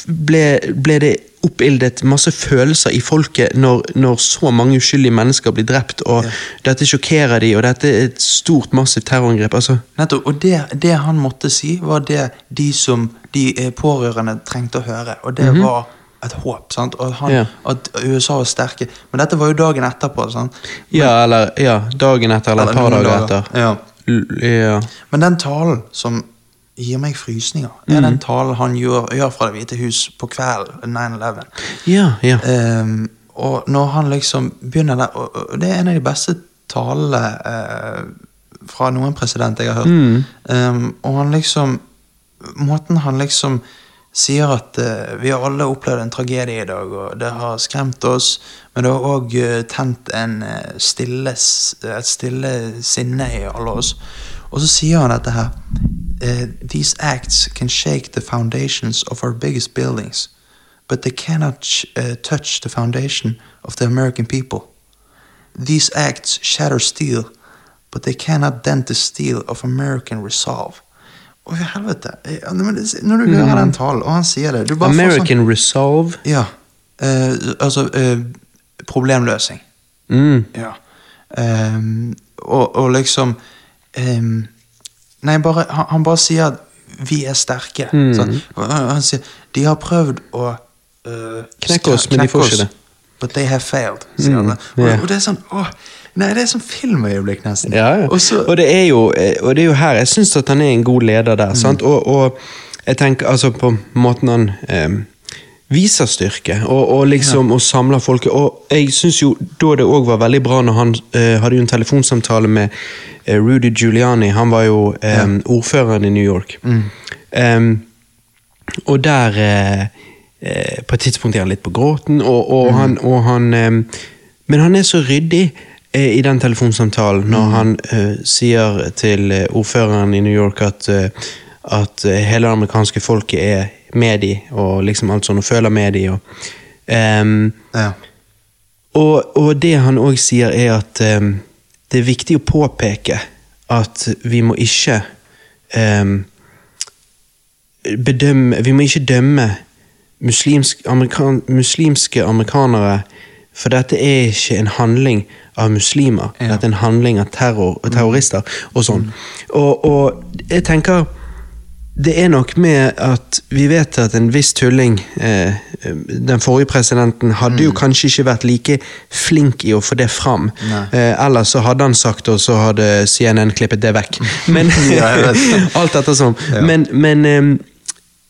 ble, ble det oppildet masse følelser i folket når, når så mange uskyldige mennesker blir drept, og dette sjokkerer de, og dette er et stort, massivt terrorangrep. altså. Nettopp, og det, det han måtte si, var det de som de eh, pårørende trengte å høre. Og det var et håp. sant? Han. Ja. At USA var sterke. Men dette var jo dagen etterpå. sant? Ja, eller ja, dagen etter, eller et par dager dager. etter. Ja. Ja. Men den talen som gir meg frysninger, Det er mm. den talen han gjør, gjør fra Det hvite hus på kvelden 9-11. ja, ja. um, og når han liksom begynner der Og, og det er en av de beste talene uh, fra noen president jeg har hørt. Mm. Um, og han liksom Måten han liksom sier at uh, vi har alle opplevd en tragedie i dag, og det har skremt oss, men det har òg tent en eh, stille, et stille sinne i alle oss. Og så sier han dette her eh, These acts can shake the foundations of our biggest buildings, but they cannot eh, touch the foundation of the American people. These acts shatter steel, but they cannot dent the steel of American resolve. Å, i helvete. Eh, Når du hører den talen, og han sier det sånn, American Resolve. Ja. Uh, altså uh, problemløsing. Mm. Ja. Um, og, og liksom ehm, Nei, bare, han, han bare sier at vi er sterke. Mm. Sånn. Han, sier de har prøvd å uh, Knekke oss, men de får ikke det. But they have failed, sier Mm, han. Og, yeah. og det er sånn åh, Nei, det er sånn filmøyeblikk, nesten. Ja, ja. Og så, og, det er jo, eh, og det er jo her jeg syns at han er en god leder der. sant? Og, og jeg tenker altså på måten han eh, viser styrke, og, og liksom og samler folket. Og jeg syns jo da det òg var veldig bra når han eh, hadde jo en telefonsamtale med eh, Rudy Giuliani. Han var jo eh, ordføreren i New York. Em, og der eh, eh, På et tidspunkt er han litt på gråten, og, og han, og han em, Men han er så ryddig eh, i den telefonsamtalen når han eh, sier til ordføreren i New York at, at hele det amerikanske folket er med de, og liksom alt sånn, og føler med de. Og, um, ja. og, og det han òg sier, er at um, det er viktig å påpeke at vi må ikke um, bedømme Vi må ikke dømme muslimsk, amerikan, muslimske amerikanere, for dette er ikke en handling av muslimer. Ja. Dette er en handling av terror, terrorister og sånn. Og, og jeg tenker det er nok med at vi vet at en viss tulling eh, Den forrige presidenten hadde jo kanskje ikke vært like flink i å få det fram. Eh, ellers så hadde han sagt det, og så hadde CNN klippet det vekk. Men Ja. Alt ettersom. Ja. Men, men eh, Men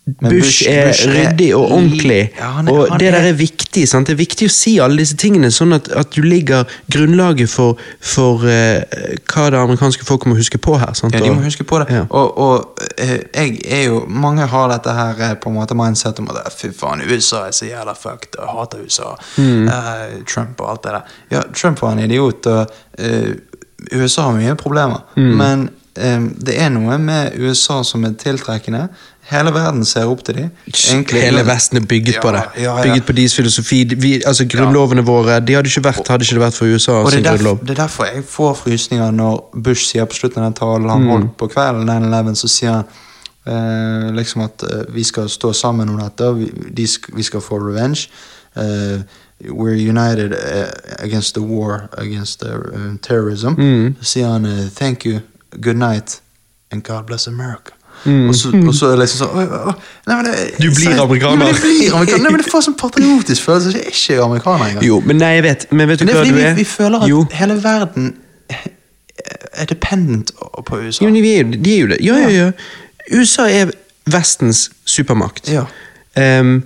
Bush, Bush- er Bush er ryddig og ordentlig. Ja, han er- og han det er- der er viktig. sant? Det er viktig å si alle disse tingene, sånn at, at du ligger grunnlaget for, for uh, hva det amerikanske folk må huske på her. sant? Ja, de må huske på det. Ja. Og, og uh, jeg er jo Mange har dette her eh, på en måte mindset om at fy faen, USA er så jævla fucked, og hater USA. Mm. Uh, Trump og alt det der. Ja, Trump var en idiot, og USA har mye problemer. Mm. Men det er noe med USA som er tiltrekkende. Hele verden ser opp til dem. Hele Vesten er bygget på det. Ja, ja, ja. Bygget på deres filosofi. Vi, altså Grunnlovene våre de hadde ikke vært hadde ikke det vært for USA Og det er, derfor, det er derfor jeg får frysninger når Bush sier på slutten av den talen han holdt på kvelden 9-11, så sier han eh, liksom at eh, vi skal stå sammen om dette, vi, de vi skal få revenge. Eh, we're united eh, against the war against the, uh, terrorism. Så sier han eh, thank you, good night, and God bless America. Og, så, og så er det liksom sånn «Oi, å, nei, det, Du blir seriøst, amerikaner. Nei, jeg blir amerikaner. Nei, men det får sånn patriotisk følelse. Jeg er ikke amerikaner engang. Jo, men nei, jeg vet. Men vet du Men hva du vi, er? vi føler at jo. hele verden er dependent på USA. Jo, de er jo, de er jo det. Ja, ja, ja. USA er Vestens supermakt. Ja. Um,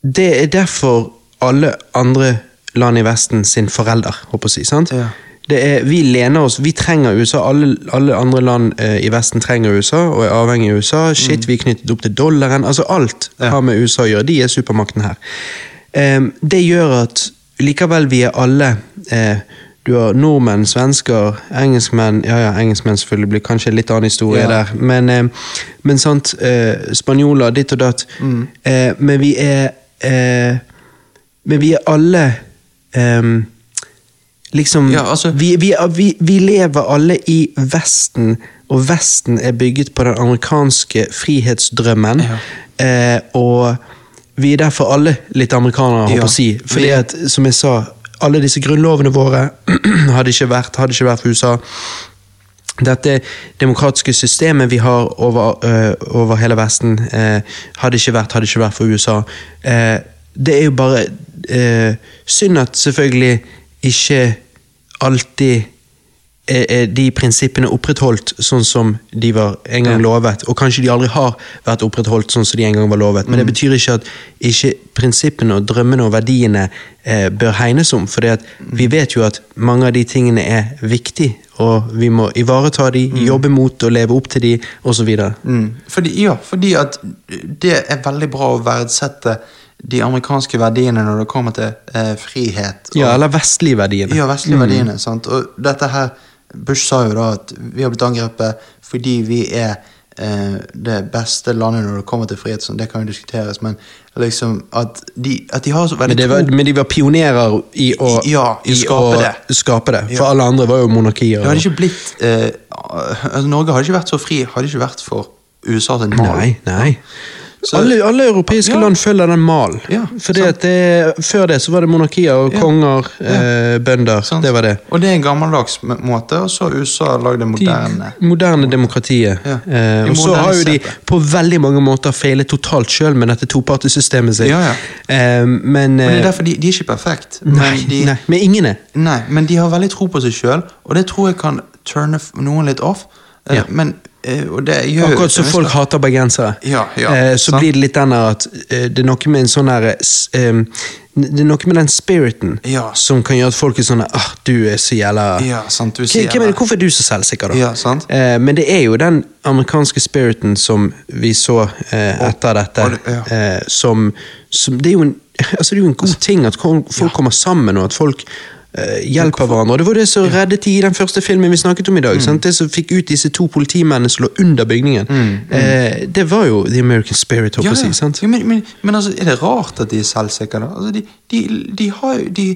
det er derfor alle andre land i Vesten sin forelder, håper jeg å si. sant? Ja. Det er, vi lener oss, vi trenger USA. Alle, alle andre land eh, i Vesten trenger USA og er avhengig av USA. Shit, vi er knyttet opp til dollaren. altså Alt Mm. Ja. har med USA å gjøre. De er supermakten her. Ehm, det gjør at likevel vi er alle eh, Du har nordmenn, svensker, engelskmenn Ja, ja, engelskmenn selvfølgelig blir kanskje en litt annen historie Ja. der. Men, eh, men sant, eh, spanjoler, ditt og datt. Mm. Eh, men vi er eh, Men vi er alle ehm, Liksom Ja, altså- vi, vi, vi, vi lever alle i Vesten, og Vesten er bygget på den amerikanske frihetsdrømmen. Eh, og vi er derfor alle litt amerikanere, Ja, på å si. Fordi at, som jeg sa, alle disse grunnlovene våre hadde ikke vært, hadde ikke vært for USA. Dette demokratiske systemet vi har over, øh, over hele Vesten, øh, hadde ikke vært hadde ikke vært for USA. Eh, det er jo bare eh, synd at selvfølgelig ikke alltid er er de prinsippene opprettholdt sånn som de var en gang lovet, og kanskje de aldri har vært opprettholdt sånn som de en gang var lovet. Men det betyr ikke at ikke prinsippene og drømmene og verdiene eh, bør hegnes om, for vi vet jo at mange av de tingene er viktige, og vi må ivareta de, jobbe mot og leve opp til de, osv. Mm. Fordi, ja, fordi at det er veldig bra å verdsette de amerikanske verdiene når det kommer til eh, frihet. og- Ja, eller vestlige verdiene. Ja, vestlige verdiene. sant? Og dette her, Bush sa jo da at vi har blitt angrepet fordi vi er eh, det beste landet når det kommer til frihet. Sånn, det kan jo diskuteres, men liksom at de, at de har så veldig Men, var, men de var pionerer i å, Ja, i å skape det. skape det. For Ja. alle andre var jo monarkier. Det hadde ikke blitt eh, altså, Norge hadde ikke vært så fri hadde ikke vært for USA til nå. Nei, nei. Så- alle, alle europeiske Ja. land følger den malen. Ja, Før det så var det monarkier og konger, eh, bønder. Sant? Det var det. Og det er en gammeldags måte, og så har USA lagd det De moderne. moderne demokratiet. Eh, og så har jo de på veldig mange måter feilet totalt sjøl med dette topartisystemet sitt. Ja, ja. Eh, men Men det eh, er derfor de, de er ikke perfekt. nei, Men de, nei, men ingen er. Nei, men de har veldig tro på seg sjøl, og det tror jeg kan turne noen litt off. Eh. Men, eh, gjør Akkurat som folk hater bergensere. Ja, ja, eh, så sant. blir det litt den at eh, det er noe med en sånn s- Det er noe med den spiriten Ja. som kan gjøre at folk er sånn ah, Du er så jævla Ja, sant, du er det. Hvorfor er du så selvsikker, da? Ja, sant. Eh, men det er jo den amerikanske spiriten som vi så eh, etter dette, og det- ja. eh, som, som Det er jo en, altså, det er jo en god ting at folk kommer sammen, og at folk eh, hjelper hverandre. Det var det som reddet de i den første filmen vi snakket om i Mm. dag. Sant? Det som fikk ut disse to politimennene som lå under bygningen. Eh, det var jo the American spirit, håper Ja, jeg å ja. si. sant? Ja, men, men, men altså, er det rart at de er selvsikre. Altså, de, de, de har jo de,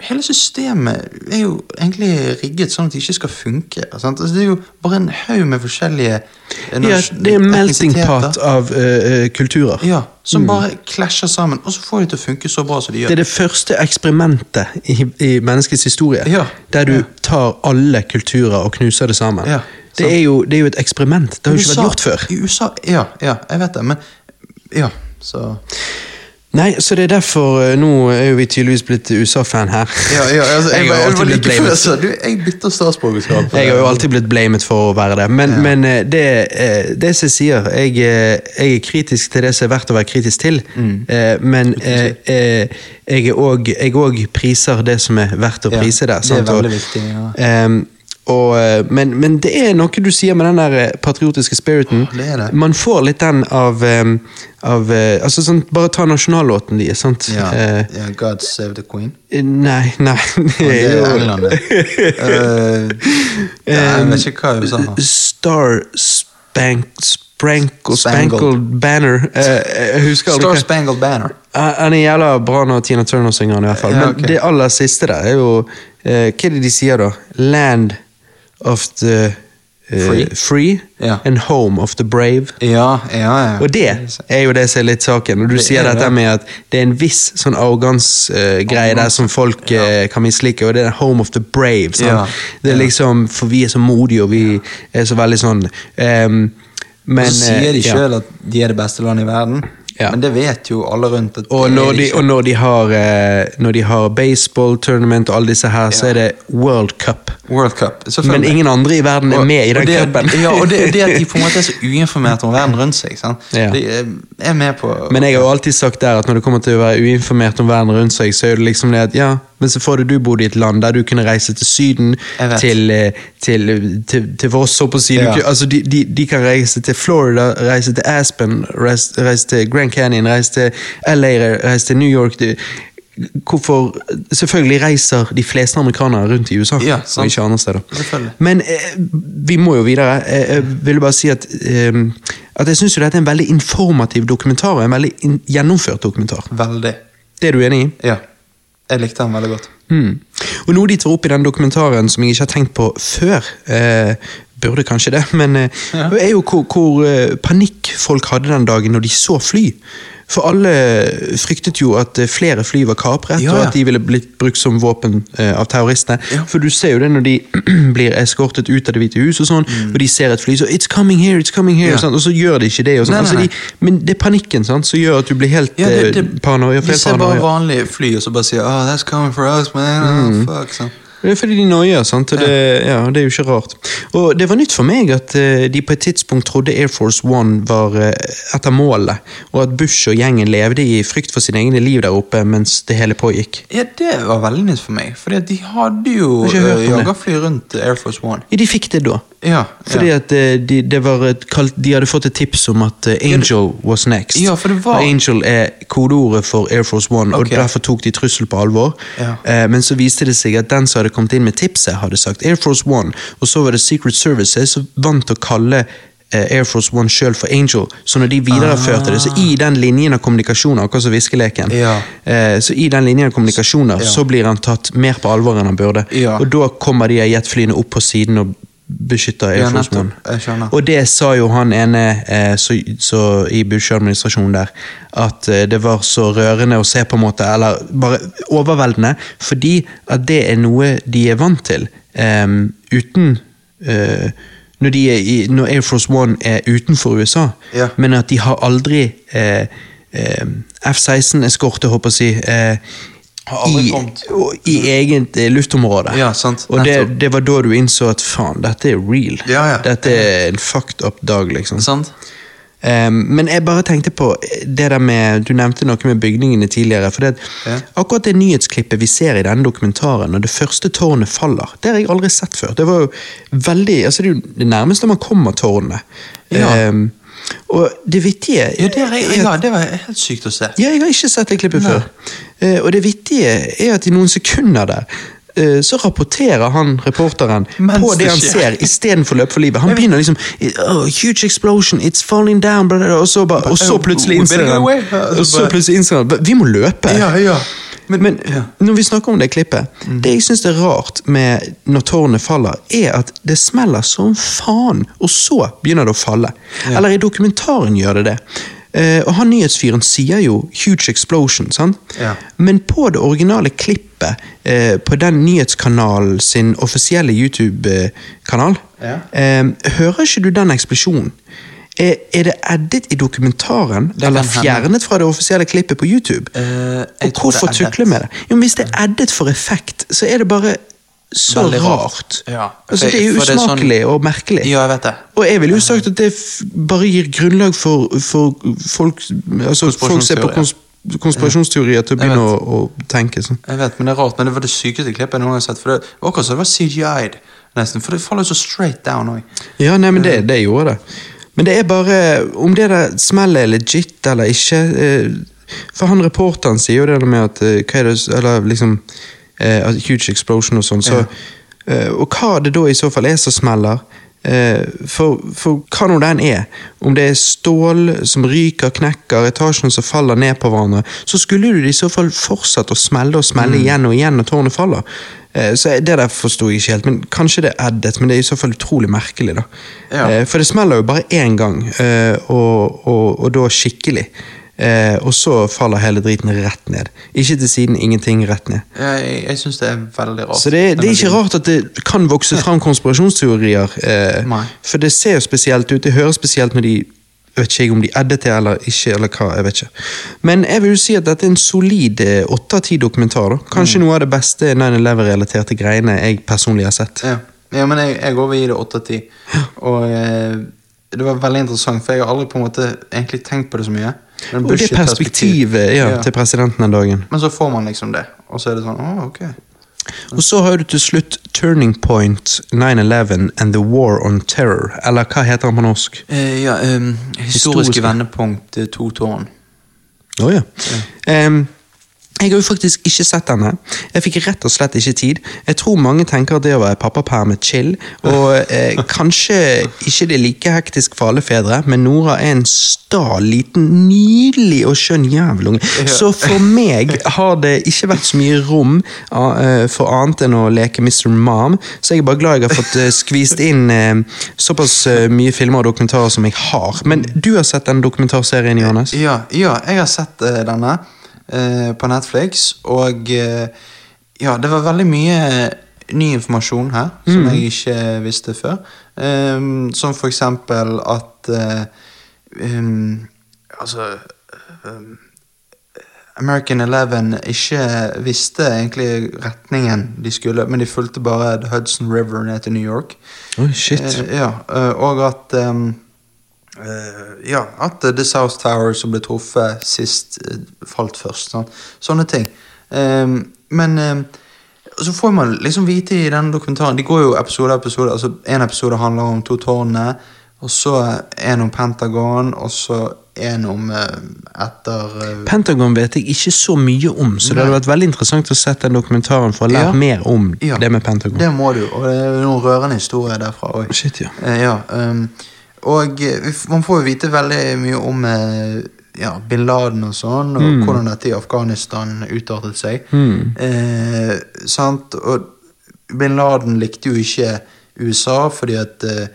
Hele systemet er jo egentlig rigget sånn at det ikke skal funke. Altså, det er jo bare en haug med forskjellige eh, Ja, det er en melting pot av eh, kulturer. Ja, Som bare klasjer sammen, og så får de til å funke så bra som de gjør. Det er det første eksperimentet i, i menneskets historie. Ja. Der du Ja. tar alle kulturer og knuser det sammen. Ja, det, er jo, det er jo et eksperiment. Det har jo ikke vært gjort før. I USA, ja, ja, jeg vet det, men Ja, så Nei, så det er derfor eh, Nå er jo vi tydeligvis blitt USA-fan her. Ja, ja, altså, jeg, Jeg har alltid blitt blamet. du, jeg bytter statsborgerskap. Jeg har jo alltid blitt blamet for å være det, men, men eh, det, eh, det som jeg sier, jeg, jeg er kritisk til det som er verdt å være kritisk til, Mm. men jeg òg priser det som er verdt å Ja, prise der. det er veldig viktig, ja. Um, og, men, men det er noe du sier med den der patriotiske spiriten. det er det. Man får litt den av, ehm, av eh, altså sånn, Bare ta nasjonallåten deres. sant? Ja, Uh, yeah, God save the queen. nei, nei Det er jo- England, det. Eh, jeg vet ikke hva USA har. Star Spank Sprankle Spangled. Banner. Uh, jeg husker aldri Star Spangled Banner. Han er jævla bra når Tina Turner synger den, i hvert fall. Men det aller siste der er jo uh, Hva er det de sier, da? Land of the eh, Free. free Ja. and home of the brave. Ja, ja, ja. Og det er jo det som er litt saken. Når du Det sier er dette det. med at det er en viss sånn arrogansgreie der som folk uh, kan mislike, og det er home of the brave. Ja. Det er liksom, For vi er så modige, og vi er så veldig sånn um, Men så sier de eh, sjøl at de er det beste landet i verden, Ja. men det vet jo alle rundt. Og når, de og når de har eh, Når de har baseball tournament og alle disse her, så er det World Cup. World Cup, Men ingen andre i verden er med i den det, cupen. Ja, og det, det at de på en måte er så uinformerte om verden rundt seg. Sant? Ja. Er med på Men jeg har jo alltid sagt der at når det kommer til å være uinformert om verden rundt seg, så er det liksom det at ja, men så får du bodd i et land der du kunne reise til Syden, til, eh, til, til, til Voss, så på å si. Ja. Altså, de, de, de kan reise til Florida, reise til Aspen, reise, reise til Grand Canyon, reise til LA, reise til New York. De, hvorfor Selvfølgelig reiser de fleste amerikanere rundt i USA, Ja, og ikke andre steder. Men eh, vi må jo videre. Eh, Jeg ville bare si at, eh, at jeg syns dette er en veldig informativ dokumentar, og en veldig gjennomført dokumentar. Veldig. Det er du enig i? Ja. Jeg likte den veldig godt. Mm. Og noe de tar opp i den dokumentaren som jeg ikke har tenkt på før, eh, burde kanskje det, men eh, Ja. er jo hvor, hvor eh, panikk folk hadde den dagen når de så fly. For alle fryktet jo at eh, flere fly var kapret, Ja, og at de ville blitt brukt som våpen av terroristene. Ja. For du ser jo det når de blir eskortet ut av Det hvite hus, og sånn, og de ser et fly, så 'It's coming here, it's coming here', Mm. Ja. og, sånn, og så gjør de ikke det. Og sånn. Nei, nei, altså, de, men det er panikken sant, som gjør at du blir helt Ja, det, det, paranoia. de ser bare vanlige fly og så bare sier oh, 'That's coming for us, man'. Oh, fuck, sånn. Det er fordi de noier, sant? Og det, ja, det er jo ikke rart. Og det var nytt for meg at eh, de på et tidspunkt trodde Air Force One var etter målet, og at Bush og gjengen levde i frykt for sine egne liv der oppe mens det hele pågikk. Ja, det var veldig nytt for meg, for de hadde jo jagerfly rundt Air Force One. Ja, de fikk det da. Ja, Fordi ja. at de, de, kalt, de hadde fått et tips om at eh, Angel was next. Ja, for det var- Og Angel er kodeordet for Air Force One, okay. og derfor tok de trussel på alvor. Ja. Eh, men så viste det seg at den som hadde kommet inn med tipset, hadde sagt Air Force One, og så var det Secret Services som vant å kalle eh, Air Force One sjøl for Angel. Så når de videreførte det, så i den linjen av kommunikasjoner, akkurat som viskeleken, Ja. eh, så i den linjen av kommunikasjoner, Ja. så blir han tatt mer på alvor enn han burde. Ja. Og da kommer de jetflyene opp på siden og beskytter Air Ja. Og det sa jo han ene eh, så, så i Bush-administrasjonen der, at eh, det var så rørende å se på en måte, eller bare overveldende, fordi at det er noe de er vant til, eh, uten når, de er i, når Air Force One er utenfor USA, Ja. men at de har aldri eh, eh, F-16-eskorte, håper jeg å si, i, i eget eh, luftområde. Ja, sant. Og det, det var da du innså at faen, dette er real. Ja, ja. Dette er en fucked up dag, liksom. Sant? Um, men jeg bare tenkte på det der med Du nevnte noe med bygningene tidligere. For det, Ja. Akkurat det nyhetsklippet vi ser i denne dokumentaren, når det første tårnet faller, det har jeg aldri sett før. Det var jo veldig, altså det er jo det nærmeste man kommer tårnene. Ja. Um, og det vittige Ja, det, er, ja, det var helt sykt å se. ja, jeg har ikke sett det klippet Nei. før. Eh, og det vittige er at i noen sekunder der, eh, så rapporterer han reporteren Mens på det det han ser, istedenfor Løp for livet. Han begynner liksom oh, Huge explosion, it's falling down, bla, bla, bla, og så, bare, Og så plutselig innser han Vi må løpe! Ja, ja. Men, Men ja. når vi snakker om det klippet, det jeg syns er rart med når tårnet faller, er at det smeller som faen, og så begynner det å falle. Eller i dokumentaren gjør det det. Eh, og han nyhetsfyren sier jo 'huge explosion', sant? Ja. men på det originale klippet eh, på den nyhetskanalen sin offisielle YouTube-kanal, Ja. eh, hører ikke du den eksplosjonen? Er, er det edit i dokumentaren, eller fjernet fra det offisielle klippet på YouTube? Uh, Og hvorfor tukle med det? Jo, men Hvis det er edit for effekt, så er det bare så Veldig rart. Ja, Altså, det er jo usmakelig sånn- usmakelig og merkelig. ja, jeg vet det. Og jeg ville jo sagt at det bare gir grunnlag for, for folk altså Folk ser på kons konspirasjonsteorier til å begynne å, å tenke sånn. Jeg vet, men det er rart, men det var det sykeste klippet jeg noen gang har sett. For det var akkurat som det var CGI-ed, nesten. For det faller så straight down òg. Ja, nei, men det, det gjorde det. Men det er bare Om det der smellet er legit eller ikke eh, For han reporteren sier jo det med at eh, Hva er det Eller liksom eh, Huge explosion og sånn. Så, eh, og hva det da i så fall er som smeller for, for hva nå den er, om det er stål som ryker, knekker, etasjen som faller ned på hverandre, så skulle du i så fall fortsatt å smelle og smelle igjen og igjen når tårnet faller. Eh, Så Det der forsto jeg ikke helt, men kanskje det er eddet, men det er i så fall utrolig merkelig. da. Ja. Eh, For det smeller jo bare én gang, eh, og, og, og da skikkelig. Eh, og så faller hele driten rett ned. Ikke til siden, ingenting rett ned. Jeg, jeg synes det er veldig rart. Så det, det er ikke rart at det kan vokse fram konspirasjonsteorier. Eh, for det ser jo spesielt ut. Det høres spesielt når de vet ikke jeg om de eddet det eller ikke. eller hva, jeg vet ikke. Men jeg vil jo si at dette er en solid eh, åtte av ti dokumentar. da. Kanskje noe av det beste 9-11-relaterte greiene jeg personlig har sett. Ja, ja men jeg, jeg går over i det 8 av 10. Og eh, det var veldig interessant, for jeg har aldri på en måte egentlig tenkt på det så mye. Men Og det perspektivet ja, Ja. til presidenten den dagen. Men så får man liksom det, og så er det sånn Å, ok. Og så har du til slutt Turning Point 9-11 and the War on Terror. Eller hva heter den på norsk? Eh, ja, um, historiske Historiske. vendepunkt, eh, to tårn. Å ja. Em, jeg har jo faktisk ikke sett denne. Jeg fikk rett og slett ikke tid. Jeg tror mange tenker at det å være pappaperm er chill, og eh, kanskje ikke det er like hektisk for alle fedre, men Nora er en sta, liten, nydelig og skjønn jævelunge. Så for meg har det ikke vært så mye rom ah, eh, for annet enn å leke Mr. Mom, så jeg er bare glad jeg har fått eh, skvist inn eh, såpass mye filmer og dokumentarer som jeg har. Men du har sett den dokumentarserien, Johannes? Ja, ja, jeg har sett denne eh, på Netflix, og eh, ja, det var veldig mye ny informasjon her som jeg ikke visste før. Um, som for eksempel at uh, um, Altså um, American Eleven ikke visste egentlig retningen de skulle, men de fulgte bare The Hudson River ned til New York. Oh, shit. Uh, ja, uh, og at ehm, eh, Ja, at The South Tower som ble truffet sist, eh, falt først. Sånn. Sånne ting. Um, men ehm, så får man liksom vite i denne dokumentaren De går jo episode episode. altså En episode handler om to tårnene, og så en om Pentagon, og så en om etter Pentagon vet jeg ikke så mye om, så det hadde vært veldig interessant å se den dokumentaren for å lære Ja. mer om Ja. det med Pentagon. Det må du, og det er noen rørende historier derfra òg. Shit, ja. Ja, ehm, og eh, man får jo vite veldig mye om eh, ja, bin Laden og sånn, og Mm. hvordan dette i Afghanistan utartet seg. Mm. Eh, sant? Og bin Laden likte jo ikke USA fordi at eh,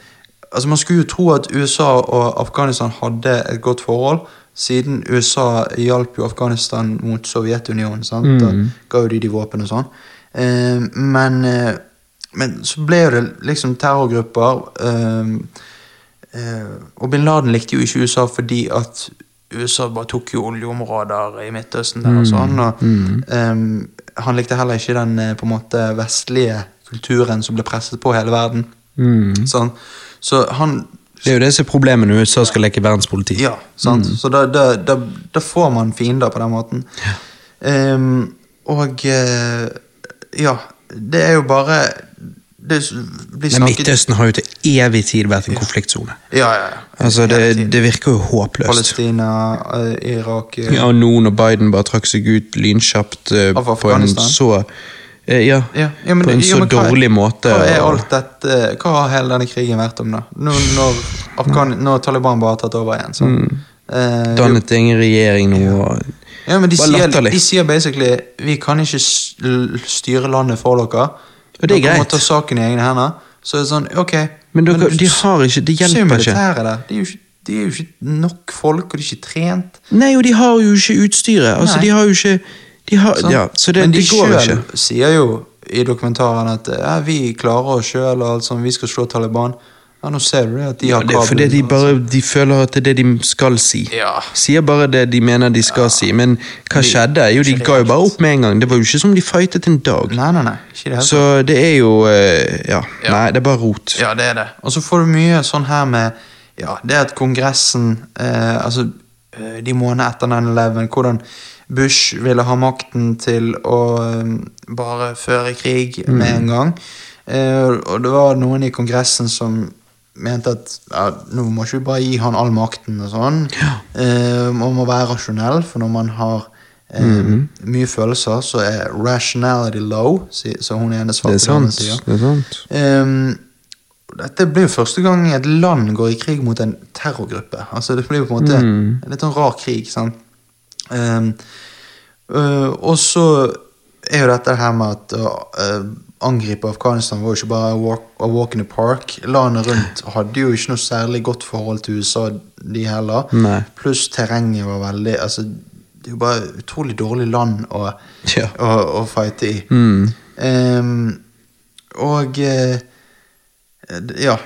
Altså Man skulle jo tro at USA og Afghanistan hadde et godt forhold, siden USA hjalp jo Afghanistan mot Sovjetunionen. sant? Mm. Da ga jo de de våpen og sånn. Eh, men, eh, men så ble jo det liksom terrorgrupper. Eh, og bin Laden likte jo ikke USA fordi at USA bare tok jo oljeområder i Midtøsten der og sånn. Og, eh, han likte heller ikke den eh, på en måte vestlige kulturen som ble presset på hele verden. Mm. Sånn. Så han Det er jo det som er problemet når USA skal leke verdenspoliti. Ja, sant. Så da, da, da, da får man fiender på den måten. Ehm, og eh, ja, det er jo bare Men snakket Midtøsten har jo til evig tid vært en konfliktsone. Ja, ja, ja. Altså, det, det virker jo håpløst. Palestina, eh, Irak eh, Ja, og nå når Biden bare trakk seg ut lynkjapt uh, på en så uh, ja, ja, ja, men på en så men hva dårlig måte. Hva er alt dette Hva har hele denne krigen vært om, da? Nå, når, Afghan, når Taliban bare har tatt over igjen. sånn. Mm. Uh, dannet ingen regjering nå. Ja, men de sier, de sier basically Vi kan ikke styre landet for dere. Og det er greit. ta saken i egne hender. Så er det sånn, ok Men dere, de har ikke, det hjelper ikke. Det der. De er, jo ikke, det er jo ikke nok folk, og de er ikke trent. Nei, og de har jo ikke utstyret. Altså, Nei. de har jo ikke de har, sånn. ja, Så det, Men de det går ikke. sier jo i dokumentaren at ja, vi klarer oss sjøl, og alt sånt, vi skal slå Taliban. Ja, Nå ser du det at de har Det er fordi de bare de føler at det er det de skal si. Ja. Sier bare det de mener de skal si. Men hva De- skjedde? Jo, de ga jo bare opp med en gang. Det var jo ikke som de fightet en dag. Nei, nei, nei. Ikke det. Så det er jo eh, Ja. Ja. Nei, det er bare rot. Ja, det er det. Og så får du mye sånn her med Ja, det at Kongressen eh, Altså, eh, de månedene etter 9-11, hvordan Bush ville ha makten til å eh, bare føre krig med en gang. Eh, og det var noen i Kongressen som mente at ja, nå må ikke vi bare gi han all makten og sånn. Eh, man må være rasjonell, for når man har eh, mye følelser, så er rationality low, så hun ene Det svarte er sant. Det er sant. Ehm, dette blir jo første gang et land går i krig mot en terrorgruppe. Altså Det blir jo på en måte en litt sånn rar krig. sant? Ehm, øh, og så er jo dette her med at øh, angripe Afghanistan var jo ikke bare walk, a walk in the park. Landet rundt hadde jo ikke noe særlig godt forhold til USA, de heller. Pluss terrenget var veldig altså, Det er jo bare utrolig dårlig land å, Ja. å, å fighte i. Mm. Um, og eh, ja.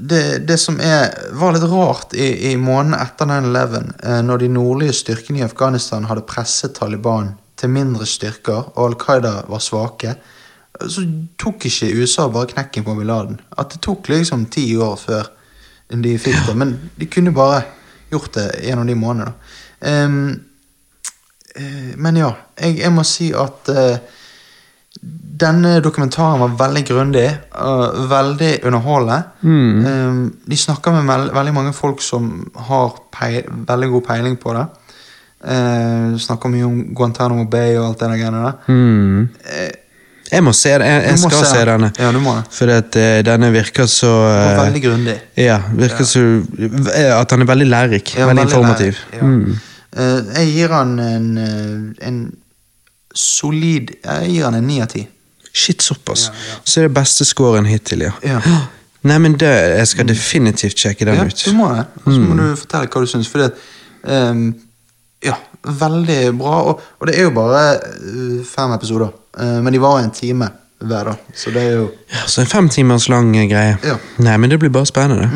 Det, det som er, var litt rart i, i måneden etter 9-11, eh, når de nordlige styrkene i Afghanistan hadde presset Taliban til mindre styrker, og Al Qaida var svake, så tok ikke USA bare knekken på Bin Laden. At det tok liksom ti år før de fikk det, men de kunne bare gjort det gjennom de månedene. Um, uh, men ja, jeg, jeg må si at uh, denne dokumentaren var veldig grundig og veldig underholdende. Mm. Um, de snakker med veld, veldig mange folk som har peil, veldig god peiling på det. Uh, snakker mye om Guantánamo Bay og alt det der greiene der. Mm. Jeg må se den. Jeg, jeg skal se se den. denne. Ja, du må det. For at uh, denne virker så uh, veldig grundig. Ja, virker så eh, At han er veldig lærerik. Ja, veldig veldig informativ. lærerik, ja. Mm. uh, jeg gir han en, en solid Jeg gir han en ni av ti. Shit, såpass. Ja, ja. Så er det beste scoren hittil, ja. Ja. Nei, men det, jeg skal definitivt sjekke den Ja, ut. du må det. Og så må du fortelle hva du syns. For det, ehm, Ja, veldig bra. Og, og det er jo bare eh, fem episoder. Eh, men de var en time hver, da. Så det er jo Ja, så en fem timers lang eh, greie. Ja. Nei, men det blir bare spennende.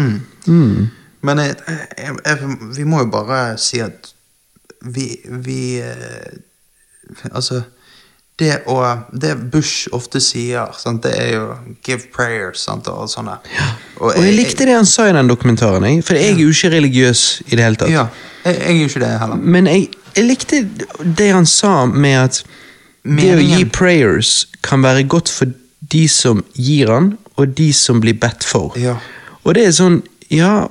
Mm. Men jeg, jeg, jeg, vi må jo bare si at vi, vi Altså det, å, det Bush ofte sier, sant? det er jo 'give prayers' sant? og sånne. Og jeg likte det han sa i den dokumentaren, jeg, for jeg er jo ikke religiøs i det hele tatt. Ja, jeg, jeg er jo ikke det heller. Men jeg, jeg likte det han sa med at det å gi prayers kan være godt for de som gir han, og de som blir bedt for. Ja. Og det er sånn, ja,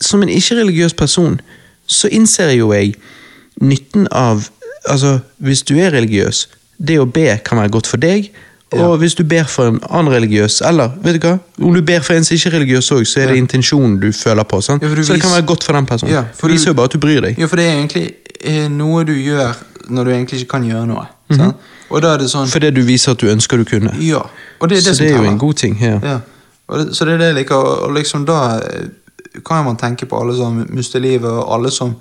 som en ikke-religiøs person, så innser jo jeg nytten av Altså, hvis du er religiøs, det å be kan være godt for deg. Og hvis du ber for en annen religiøs, eller vet du hva, om du ber for en som ikke er religiøs òg, så er det intensjonen du føler på. Sant? Så det kan være godt for den personen. Ja, for du, viser jo bare at du bryr deg. Ja, for det er egentlig eh, noe du gjør når du egentlig ikke kan gjøre noe. sant? Og da er det sånn Fordi du viser at du ønsker du kunne. Ja. Og det er det så som det er jo en god ting. Ja. Ja. Det, så det er det jeg liker. Og og liksom da eh, kan man tenke på alle som mister livet, og alle som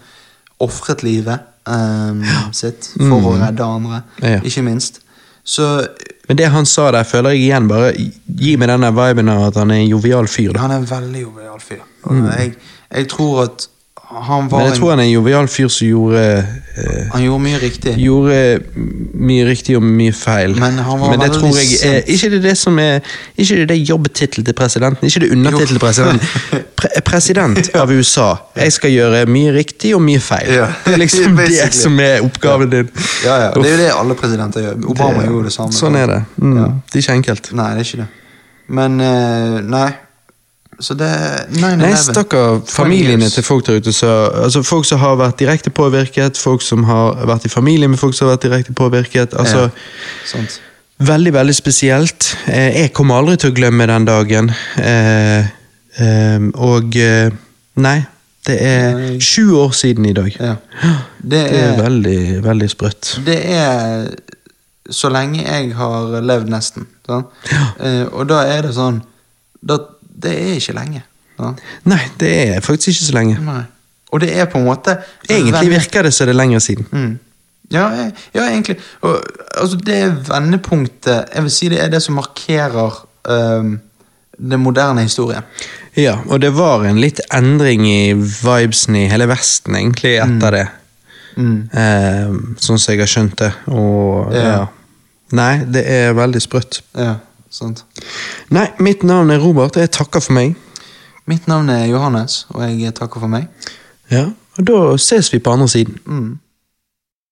ofret livet ehm, sitt for å redde andre, Mm. Ja. ikke minst. Så Men det han sa der, føler jeg igjen bare Gi meg denne viben av at han er en jovial fyr. Da. han er en veldig jovial fyr. Mm. jeg, jeg tror at han var. Men jeg tror han er en jovial fyr som gjorde eh, Han gjorde mye riktig. Gjorde mye riktig og mye feil. Men han var det tror jeg er. Ikke det det som er Ikke det det jobbtittelen til presidenten, ikke det undertittelen til presidenten. Pre president av USA. Jeg skal gjøre mye riktig og mye feil. Ja. Det er liksom det som er oppgaven din. Ja, ja. Det er jo det alle presidenter gjør. Obama Det- gjorde det samme. Sånn er det. Mm. Ja. Det er ikke enkelt. Nei, det er ikke det. Men uh, nei. Så det Nei, stakkar familiene til folk der ute. Så, altså Folk som har vært direkte påvirket, folk som har vært i familie med folk som har vært direkte påvirket. altså Ja. Veldig, veldig spesielt. Eh, jeg kommer aldri til å glemme den dagen. Eh, eh, og Nei, det er sju år siden i dag. Ja. Det Det er er, veldig, veldig sprøtt. det er så lenge jeg har levd, nesten. Sant? Eh, og da er det sånn da, Det er ikke lenge. Ja. Nei, det er faktisk ikke så lenge. Nei. Og det er på en måte Egentlig virker det som det er lenger siden. Mm. Ja, ja, egentlig. Og, altså, det vendepunktet Jeg vil si det er det som markerer um, den moderne historien. Ja, og det var en litt endring i vibesen i hele Vesten, egentlig, etter det. Mm. Eh, sånn som jeg har skjønt det. Og ja. Ja. Nei, det er veldig sprøtt. Ja, sant. Nei, mitt navn er Robert, og jeg takker for meg. Mitt navn er Johannes, og jeg takker for meg. Ja, Og da ses vi på andre siden. Mm.